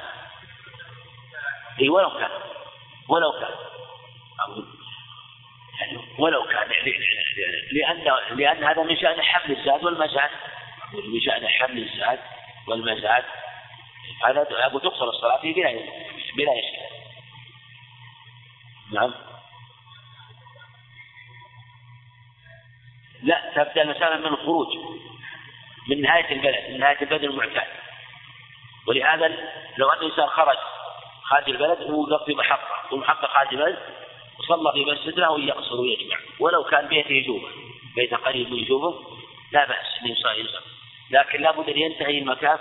إي ولو كان. ولو كان. أقول. يعني ولو كان. لأن لأن هذا من شأن حمل الزاد والمزاد. من شأن حمل الزاد والمزاد. هذا أقول تقصر الصلاة فيه بلا بلا إشكال. نعم. لا تبدأ المسألة من الخروج. من نهاية البلد من نهاية البلد المعتاد. ولهذا لو أن الإنسان خرج خارج البلد ووقف في محطة والمحطة خارج البلد وصلى في مسجد له يقصر ويجمع. ولو كان بيته يجوبه بيته قريب من يجوبه لا بأس أن يصلي لكن لابد أن ينتهي المكان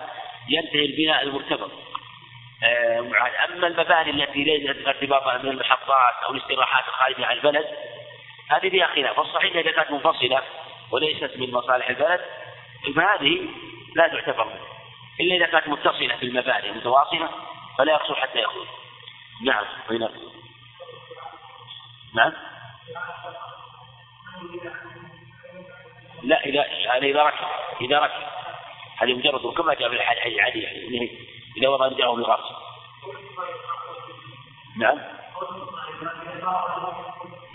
ينتهي البناء المرتبط. آه، أما المباني التي ليست ارتباطها من المحطات أو الاستراحات الخارجة عن البلد هذه فيها خلاف. والصحيح إذا كانت منفصلة وليست من مصالح البلد. فهذه لا تعتبر إلا إذا كانت متصلة بالمباني متواصلة فلا يقصر حتى يخرج نعم نعم؟ لا إذا يعني إذا ركب إذا ركب. هذه مجرد كما جاء في الحديث يعني إذا وضع رجله بالغرس نعم؟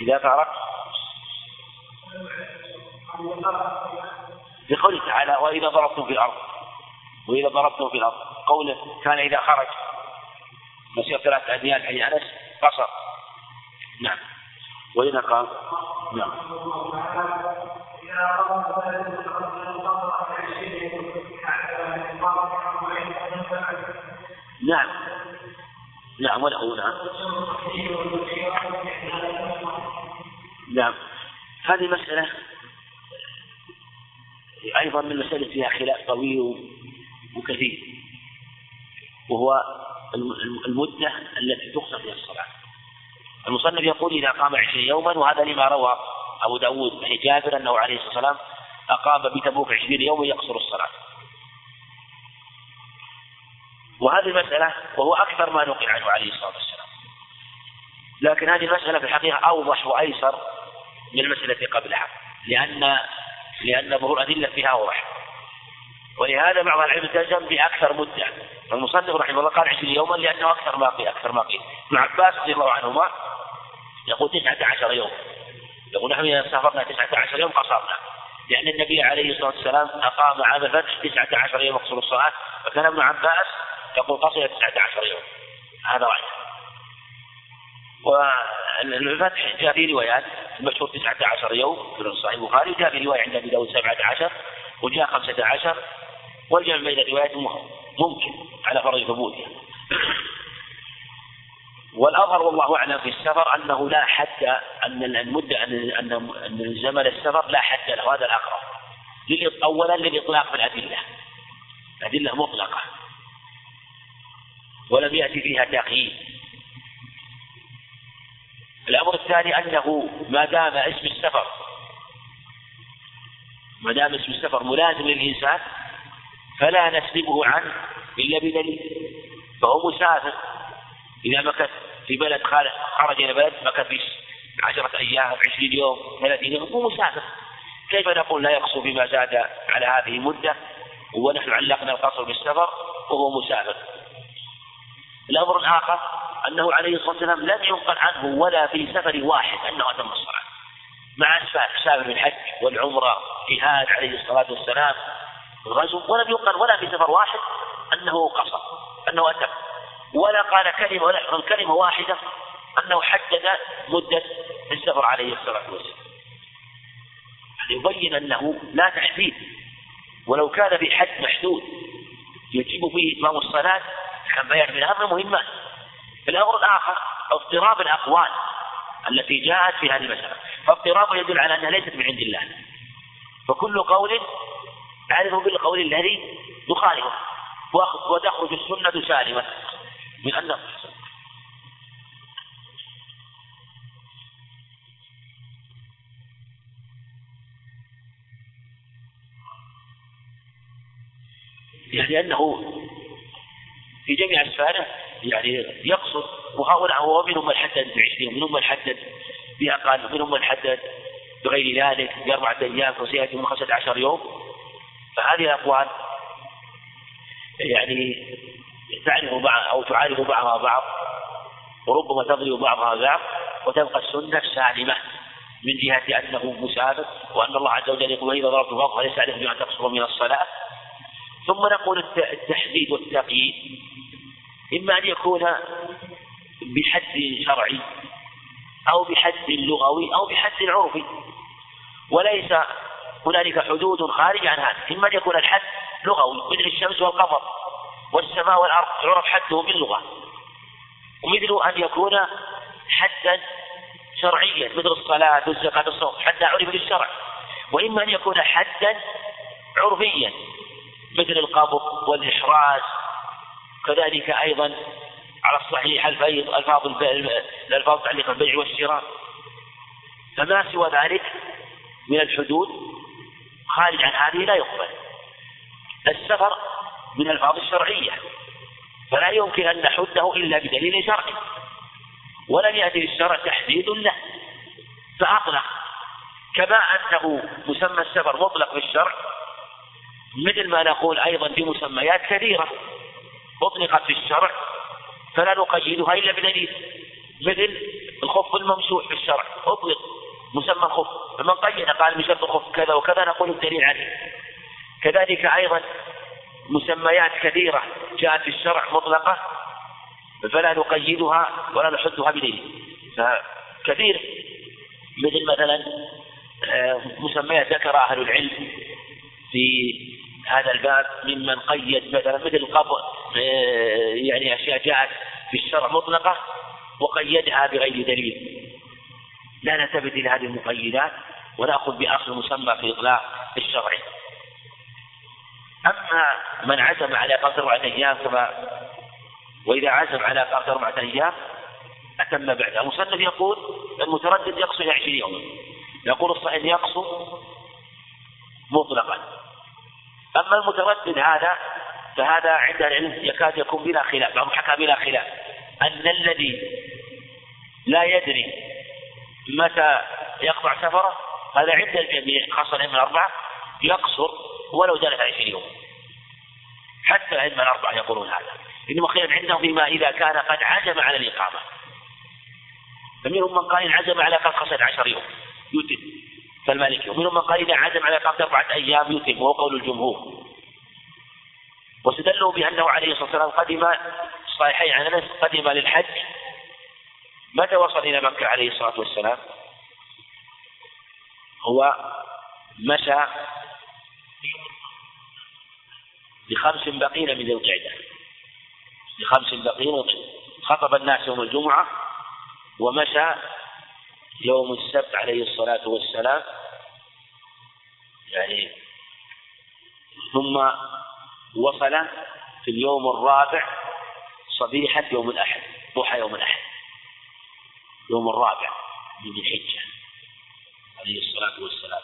إذا فارق بقوله تعالى وإذا ضربتم في الأرض وإذا ضربتم في الأرض قوله كان إذا خرج. مسير ثلاثة أديان حي أنس قصر. نعم. وإذا قام. نعم. نعم. نعم وله نعم. نعم. هذه مسألة أيضا من المسائل فيها خلاف طويل وكثير وهو المدة التي تقصر فيها الصلاة. المصنف يقول إذا قام عشرين يوما وهذا لما روى أبو داود عن جابر أنه عليه الصلاة والسلام أقام بتبوك عشرين يوما يقصر الصلاة. وهذه المسألة وهو أكثر ما نقل عنه عليه الصلاة والسلام. لكن هذه المسألة في الحقيقة أوضح وأيسر من المسألة قبلها لأن لأن ظهور أدلة فيها أوضح ولهذا بعض العلم التزم بأكثر مدة. المصنف رحمه الله قال 20 يوما لأنه أكثر ما قيل أكثر ما قيل. ابن عباس رضي الله عنهما يقول 19 يوم. يقول نحن إذا سافرنا 19 يوم قصرنا. لأن النبي عليه الصلاة والسلام أقام عام الفتح 19 يوم يقصر الصلاة فكان ابن عباس يقول قصر 19 يوم. هذا رأيه والفتح جاء في روايات المشهور 19 يوم في صحيح البخاري وجاء في رواية عند أبي داود 17 وجاء 15 والجمع بين الروايات ممكن على فرض ثبوتها والأظهر والله أعلم في السفر أنه لا حد أن المدة أن أن زمن السفر لا حد له. هذا الأقرب. أولا للإطلاق في الأدلة. أدلة مطلقة. ولم يأتي فيها تقييد الأمر الثاني أنه ما دام اسم السفر ما دام اسم السفر ملازم للإنسان فلا نسلبه عنه إلا بدليل. فهو مسافر. إذا مكث في بلد خرج إلى بلد مكث في عشرة أيام عشرين يوم ثلاثين يوم هو مسافر. كيف نقول لا يقصر بما زاد على هذه المدة؟ ونحن علقنا القصر بالسفر وهو مسافر. الأمر الآخر أنه عليه الصلاة والسلام لم ينقل عنه ولا في سفر واحد أنه أتم الصلاة. مع أسفار سافر الحج والعمرة جهاد عليه الصلاة والسلام غزو ولم ينقل ولا في سفر واحد أنه قصر أنه أتم. ولا قال كلمة ولا كلمة واحدة أنه حدد مدة السفر عليه الصلاة والسلام. يبين أنه لا تحديد. ولو كان في حد محدود يجب فيه إتمام الصلاة كان بيان من هذا مهمات الأمر الآخر اضطراب الأقوال التي جاءت في هذه المسألة. فاضطراب يدل على أنها ليست من عند الله. فكل قول أعرف بالقول الذي يخالفه. وتخرج السنة سالمة من أن يعني أنه في جميع أسفاره يعني يقصد وهؤلاء هو منهم من حدد بعشرين ومنهم من حدد بأقل ومنهم من حدد بغير ذلك بأربعة أيام وسيأتي من خمسة عشر يوم. فهذه الأقوال يعني تعرف بعض أو تعارض بعضها بعض وربما تضرب بعضها بعض وتبقى السنة سالمة من جهة أنه مسافر وأن الله عز وجل يقول إذا ضربت فوق فليس عليكم بما تقصر من الصلاة. ثم نقول التحديد والتقييد. إما أن يكون بحد شرعي أو بحد لغوي أو بحد عرفي وليس هنالك حدود خارج عن هذا. إما أن يكون الحد لغوي مثل الشمس والقمر والسماء والأرض يعرف حده باللغة ومثل أن يكون حدا شرعيا مثل الصلاة والزكاة والصوم حتى عرف بالشرع. وإما أن يكون حدا عرفيا مثل القبض والإحراز كذلك أيضا على الصحيح الفيض ألفاظ الألفاظ تعليق البيع والشراء. فما سوى ذلك من الحدود؟ خارج عن هذه لا يقبل. السفر من الألفاظ الشرعية. فلا يمكن أن نحده إلا بدليل شرعي. ولم يأتي الشرع تحديد له. فأطلق. كما أنه مسمى السفر مطلق في الشرع مثل ما نقول أيضا في مسميات كثيرة. أطلقت في الشرع فلا نقيدها إلا بدليل. مثل الخف الممسوح في الشرع أطلق مسمى الخف فمن قيد قال شرط الخف كذا وكذا نقول الدليل عليه. كذلك أيضا مسميات كثيرة جاءت في الشرع مطلقة فلا نقيدها ولا نحدها بدليل. فكثير مثل مثلا آه، مسميات ذكر أهل العلم في هذا الباب ممن قيد مثلا مثل القبض آه، يعني أشياء جاءت في الشرع مطلقة وقيدها بغير دليل. لا نلتفت إلى هذه المقيدات ونأخذ بأصل المسمى في إطلاق الشرعي أما من عزم على قصر أربعة أيام كما وإذا عزم على قصر أربعة أيام أتم بعدها المصنف يقول المتردد يقصر عشرين يوما. يقول الصحيح يقصر مطلقا. أما المتردد هذا فهذا عند العلم يكاد يكون بلا خلاف بعضهم حكى بلا خلاف. أن الذي لا يدري متى يقطع سفره هذا عند الجميع خاصة الأئمة الأربعة يقصر ولو جلس عشرين يوم. حتى الأئمة الأربعة يقولون هذا. إنما خير عندهم فيما إذا كان قد عزم على الإقامة. فمنهم من قال عزم على قد قصد عشر يوم. يتم فالمالكي ومنهم من قال إذا عزم على إقامة أربعة أيام يتم وهو قول الجمهور. واستدلوا بأنه عليه الصلاة والسلام قدم صحيحين عن أنس قدم للحج. متى وصل إلى مكة عليه الصلاة والسلام؟ هو مشى بخمس بقين من ذي القعدة. بخمس بقين خطب الناس يوم الجمعة ومشى يوم السبت عليه الصلاة والسلام. يعني ثم وصل في اليوم الرابع صبيحة يوم الأحد ضحى يوم الأحد. يوم الرابع من الحجة عليه الصلاة والسلام.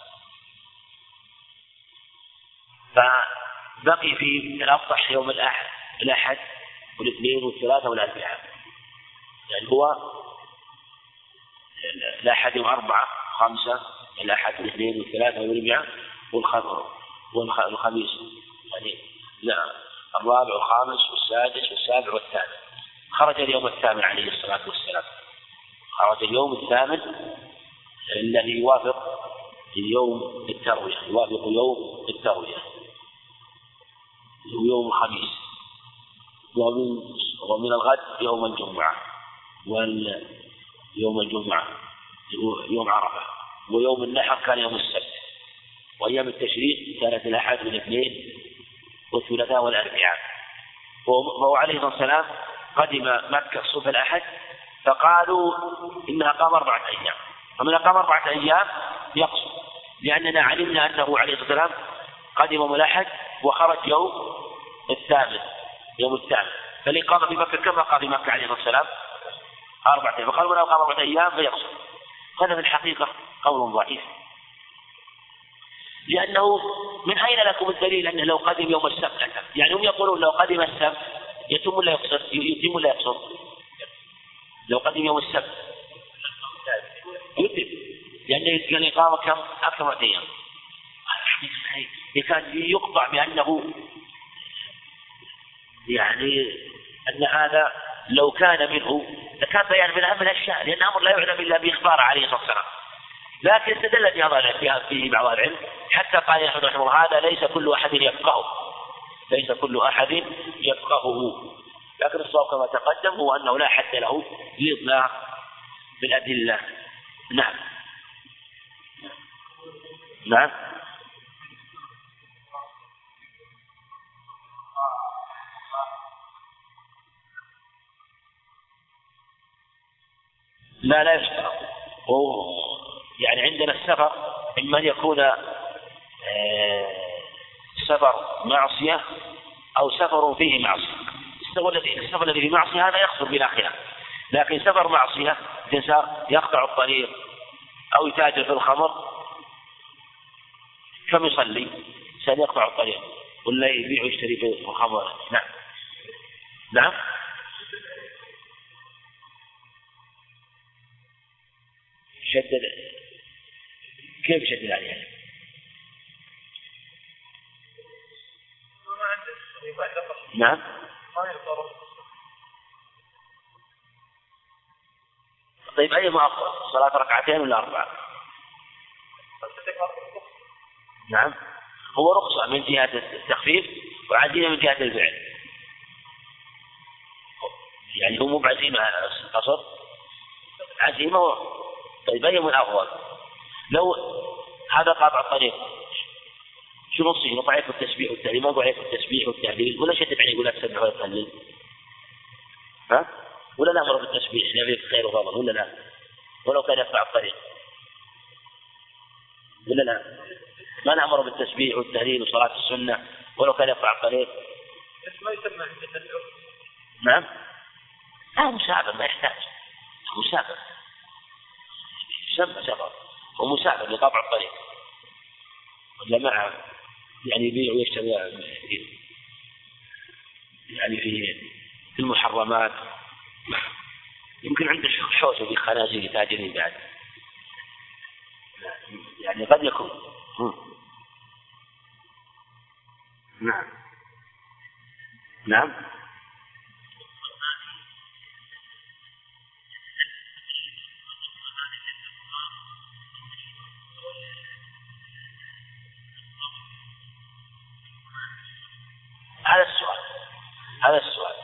فبقي في الأفطح يوم الأحد الأحد والاثنين والثلاثة والأربعاء. يعني هو الأحد يوم أربعة خمسة الأحد والاثنين والثلاثة والأربعاء والخميس. يعني لا الرابع والخامس والسادس والسابع والثامن. خرج اليوم الثامن عليه الصلاة والسلام. خرج اليوم الثامن الذي يوافق يوم التروية يوافق يوم التروية. يوم الخميس. ومن ومن الغد يوم الجمعة. يوم الجمعة يوم عرفة ويوم النحر كان يوم السبت. وأيام التشريق كانت الأحد والاثنين والثلاثاء والأربعاء. وهو عليه الصلاة والسلام قدم مكة صبح الأحد فقالوا إنها قام أربعة أيام. فمن أقام أربعة أيام يقصر لأننا علمنا أنه عليه الصلاة والسلام قدم يوم الأحد وخرج يوم الثامن يوم الثامن. فالإقامة في مكة كما قام في مكة عليه الصلاة والسلام. أربعة أيام. فقالوا من أقام أربعة أيام فيقصر. هذا في الحقيقة قول ضعيف. لأنه من أين لكم الدليل أنه لو قدم يوم السبت؟ يعني هم يقولون لو قدم السبت يتم ولا يقصر؟ يتم ولا يقصر؟ لو قدم يوم السبت. يتم. لأن الإقامة كم؟ أكثر من أيام. يكاد يقطع بأنه يعني أن هذا لو كان منه لكان بيان من أهم الأشياء لأن الأمر لا يعلم إلا بإخبار عليه الصلاة والسلام. لكن استدل في فيه بعض العلم حتى قال أحمد رحمه هذا ليس كل أحد يفقهه. ليس كل أحد يفقهه. لكن الصواب كما تقدم هو أنه لا حد له لإطلاق بالأدلة. نعم. نعم. لا لا يشترط يعني عندنا السفر إما أن يكون آه، سفر معصية أو سفر فيه معصية. السفر الذي فيه معصية هذا يخسر بلا خلاف لكن سفر معصية يقطع الطريق أو يتاجر في الخمر كم يصلي؟ إنسان يقطع الطريق. ولا يبيع ويشتري في الخمر. نعم. نعم. شدد كيف شدد عليها؟ نعم. طيب أي أفضل صلاة ركعتين ولا أربعة؟ نعم. هو رخصة من جهة التخفيف وعزيمة من جهة الفعل. يعني هو مو بعزيمة قصر عزيمة طيب أي أفضل لو هذا قاطع الطريق شو نصه ضعيف التسبيح والتهليل ما ضعيف التسبيح والتهليل ولا شتم عليه يقول لا تسبح ولا تهلل ها ولا نأمر بالتسبيح نبي خير وفضل ولا لا؟ ولو كان يقطع الطريق. ولا لا؟ ما نأمر بالتسبيح والتهليل وصلاة السنة ولو كان يقطع الطريق. ما يسمى نعم. لا مساعدة ما يحتاج. مساعدة يسمى سفر ومساعدة لقطع الطريق. ولا معه يعني يبيع ويشتري يعني في في المحرمات. يمكن عنده حوسة في خنازير تاجرين بعد. يعني قد يكون. نعم. نعم. هذا السؤال. هذا السؤال.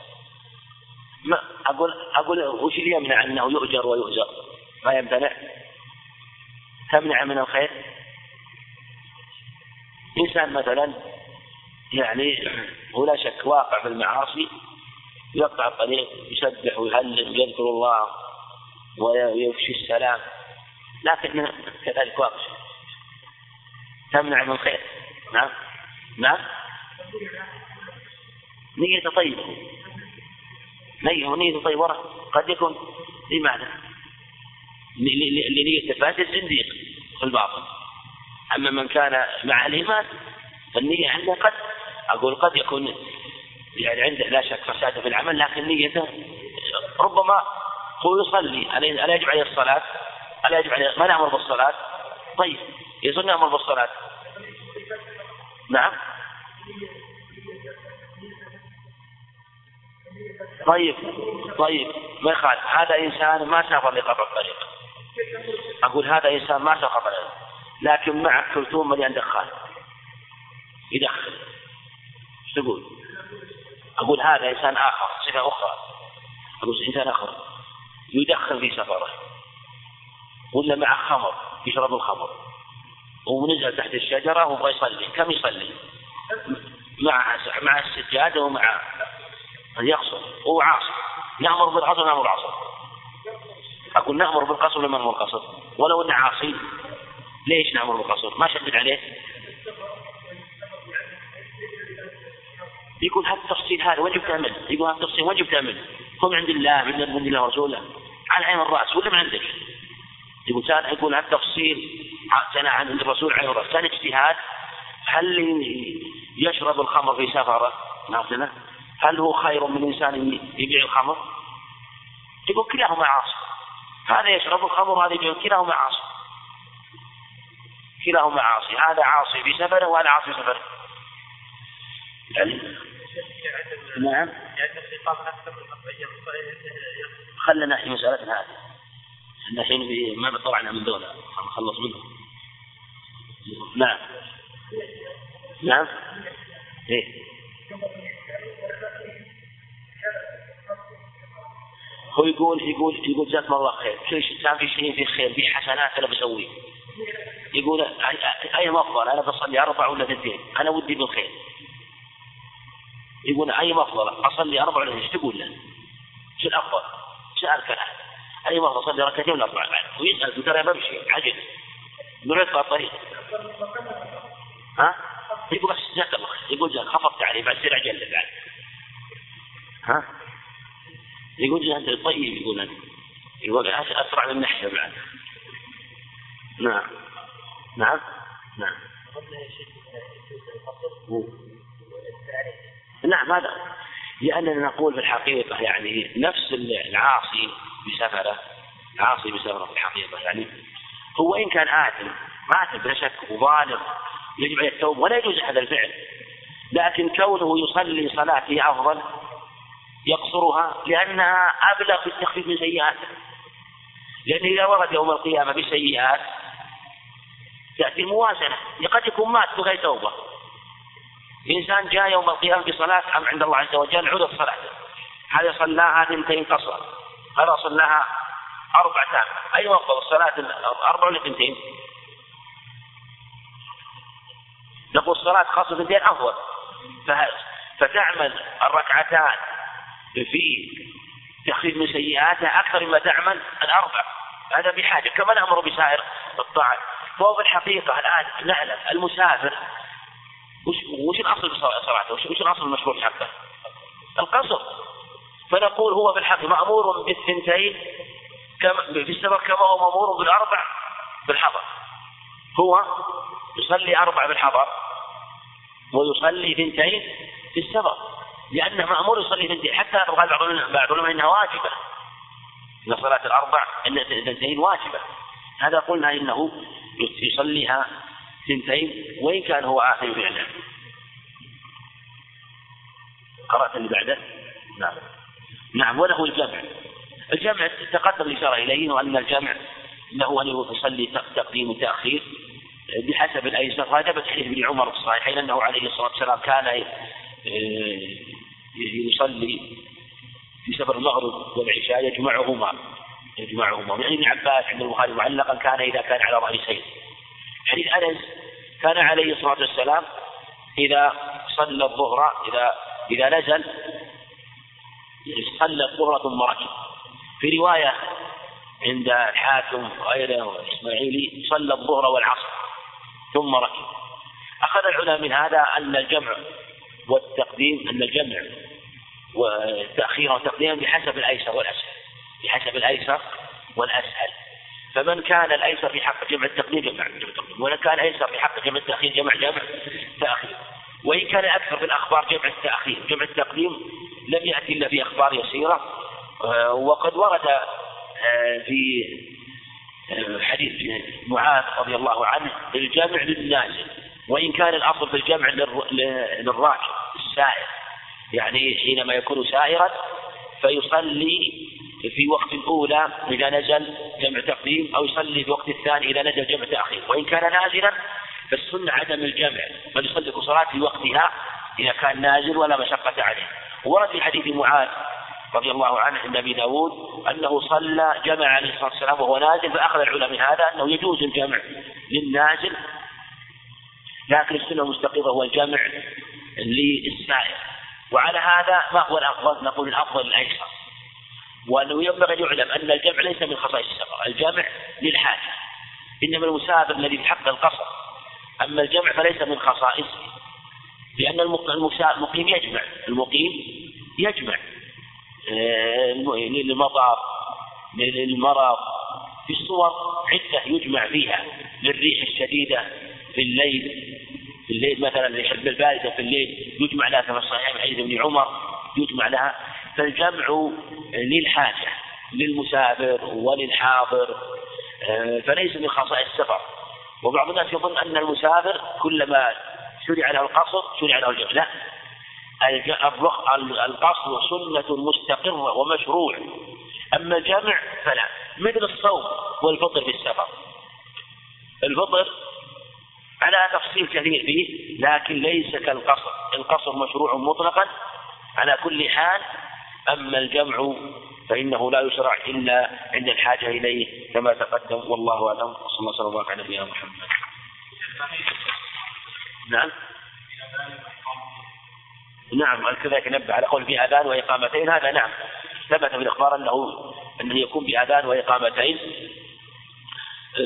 ما أقول أقول وش اللي يمنع أنه يؤجر ويؤجر؟ ما يمتنع. تمنع من الخير؟ إنسان مثلا يعني ولا شك واقع في المعاصي يقطع الطريق يسبح ويهلل ويذكر الله ويفشي السلام. لكن كذلك واقع. تمنع من الخير. نعم. نعم. نية طيبة نية نية طيبة قد يكون لماذا؟ لنية الفاسد زنديق في الباطن أما من كان مع الإيمان فالنية عنده قد أقول قد يكون يعني عنده لا شك فساد في العمل لكن نيته ربما هو يصلي ألا يجب عليه الصلاة؟ ألا يجب عليه ما نأمر بالصلاة؟ طيب يظن نأمر بالصلاة نعم طيب طيب ما يخالف. هذا إنسان ما سافر لقطع الطريق. أقول هذا إنسان ما سافر لكن معك كلثوم مليان دخان. يدخل إيش تقول؟ أقول هذا إنسان آخر صفة أخرى. أقول إنسان آخر. يدخن في سفره. ولا مع خمر يشرب الخمر. ونزل تحت الشجرة ويبغى يصلي كم يصلي؟ مع مع السجادة ومع يقصر هو عاصي نأمر بالقصر نأمر بالعصر. أقول نأمر بالقصر ولا نأمر بالقصر؟ ولو أنه عاصي ليش نأمر بالقصر؟ ما شدد عليه. يقول هذا التفصيل هذا جبت منه؟ يقول هذا التفصيل جبت منه؟ هو عند الله من عند الله ورسوله. على عين الرأس ولا من عندك؟ يقول كان يقول هذا التفصيل كان عند الرسول عليه الرأس. كان اجتهاد هل يشرب الخمر في سفرة؟ نعم هل هو خير من إنسان يبيع الخمر؟ يقول كلاهما عاصي هذا يشرب الخمر وهذا يبيع كلاهما عاصي كلاهما عاصي هذا عاصي في سفره وهذا عاصي في سفره يعني نعم. خلنا نحكي مسألتنا هذه. إحنا الحين ما طلعنا من دولة. نخلص منهم نعم. نعم. إيه. هو يقول يقول يقول جزاكم الله خير. كل شيء كان في شيء في خير في حسنات أنا بسويه يقول اي افضل أنا بصلي أربع ولا اثنتين؟ أنا ودي بالخير. يقول أي افضل أصلي أربع ولا إيش تقول له؟ شو الأفضل؟ سأل كلام أي افضل اصلي ركعتين ولا أربع؟ ويسأل ترى بشيء عجل من يطلع الطريق ها؟ يقول بس جزاك الله خير. يقول خفضت عليه بعد سرع جل بعد. ها؟ يقول أنت طيب يقول أنت. يقول أسرع من النحيه بعد. نعم. نعم. نعم. نعم هذا. لأننا نقول في الحقيقة يعني نفس العاصي بسفرة العاصي بسفرة في الحقيقة يعني هو إن كان آثم آثم بلا شك وظالم يجب عليه التوبة ولا يجوز هذا الفعل. لكن كونه يصلي صلاة هي أفضل يقصرها لأنها أبلغ في التخفيف من سيئاته لأنه إذا ورد يوم القيامة بسيئات تأتي الموازنة قد يكون مات بغير توبة. إنسان جاء يوم القيامة بصلاة عند الله عز وجل؟ عرض صلاته. هذا صلاها ثنتين قصر؟ هذا صلاها أربع تام؟ أي أفضل الصلاة أربع ولا ثنتين؟ نقول الصلاة خاصة ثنتين أفضل. فتعمل الركعتان في تخفيف من سيئاتها أكثر مما تعمل الأربع. هذا بحاجة كما نأمر بسائر الطاعات فهو في الحقيقة الآن نعلم المسافر وش وش الأصل صلاته؟ وش, وش الأصل المشروع حقه؟ القصر. فنقول هو في الحق مأمور بالثنتين في السفر كما هو مأمور بالأربع بالحضر. هو يصلي أربع بالحضر ويصلي ثنتين في السفر لأنه مأمور يصلي ثنتين حتى قال بعض العلماء إنها واجبة. إن صلاة الأربع إن ثنتين واجبة. هذا قلنا إنه يصليها ثنتين وإن كان هو آخر فعلا قرأت اللي بعده؟ نعم. نعم وله الجمع. الجمع تقدم الإشارة إليه وأن الجمع له أن يصلي تقديم وتأخير بحسب الأيسر هذا حديث ابن عمر في الصحيحين أنه عليه الصلاة والسلام كان آه، يصلي في سفر المغرب والعشاء يجمعهما يجمعهما. يعني ابن عباس عند البخاري معلقا كان إذا كان على رأسين. حديث أنس كان عليه الصلاة والسلام إذا صلى الظهر إذا إذا نزل صلى الظهر ثم ركب. في رواية عند الحاكم وغيره والإسماعيلي صلى الظهر والعصر ثم ركب. أخذ العلماء من هذا أن الجمع والتقديم أن الجمع والتأخير والتقديم بحسب الأيسر والأسهل بحسب الأيسر والأسهل. فمن كان الأيسر في حق جمع التقديم جمع جمع ومن كان الأيسر في حق جمع التأخير جمع جمع تأخير. وإن كان أكثر في الأخبار جمع التأخير جمع التقديم لم يأتي إلا في أخبار يسيرة. آه، وقد ورد آه، في آه، حديث معاذ رضي الله عنه الجمع للنازل وإن كان الأصل في الجمع للراكب السائر. يعني حينما يكون سائرا فيصلي في وقت الأولى إذا نزل جمع تقديم أو يصلي في وقت الثاني إذا نزل جمع تأخير. وإن كان نازلا فالسنة عدم الجمع. بل يصلي صلاة في وقتها إذا كان نازل ولا مشقة عليه. ورد في حديث معاذ رضي الله عنه عند أبي داود أنه صلى جمع عليه الصلاة والسلام وهو نازل فأخذ العلماء من هذا أنه يجوز الجمع للنازل لكن السنة المستقرة هو الجمع للسائر وعلى هذا ما هو الأفضل؟ نقول الأفضل الأيسر وأنه ينبغي أن يعلم أن الجمع ليس من خصائص السفر الجمع للحاجة. إنما المسافر الذي في حق القصر. أما الجمع فليس من خصائصه. لأن المقيم يجمع. المقيم يجمع. آه، للمطر للمرض. في الصور عدة يجمع فيها. للريح الشديدة. في الليل في الليل مثلا يحب الباردة في الليل يجمع لها كما صحيح حديث ابن عمر يجمع لها. فالجمع للحاجة للمسافر وللحاضر آه، فليس من خصائص السفر. وبعض الناس يظن أن المسافر كلما شرع له القصر شرع له الجمع. لا. القصر سنة مستقرة ومشروع. أما الجمع فلا. مثل الصوم والفطر في السفر. الفطر على تفصيل كثير فيه لكن ليس كالقصر. القصر مشروع مطلقا على كل حال. أما الجمع فإنه لا يشرع إلا عند الحاجة إليه كما تقدم. والله أعلم. وصلى الله وسلم على نبينا محمد. نعم. نعم كذلك نبه على قول في أذان وإقامتين. هذا نعم. ثبت في الإخبار أنه أنه يكون بأذان وإقامتين.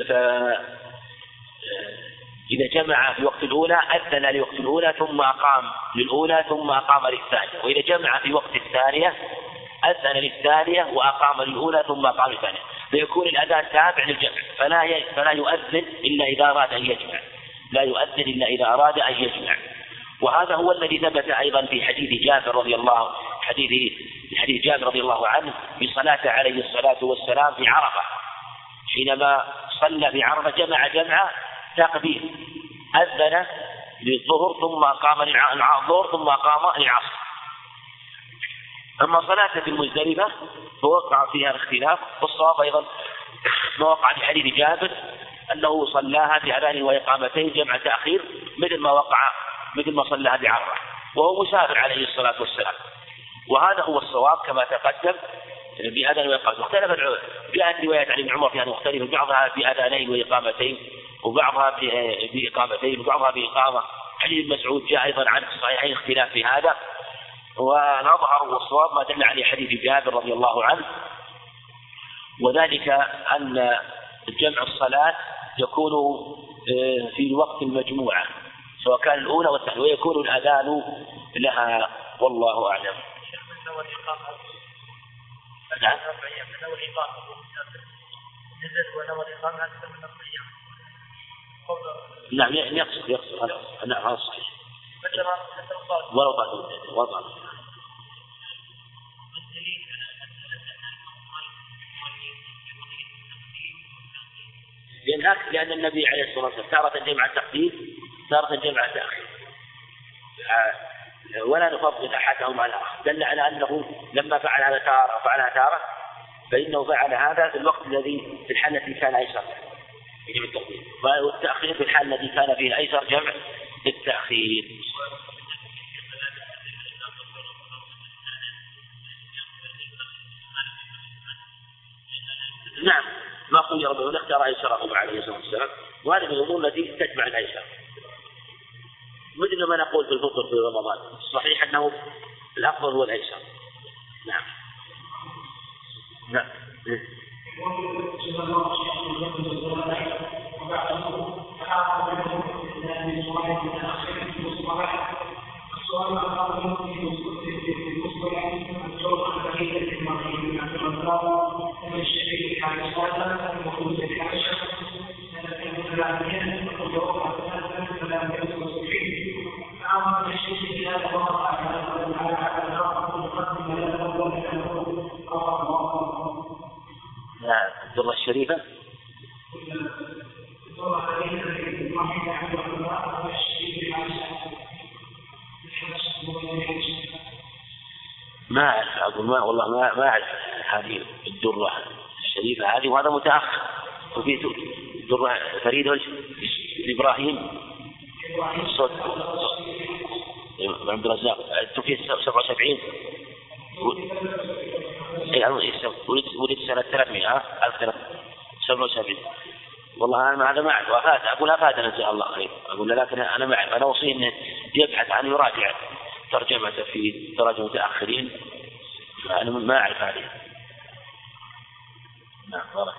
ف إذا جمع في وقت الأولى أذن لوقت الأولى ثم أقام للأولى ثم أقام للثانية. وإذا جمع في وقت الثانية أذن للثانية وأقام للأولى ثم أقام للثانية. فيكون الأذان تابع للجمع. فلا فلا يؤذن إلا إذا أراد أن يجمع. لا يؤذن إلا إذا أراد أن يجمع. وهذا هو الذي ثبت أيضا في حديث جابر رضي الله حديث في حديث جابر رضي الله عنه بصلاة عليه الصلاة والسلام في عرفة. حينما صلى في عرفة جمع جمع تقديم أذن للظهر ثم أقام الظهر ثم أقام العصر أما صلاة في المزدلفة فوقع فيها الاختلاف والصواب أيضا ما وقع في حديث جابر أنه صلاها في أذان وإقامتين جمع تأخير مثل ما وقع مثل ما صلاها بعرفة وهو مسافر عليه الصلاة والسلام. وهذا هو الصواب كما تقدم بأذان وإقامة اختلف جاءت روايات عن ابن عمر فيها مختلفة بعضها بأذانين وإقامتين وبعضها بإقامتين وبعضها بإقامة حديث ابن مسعود جاء أيضا عن الصحيحين اختلاف في هذا. ونظهر والصواب ما دل عليه حديث جابر رضي الله عنه وذلك أن جمع الصلاة يكون آه، في وقت المجموعة سواء كان الأولى والثانية ويكون الأذان لها والله أعلم. نعم نعم يقصد يقصد نعم هذا صحيح ولو بعد لأن لأن النبي عليه الصلاة والسلام تارة جمع التقديم تارة جمع التأخير آه، ولا نفضل أحدهم على الآخر. دل على أنه لما فعل هذا تارة وفعلها تارة فإنه فعل هذا في الوقت الذي في الحال التي كان أيسر. يجب التقديم والتأخير في الحال الذي كان فيه الأيسر جمع التأخير نعم. ما خير به اختار ايسره عليه الصلاة والسلام. وهذه من الأمور التي تجمع الأيسر. مثل ما نقول في الفطر في رمضان. صحيح أنه الأفضل هو الايسر نعم. نعم. الآخر نعم الدرة الشريفة. ما أعرف أقول ما والله ما ما أعرف هذه الدرة الشريفة هذه وهذا متأخر. وفي درة فريد إبراهيم. صوت عبد الرزاق. توفي 77 ولد سنة 300 ها 1377 والله أنا هذا ما أعرف. افاد أقول إن شاء الله. خير أقول لكن أنا ما أعرف. أنا اوصيه انه يبحث عنه يراجع ترجمته في تراجم متأخرين. أنا ما أعرف هذه. نعم بارك